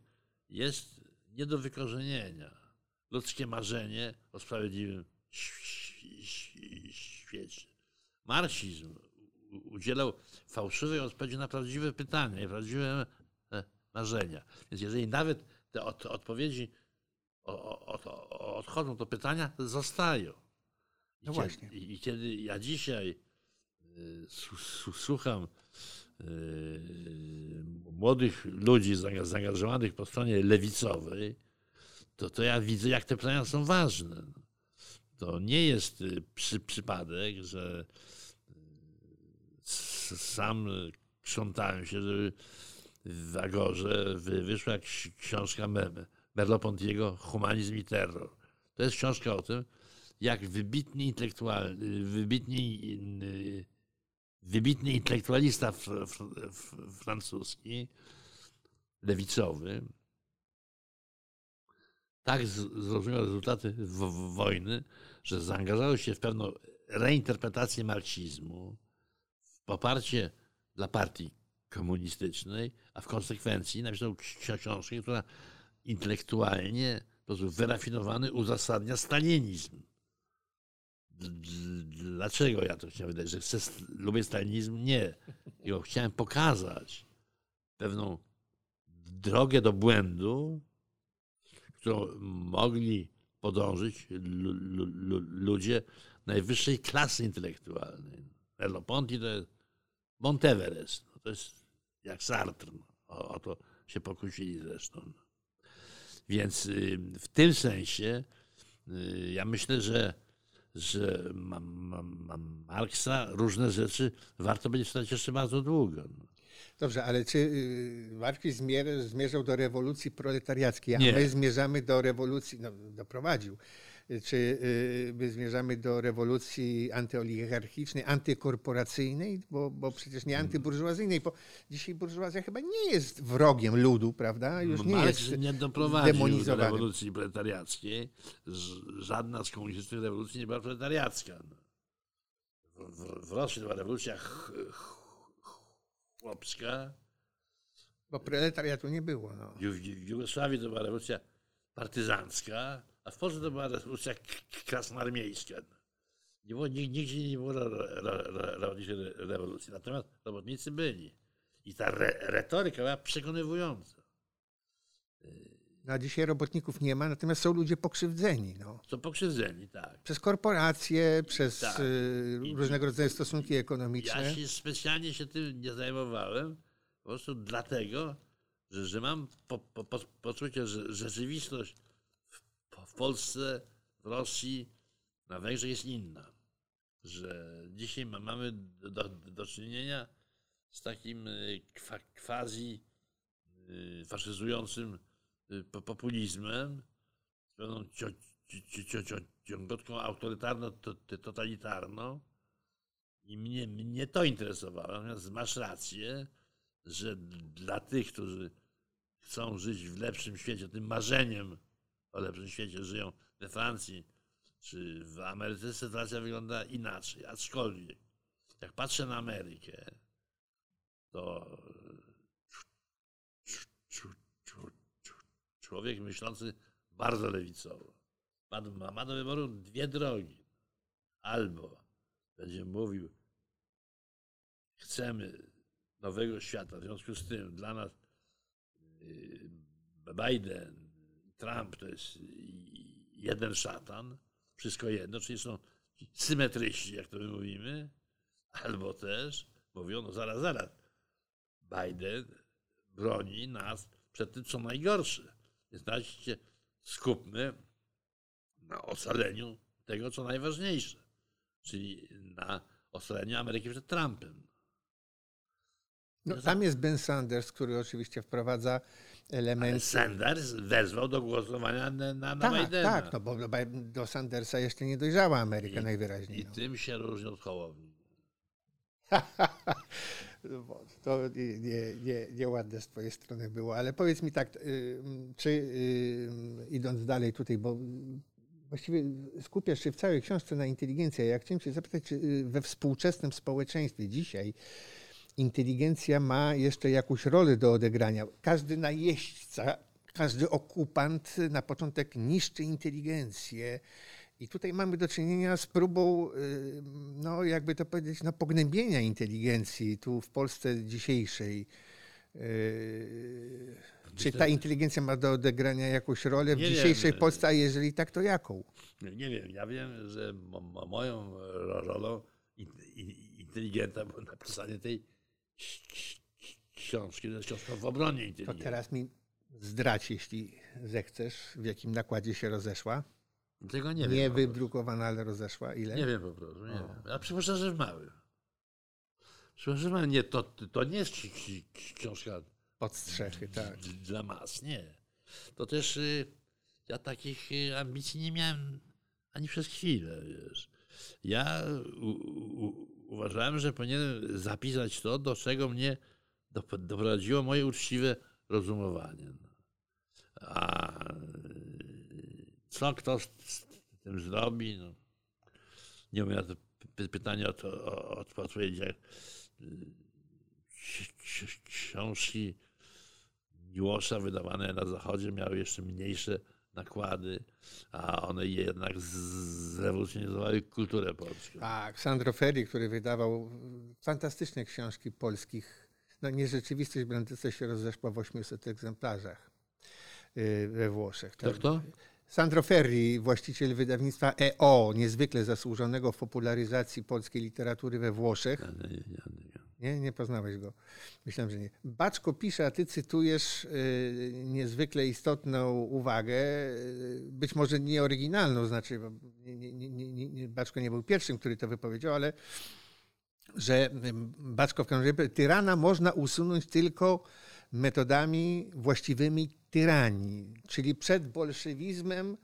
jest nie do wykorzenienia ludzkie marzenie o sprawiedliwym świecie. Marksizm udzielał fałszywej odpowiedzi na prawdziwe pytania i prawdziwe e, marzenia. Więc jeżeli nawet te od, odpowiedzi o, o, o, odchodzą, to pytania zostają. I No kiedy, właśnie. I, I kiedy ja dzisiaj y, słucham y, młodych ludzi zaanga- zaangażowanych po stronie lewicowej, to, to ja widzę, jak te pytania są ważne. To nie jest y, przy, przypadek, że sam krzątałem się, żeby w Agorze wy- wyszła ksi- książka Me- Merleau-Pontiego Humanizm i terror. To jest książka o tym, jak wybitny intelektualny, wybitny, y, wybitny intelektualista fr, fr, fr, francuski, lewicowy, tak zrozumiał rezultaty wojny, że zaangażował się w pewną reinterpretację marksizmu, w poparcie dla partii komunistycznej, a w konsekwencji napisał ksi- książkę, która intelektualnie w sposób wyrafinowany uzasadnia stalinizm. Dlaczego ja to chciałem wydać? Że chcę, lubię stalinizm? Nie. Tylko chciałem pokazać pewną drogę do błędu, którą mogli podążyć lu- lu- lu- ludzie najwyższej klasy intelektualnej. Merleau-Ponty to jest Monteverest. No to jest jak Sartre. No. O, o to się pokłócili zresztą. Więc y, w tym sensie y, ja myślę, że, że ma, ma, ma Marksa różne rzeczy warto będzie czytać jeszcze bardzo długo. No. Dobrze, ale czy y, marksizm zmier- zmierzał do rewolucji proletariackiej, a Nie. my zmierzamy do rewolucji, no doprowadził, Y, czy y, my zmierzamy do rewolucji antyoligarchicznej, antykorporacyjnej, bo, bo przecież nie antyburżuazyjnej, bo dzisiaj burżuazja chyba nie jest wrogiem ludu, prawda? Już nie Marks jest nie doprowadził do rewolucji proletariackiej. Żadna z komunistycznych rewolucji nie była proletariacka. No. W, w, Rosji to była rewolucja ch, ch, chłopska, Bo proletariatu nie było. No. w, w Jugosławii to była rewolucja partyzancka, a w Polsce to była rewolucja krasnoarmiejska. Nie było, nigdzie nie było rewolucji. Natomiast robotnicy byli. I ta re, retoryka była przekonywująca. No, a dzisiaj robotników nie ma, natomiast są ludzie pokrzywdzeni. No. Są pokrzywdzeni, tak. Przez korporacje, przez tak. y, różnego rodzaju stosunki ekonomiczne. Ja się specjalnie się tym nie zajmowałem, po prostu dlatego, że, że mam po, po, po, poczucie, że rzeczywistość w, Polsce, w Rosji, na Węgrzech jest inna. Że dzisiaj mamy do, do czynienia z takim y, kwa, quasi y, faszyzującym y, populizmem, z pewną ciągotką autorytarno-totalitarną. I mnie, mnie to interesowało. Natomiast masz rację, że dla tych, którzy chcą żyć w lepszym świecie, tym marzeniem o lepszym świecie żyją we Francji czy w Ameryce, sytuacja wygląda inaczej. Aczkolwiek, jak patrzę na Amerykę, to człowiek myślący bardzo lewicowo ma, ma do wyboru dwie drogi. Albo będzie mówił, chcemy nowego świata, w związku z tym dla nas y, Biden, Trump to jest jeden szatan, wszystko jedno, czyli są symetryści, jak to my mówimy, albo też mówią, no zaraz, zaraz, Biden broni nas przed tym, co najgorsze. Dajcie, skupmy na ocaleniu tego, co najważniejsze, czyli na ocaleniu Ameryki przed Trumpem. No, tam jest Ben Sanders, który oczywiście wprowadza elementy. Ale Sanders wezwał do głosowania na, na tak. Tak, no bo do Sandersa jeszcze nie dojrzała Ameryka I, najwyraźniej. I no. tym się różni od Hołowni. To nie, nie, nie, nieładne z twojej strony było, ale powiedz mi tak, y, czy y, idąc dalej tutaj, bo właściwie skupiasz się w całej książce na inteligencji. Ja chciałem cię zapytać, czy y, we współczesnym społeczeństwie dzisiaj inteligencja ma jeszcze jakąś rolę do odegrania. Każdy najeźdźca, każdy okupant na początek niszczy inteligencję. I tutaj mamy do czynienia z próbą, y, no jakby to powiedzieć, no, pognębienia inteligencji tu w Polsce dzisiejszej. Y, czy ta inteligencja ma do odegrania jakąś rolę w nie dzisiejszej wiem. Polsce, a jeżeli tak, to jaką? Nie, nie wiem. Ja wiem, że moją rolą inteligenta było napisanie tej książki, to jest książka w obronie. To teraz mi zdradź, jeśli zechcesz, w jakim nakładzie się rozeszła. Tego nie, nie wiem. Nie wydrukowana, ale rozeszła. Ile? Nie wiem po prostu. Nie wiem. A przypuszczam, że w małym. Przypuszczam, że małym. Nie, to, to nie jest książka od strzechy, tak. Dla mas, nie. To też y, ja takich y, ambicji nie miałem ani przez chwilę, wiesz. Ja u, u, uważałem, że powinienem zapisać to, do czego mnie doprowadziło moje uczciwe rozumowanie. A co kto z tym zrobi? No, nie umiem na to pytanie odpowiedzieć. Książki Miłosza wydawane na Zachodzie miały jeszcze mniejsze nakłady, a one jednak zrewolucjonizowały kulturę polską. Tak, Sandro Ferri, który wydawał fantastyczne książki polskich. No nierzeczywistość Brandyce się rozeszła w 800 egzemplarzach y, we Włoszech. Tak? kto? Sandro Ferri, właściciel wydawnictwa EO, niezwykle zasłużonego w popularyzacji polskiej literatury we Włoszech. Nie, nie, nie, nie, nie poznałeś go. Myślałem, że nie. Baczko pisze, a ty cytujesz y, niezwykle istotną uwagę, y, być może nie oryginalną, znaczy, nie, nie, nie, nie, Baczko nie był pierwszym, który to wypowiedział, ale że Baczko w każdym tyrana można usunąć tylko metodami właściwymi tyranii, czyli przed bolszewizmem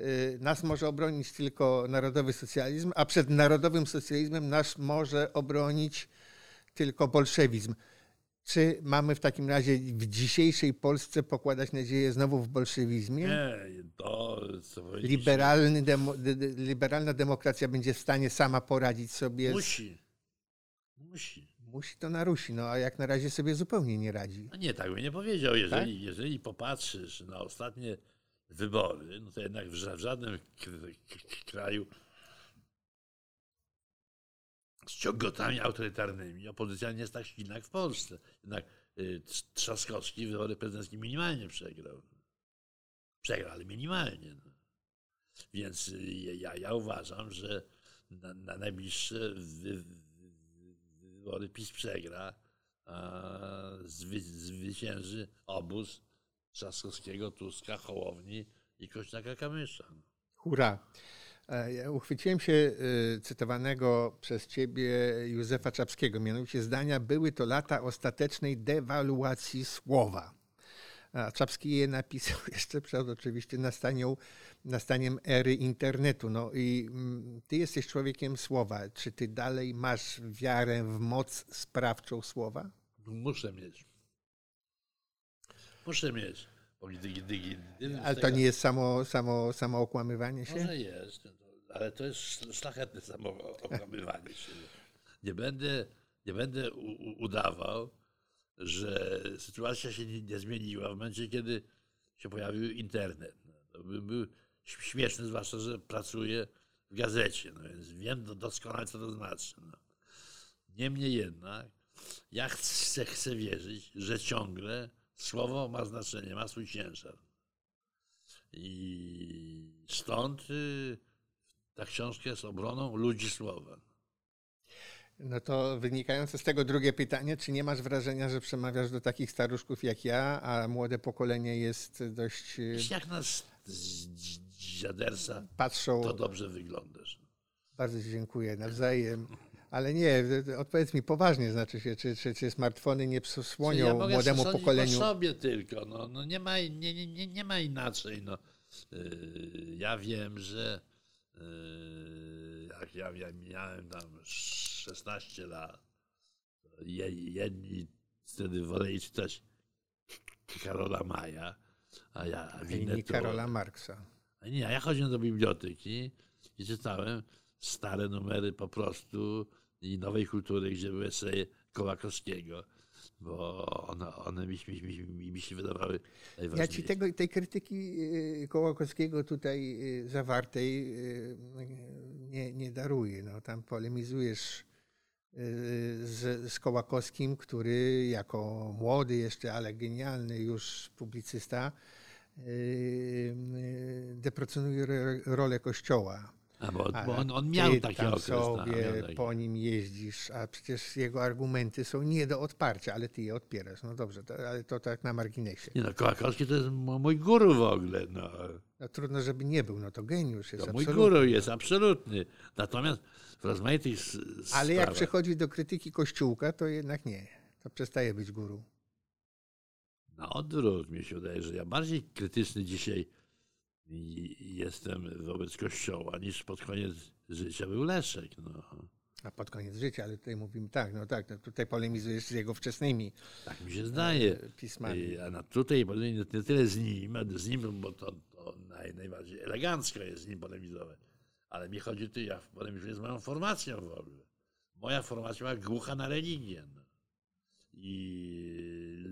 y, nas może obronić tylko narodowy socjalizm, a przed narodowym socjalizmem nas może obronić tylko bolszewizm. Czy mamy w takim razie w dzisiejszej Polsce pokładać nadzieję znowu w bolszewizmie? Nie, to Liberalny demo, liberalna demokracja będzie w stanie sama poradzić sobie. Musi. Musi. Musi to na Rusi, no a jak na razie sobie zupełnie nie radzi. No nie, tak bym nie powiedział. Jeżeli, tak? jeżeli popatrzysz na ostatnie wybory, no to jednak w żadnym kraju ciągotami autorytarnymi opozycja nie jest tak silna jak w Polsce. Jednak y, Trzaskowski wybory prezydenckie minimalnie przegrał. Przegrał, ale minimalnie. No. Więc y, ja, ja uważam, że na, na najbliższe wy, wybory PiS przegra, a zwy, zwycięży obóz Trzaskowskiego, Tuska, Hołowni i Kośniaka-Kamysza. Hurra! E, ja uchwyciłem się e, cytowanego przez ciebie Józefa Czapskiego, mianowicie zdania były to lata ostatecznej dewaluacji słowa. A Czapski je napisał jeszcze przed oczywiście nastanią, nastaniem ery internetu. No i mm, ty jesteś człowiekiem słowa. Czy ty dalej masz wiarę w moc sprawczą słowa? Muszę mieć. Muszę mieć. Ale to nie jest samo, samo, samo okłamywanie się? Może jest, ale to jest szlachetne samo okłamywanie się. Nie będę, nie będę udawał, że sytuacja się nie, nie, zmieniła w momencie, kiedy się pojawił internet. To by był śmieszny, zwłaszcza, że pracuję w gazecie, no więc wiem doskonale, co to znaczy. No. Niemniej jednak, ja chcę, chcę wierzyć, że ciągle słowo ma znaczenie, ma swój ciężar. I stąd y, ta książka jest obroną ludzi słowa. No to wynikające z tego drugie pytanie, czy nie masz wrażenia, że przemawiasz do takich staruszków jak ja, a młode pokolenie jest dość... Y, jak nas z dziadersa patrzą... to dobrze wyglądasz. Bardzo dziękuję, nawzajem. Ale nie, odpowiedz mi poważnie, znaczy się, czy, czy, czy smartfony nie przysłonią ja młodemu pokoleniu? po sobie tylko, no, no nie, ma, nie, nie, nie ma inaczej. No. Yy, ja wiem, że jak ja, ja miałem tam 16 lat, jedni wtedy woleli czytać Karola Maja, a ja a inni Karola Marksa. A nie, ja chodziłem do biblioteki i czytałem stare numery po prostu i nowej kultury, gdzie były eseje Kołakowskiego, bo one, one mi, mi, mi, mi się wydawały najważniejsze. Ja ci tego, tej krytyki y, Kołakowskiego tutaj y, zawartej y, nie, nie daruję. No, tam polemizujesz z, z Kołakowskim, który jako młody jeszcze, ale genialny już publicysta deprecjonuje rolę Kościoła bo, on, on, miał taki tam okres. sobie no, po nim jeździsz, a przecież jego argumenty są nie do odparcia, ale ty je odpierasz. No dobrze, to, ale to tak na marginesie. Nie no, Kołakowski to jest mój guru w ogóle. No. no trudno, żeby nie był, no to geniusz jest to Mój guru jest absolutny. Natomiast w rozmaitych Ale jak przechodzi do krytyki Kościółka, to jednak nie. To przestaje być guru. Na odwrót mi się wydaje, że ja bardziej krytyczny dzisiaj jestem wobec Kościoła niż pod koniec życia był Leszek. No. A pod koniec życia, ale tutaj mówimy tak, no tak, no tutaj polemizujesz z jego wczesnymi Tak mi się zdaje. E, pismami. A na tutaj nie tyle z nim, z nim, bo to, to naj, najbardziej elegancko jest z nim polemizować. Ale mi chodzi tu, ja polemizuję z moją formacją w ogóle. Moja formacja była głucha na religię. No. I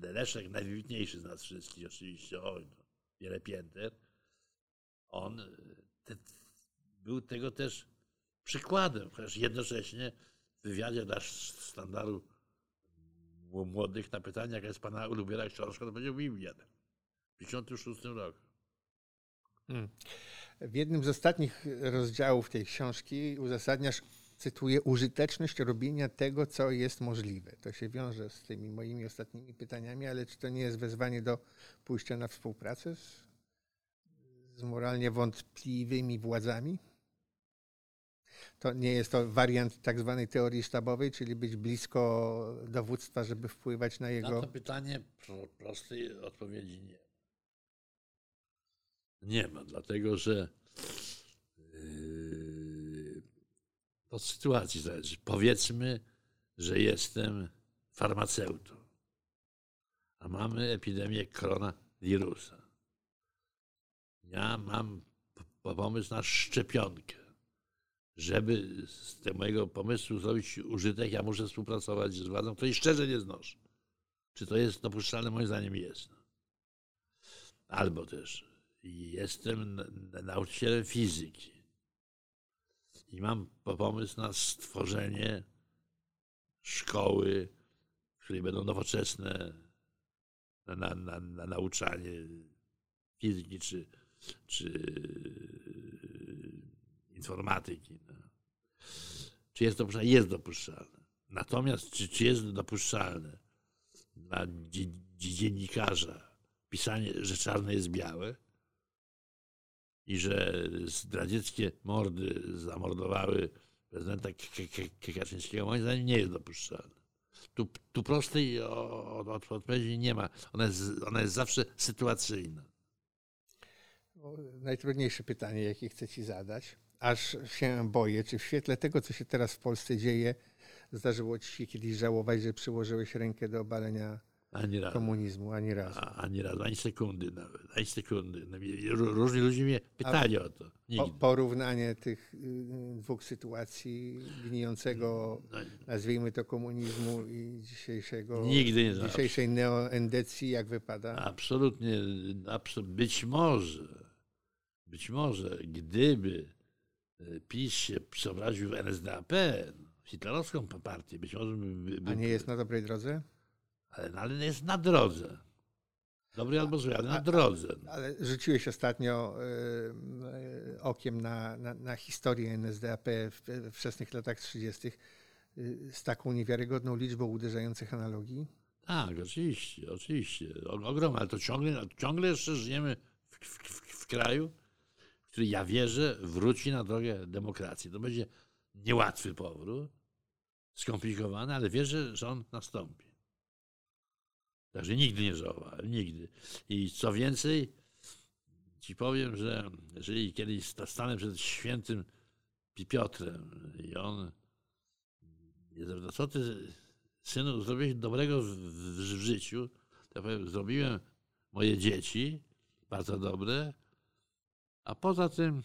Leszek, najwybitniejszy z nas wszystkich, oczywiście, oj, no wiele pięter, on e, te, był tego też przykładem, chociaż jednocześnie w wywiadzie dla standardu młodych na pytanie, jaka jest pana ulubiona książka, to będzie Biblia. W 1956 roku. Hmm. W jednym z ostatnich rozdziałów tej książki uzasadniasz, cytuję, użyteczność robienia tego, co jest możliwe. To się wiąże z tymi moimi ostatnimi pytaniami, ale czy to nie jest wezwanie do pójścia na współpracę z, z moralnie wątpliwymi władzami? To nie jest to wariant tak zwanej teorii sztabowej, czyli być blisko dowództwa, żeby wpływać na jego. Na to pytanie prostej odpowiedzi nie. Nie ma, dlatego że yy, od sytuacji zależy. Powiedzmy, że jestem farmaceutą, a mamy epidemię koronawirusa. Ja mam pomysł na szczepionkę. Żeby z tego mojego pomysłu zrobić użytek, ja muszę współpracować z władzą, której szczerze nie znoszę. Czy to jest dopuszczalne? Moim zdaniem jest. Albo też jestem nauczycielem fizyki. I mam pomysł na stworzenie szkoły, w której będą nowoczesne na, na, na, na nauczanie fizyki czy, czy informatyki. No. Czy jest dopuszczalne? Jest dopuszczalne. Natomiast czy, czy jest dopuszczalne dla dziennikarza pisanie, że czarne jest białe i że zdradzieckie mordy zamordowały prezydenta Kaczyńskiego, moim zdaniem nie jest dopuszczalne. Tu, tu prostej odpowiedzi nie ma. Ona jest, ona jest zawsze sytuacyjna. Najtrudniejsze pytanie, jakie chcę Ci zadać, aż się boję, czy w świetle tego, co się teraz w Polsce dzieje, zdarzyło Ci się kiedyś żałować, że przyłożyłeś rękę do obalenia ani razu. komunizmu, ani razu. A, ani razu, ani sekundy nawet, ani sekundy. No, różni ludzie mnie pytali A o to. Po, porównanie tych y, dwóch sytuacji gnijącego, no, nazwijmy to komunizmu i dzisiejszego, nigdy nie dzisiejszej neoendecji, jak wypada? Absolutnie. Być może, być może, gdyby y, PiS się przeobraził w NSDAP, hitlerowską partię, być może... By, by, A nie jest na dobrej drodze? Ale, no, ale jest na drodze. Dobry albo zły, ale na drodze. Ale rzuciłeś ostatnio y, okiem na, na, na, historię NSDAP w, w wczesnych latach 30. Y, z taką niewiarygodną liczbą uderzających analogii? Tak, oczywiście, oczywiście. Ogromne, ale to ciągle, ciągle jeszcze żyjemy w, w, w, w kraju, który ja wierzę wróci na drogę demokracji. To będzie niełatwy powrót, skomplikowany, ale wierzę, że on nastąpi. Także nigdy nie żałowałem, nigdy. I co więcej, ci powiem, że jeżeli kiedyś stanę przed świętym Piotrem i on no co ty, synu, zrobiłeś dobrego w, w, w życiu, to powiem, zrobiłem moje dzieci, bardzo dobre, a poza tym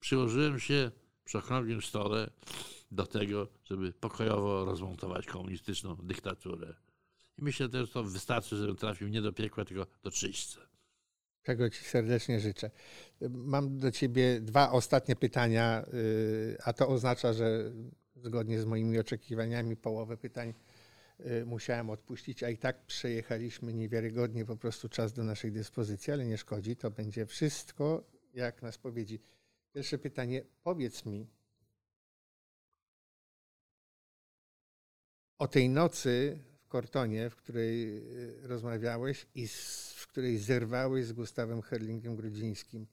przyłożyłem się przy okrągłym stole do tego, żeby pokojowo rozmontować komunistyczną dyktaturę. Myślę że to wystarczy, żebym trafił nie do piekła, tylko do czyśćca. Czego Ci serdecznie życzę. Mam do Ciebie dwa ostatnie pytania, y, a to oznacza, że zgodnie z moimi oczekiwaniami połowę pytań y, musiałem odpuścić, a i tak przejechaliśmy niewiarygodnie po prostu czas do naszej dyspozycji, ale nie szkodzi, to będzie wszystko jak na spowiedzi. Pierwsze pytanie, powiedz mi o tej nocy Kortonie, w której y, rozmawiałeś i z, w której zerwałeś z Gustawem Herlingiem Grudzińskim.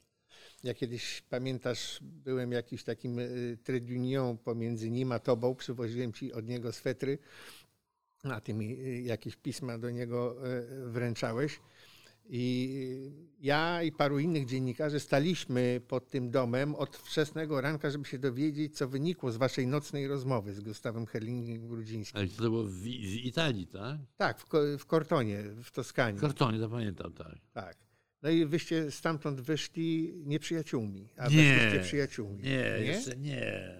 Ja kiedyś, pamiętasz, byłem jakiś takim y, tredunią pomiędzy nim a tobą, przywoziłem ci od niego swetry, a ty mi y, jakieś pisma do niego wręczałeś. I ja i paru innych dziennikarzy staliśmy pod tym domem od wczesnego ranka, żeby się dowiedzieć, co wynikło z waszej nocnej rozmowy z Gustawem Herlingiem Grudzińskim. Ale to było w, w Italii, tak? Tak, w, w Kortonie, w Toskanii. W Kortonie, zapamiętam, tak. Tak. No i wyście stamtąd wyszli nieprzyjaciółmi, a nie, przyjaciółmi. Nie, nie, jeszcze nie.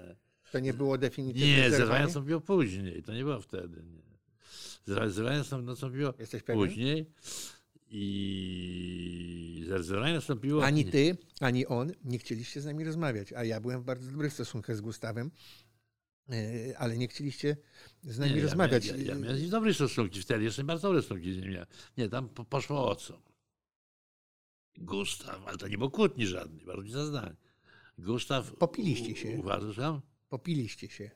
To nie było definitywne Nie, zerwanie nastąpiło później, to nie było wtedy. Nie. Zerwanie nastąpiło Jesteś później. Pewien? I zerwanie nastąpiło. Ani ty, ani on nie chcieliście z nami rozmawiać, a ja byłem w bardzo dobrych stosunkach z Gustawem, e, ale nie chcieliście z nami nie, rozmawiać. Ja, ja, ja miałem dobre stosunki wtedy, jeszcze bardzo dobre stosunki z nim. Nie, tam poszło o co. Gustaw, ale to nie było kłótni żadnej, bardzo mi zdań. Gustaw. Popiliście się. Uważam? Popiliście się.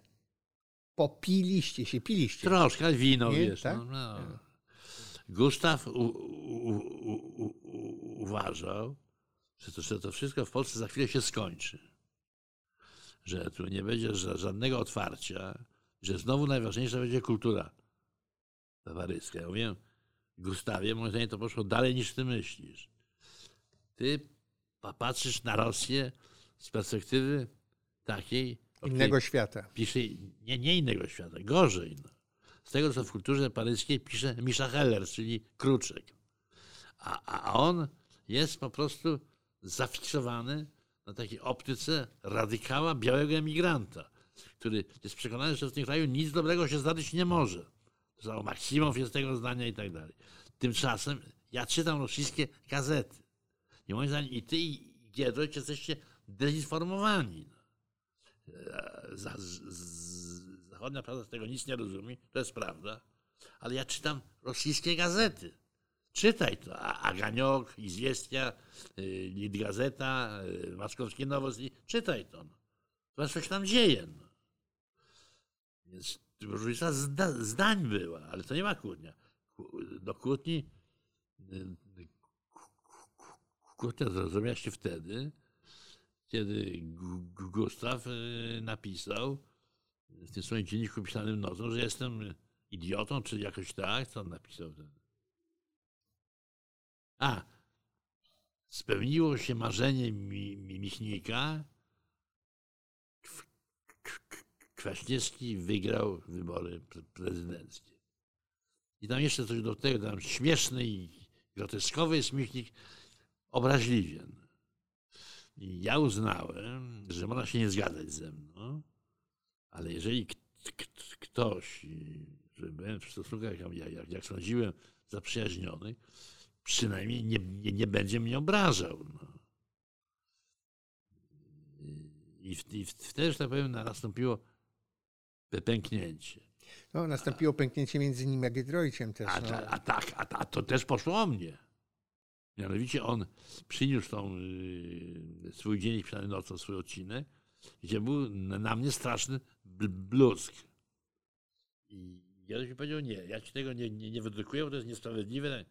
Popiliście się, piliście. Troszkę wino, nie? wiesz. Tak? No, no. Gustaw u, u, u, uważał, że to, że to wszystko w Polsce za chwilę się skończy. Że tu nie będzie żadnego otwarcia, że znowu najważniejsza będzie kultura towaryska. Ja mówię, Gustawie, moim zdaniem to poszło dalej niż ty myślisz. Ty patrzysz na Rosję z perspektywy takiej. Innego świata. Pisze, nie, nie innego świata, gorzej. No z tego, co w kulturze paryskiej pisze Misza Heller, czyli Kruczek. A, a on jest po prostu zafiksowany na takiej optyce radykała białego emigranta, który jest przekonany, że w tym kraju nic dobrego się zdarzyć nie może. To Maksimow jest tego zdania i tak dalej. Tymczasem ja czytam rosyjskie gazety. I moim zdaniem i ty, i Giedroyć jesteście dezinformowani. e, z, z, zachodnia prasa z tego nic nie rozumie, to jest prawda, ale ja czytam rosyjskie gazety. Czytaj to. Aganiok, Izwiestia, y, Lid Gazeta, y, Moskowskie Nowosti. Czytaj to. No. To coś tam dzieje. No. Więc różnica zda, zdań była, ale to nie ma kłótnia. Do kłótni y, kłótnia zrozumiała się wtedy, kiedy Gustaw napisał w tym swoim dzienniku pisanym nocą, że jestem idiotą, czy jakoś tak, co on napisał. A, spełniło się marzenie mi, Michnika. Kwaśniewski wygrał wybory prezydenckie. I tam jeszcze coś do tego, tam śmieszny i groteskowy jest Michnik, obraźliwie. I ja uznałem, że można się nie zgadzać ze mną, ale jeżeli ktoś, że byłem w stosunkach, jak, jak, sądziłem, zaprzyjaźniony, przynajmniej nie, nie, nie będzie mnie obrażał. No. I, w, I wtedy, że tak powiem, nastąpiło pęknięcie. No, nastąpiło pęknięcie między nim a Giedroyciem też. A, no. a, a tak, a, a, to też poszło o mnie. Mianowicie on przyniósł tą, y, swój dzień, przynajmniej nocą, swój odcinek, gdzie był na mnie straszny bluzg. I ja mi powiedział, nie, ja ci tego nie, nie, nie wydrukuję, bo to jest niesprawiedliwe.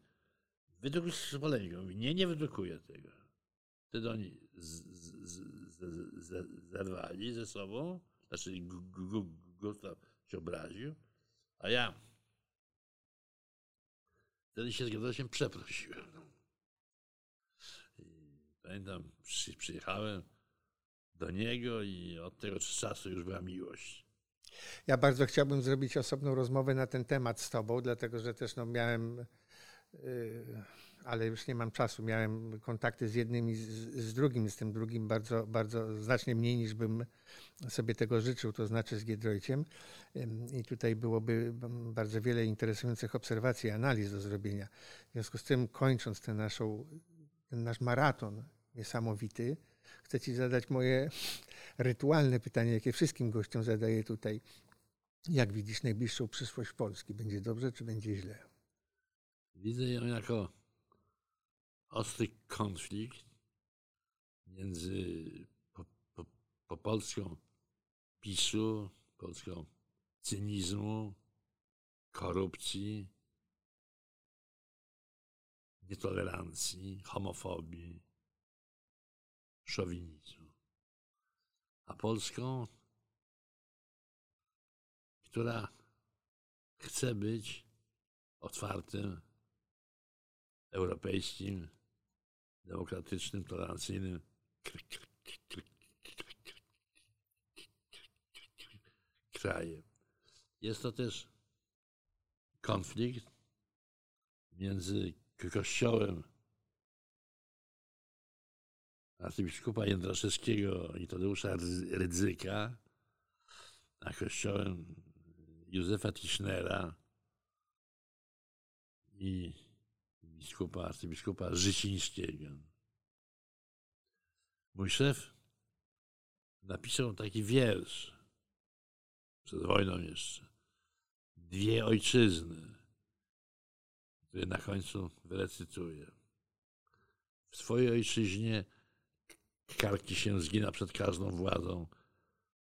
Wydrukuj z polemiką. Nie, nie wydrukuję tego. Wtedy oni z, z, z, zerwali ze sobą, znaczy Gustaw się obraził, a ja wtedy się zgadzałem, się przeprosiłem. Pamiętam, przy, przyjechałem do niego i od tego czasu już była miłość. Ja bardzo chciałbym zrobić osobną rozmowę na ten temat z tobą, dlatego że też no, miałem Y, ale już nie mam czasu. Miałem kontakty z jednym i z, z, drugim, z tym drugim bardzo, bardzo znacznie mniej niż bym sobie tego życzył, to znaczy z Giedroyciem. I tutaj byłoby bardzo wiele interesujących obserwacji analiz do zrobienia. W związku z tym, kończąc naszą, ten nasz maraton niesamowity, chcę Ci zadać moje rytualne pytanie, jakie wszystkim gościom zadaję tutaj. Jak widzisz najbliższą przyszłość Polski? Będzie dobrze, czy będzie źle? Widzę ją jako ostry konflikt między po, po, po polską PiSu, polską cynizmu, korupcji, nietolerancji, homofobii, szowinizmu. A Polską, która chce być otwartym europejskim, demokratycznym, tolerancyjnym krajem. Jest to też konflikt między kościołem arcybiskupa Jędraszewskiego i Tadeusza Rydzyka, a kościołem Józefa Tischnera i biskupa, arcybiskupa Życińskiego. Mój szef napisał taki wiersz przed wojną jeszcze. Dwie ojczyzny, które na końcu wyrecytuję. W swojej ojczyźnie karki się zgina przed każdą władzą,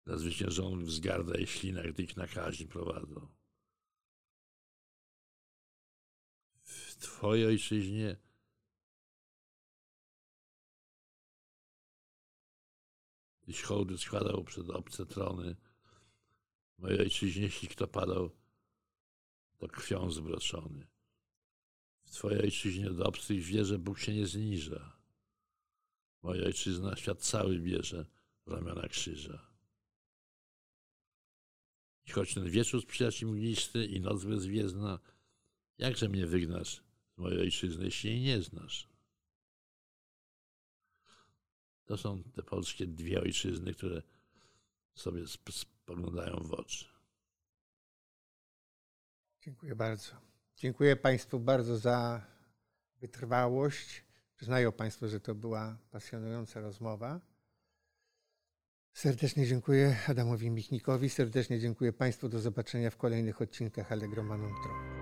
na zwyciężonych wzgarda i ślina, gdy ich na prowadzą. Twojej ojczyźnie. Tyś hołdy składał przed obce trony. Mojej ojczyźnie, jeśli kto padał, to krwią zbroczony. W Twojej ojczyźnie do obcych wierzę Bóg się nie zniża. Moja ojczyzna świat cały bierze w ramiona krzyża. I choć ten wieczór sprzyja Ci mgnisty i noc bezwiezdna, jakże mnie wygnasz mojej ojczyzny, jeśli jej nie znasz. To są te polskie dwie ojczyzny, które sobie spoglądają w oczy. Dziękuję bardzo. Dziękuję Państwu bardzo za wytrwałość. Przyznają Państwo, że to była pasjonująca rozmowa. Serdecznie dziękuję Adamowi Michnikowi, serdecznie dziękuję Państwu. Do zobaczenia w kolejnych odcinkach Allegro Manon Trop.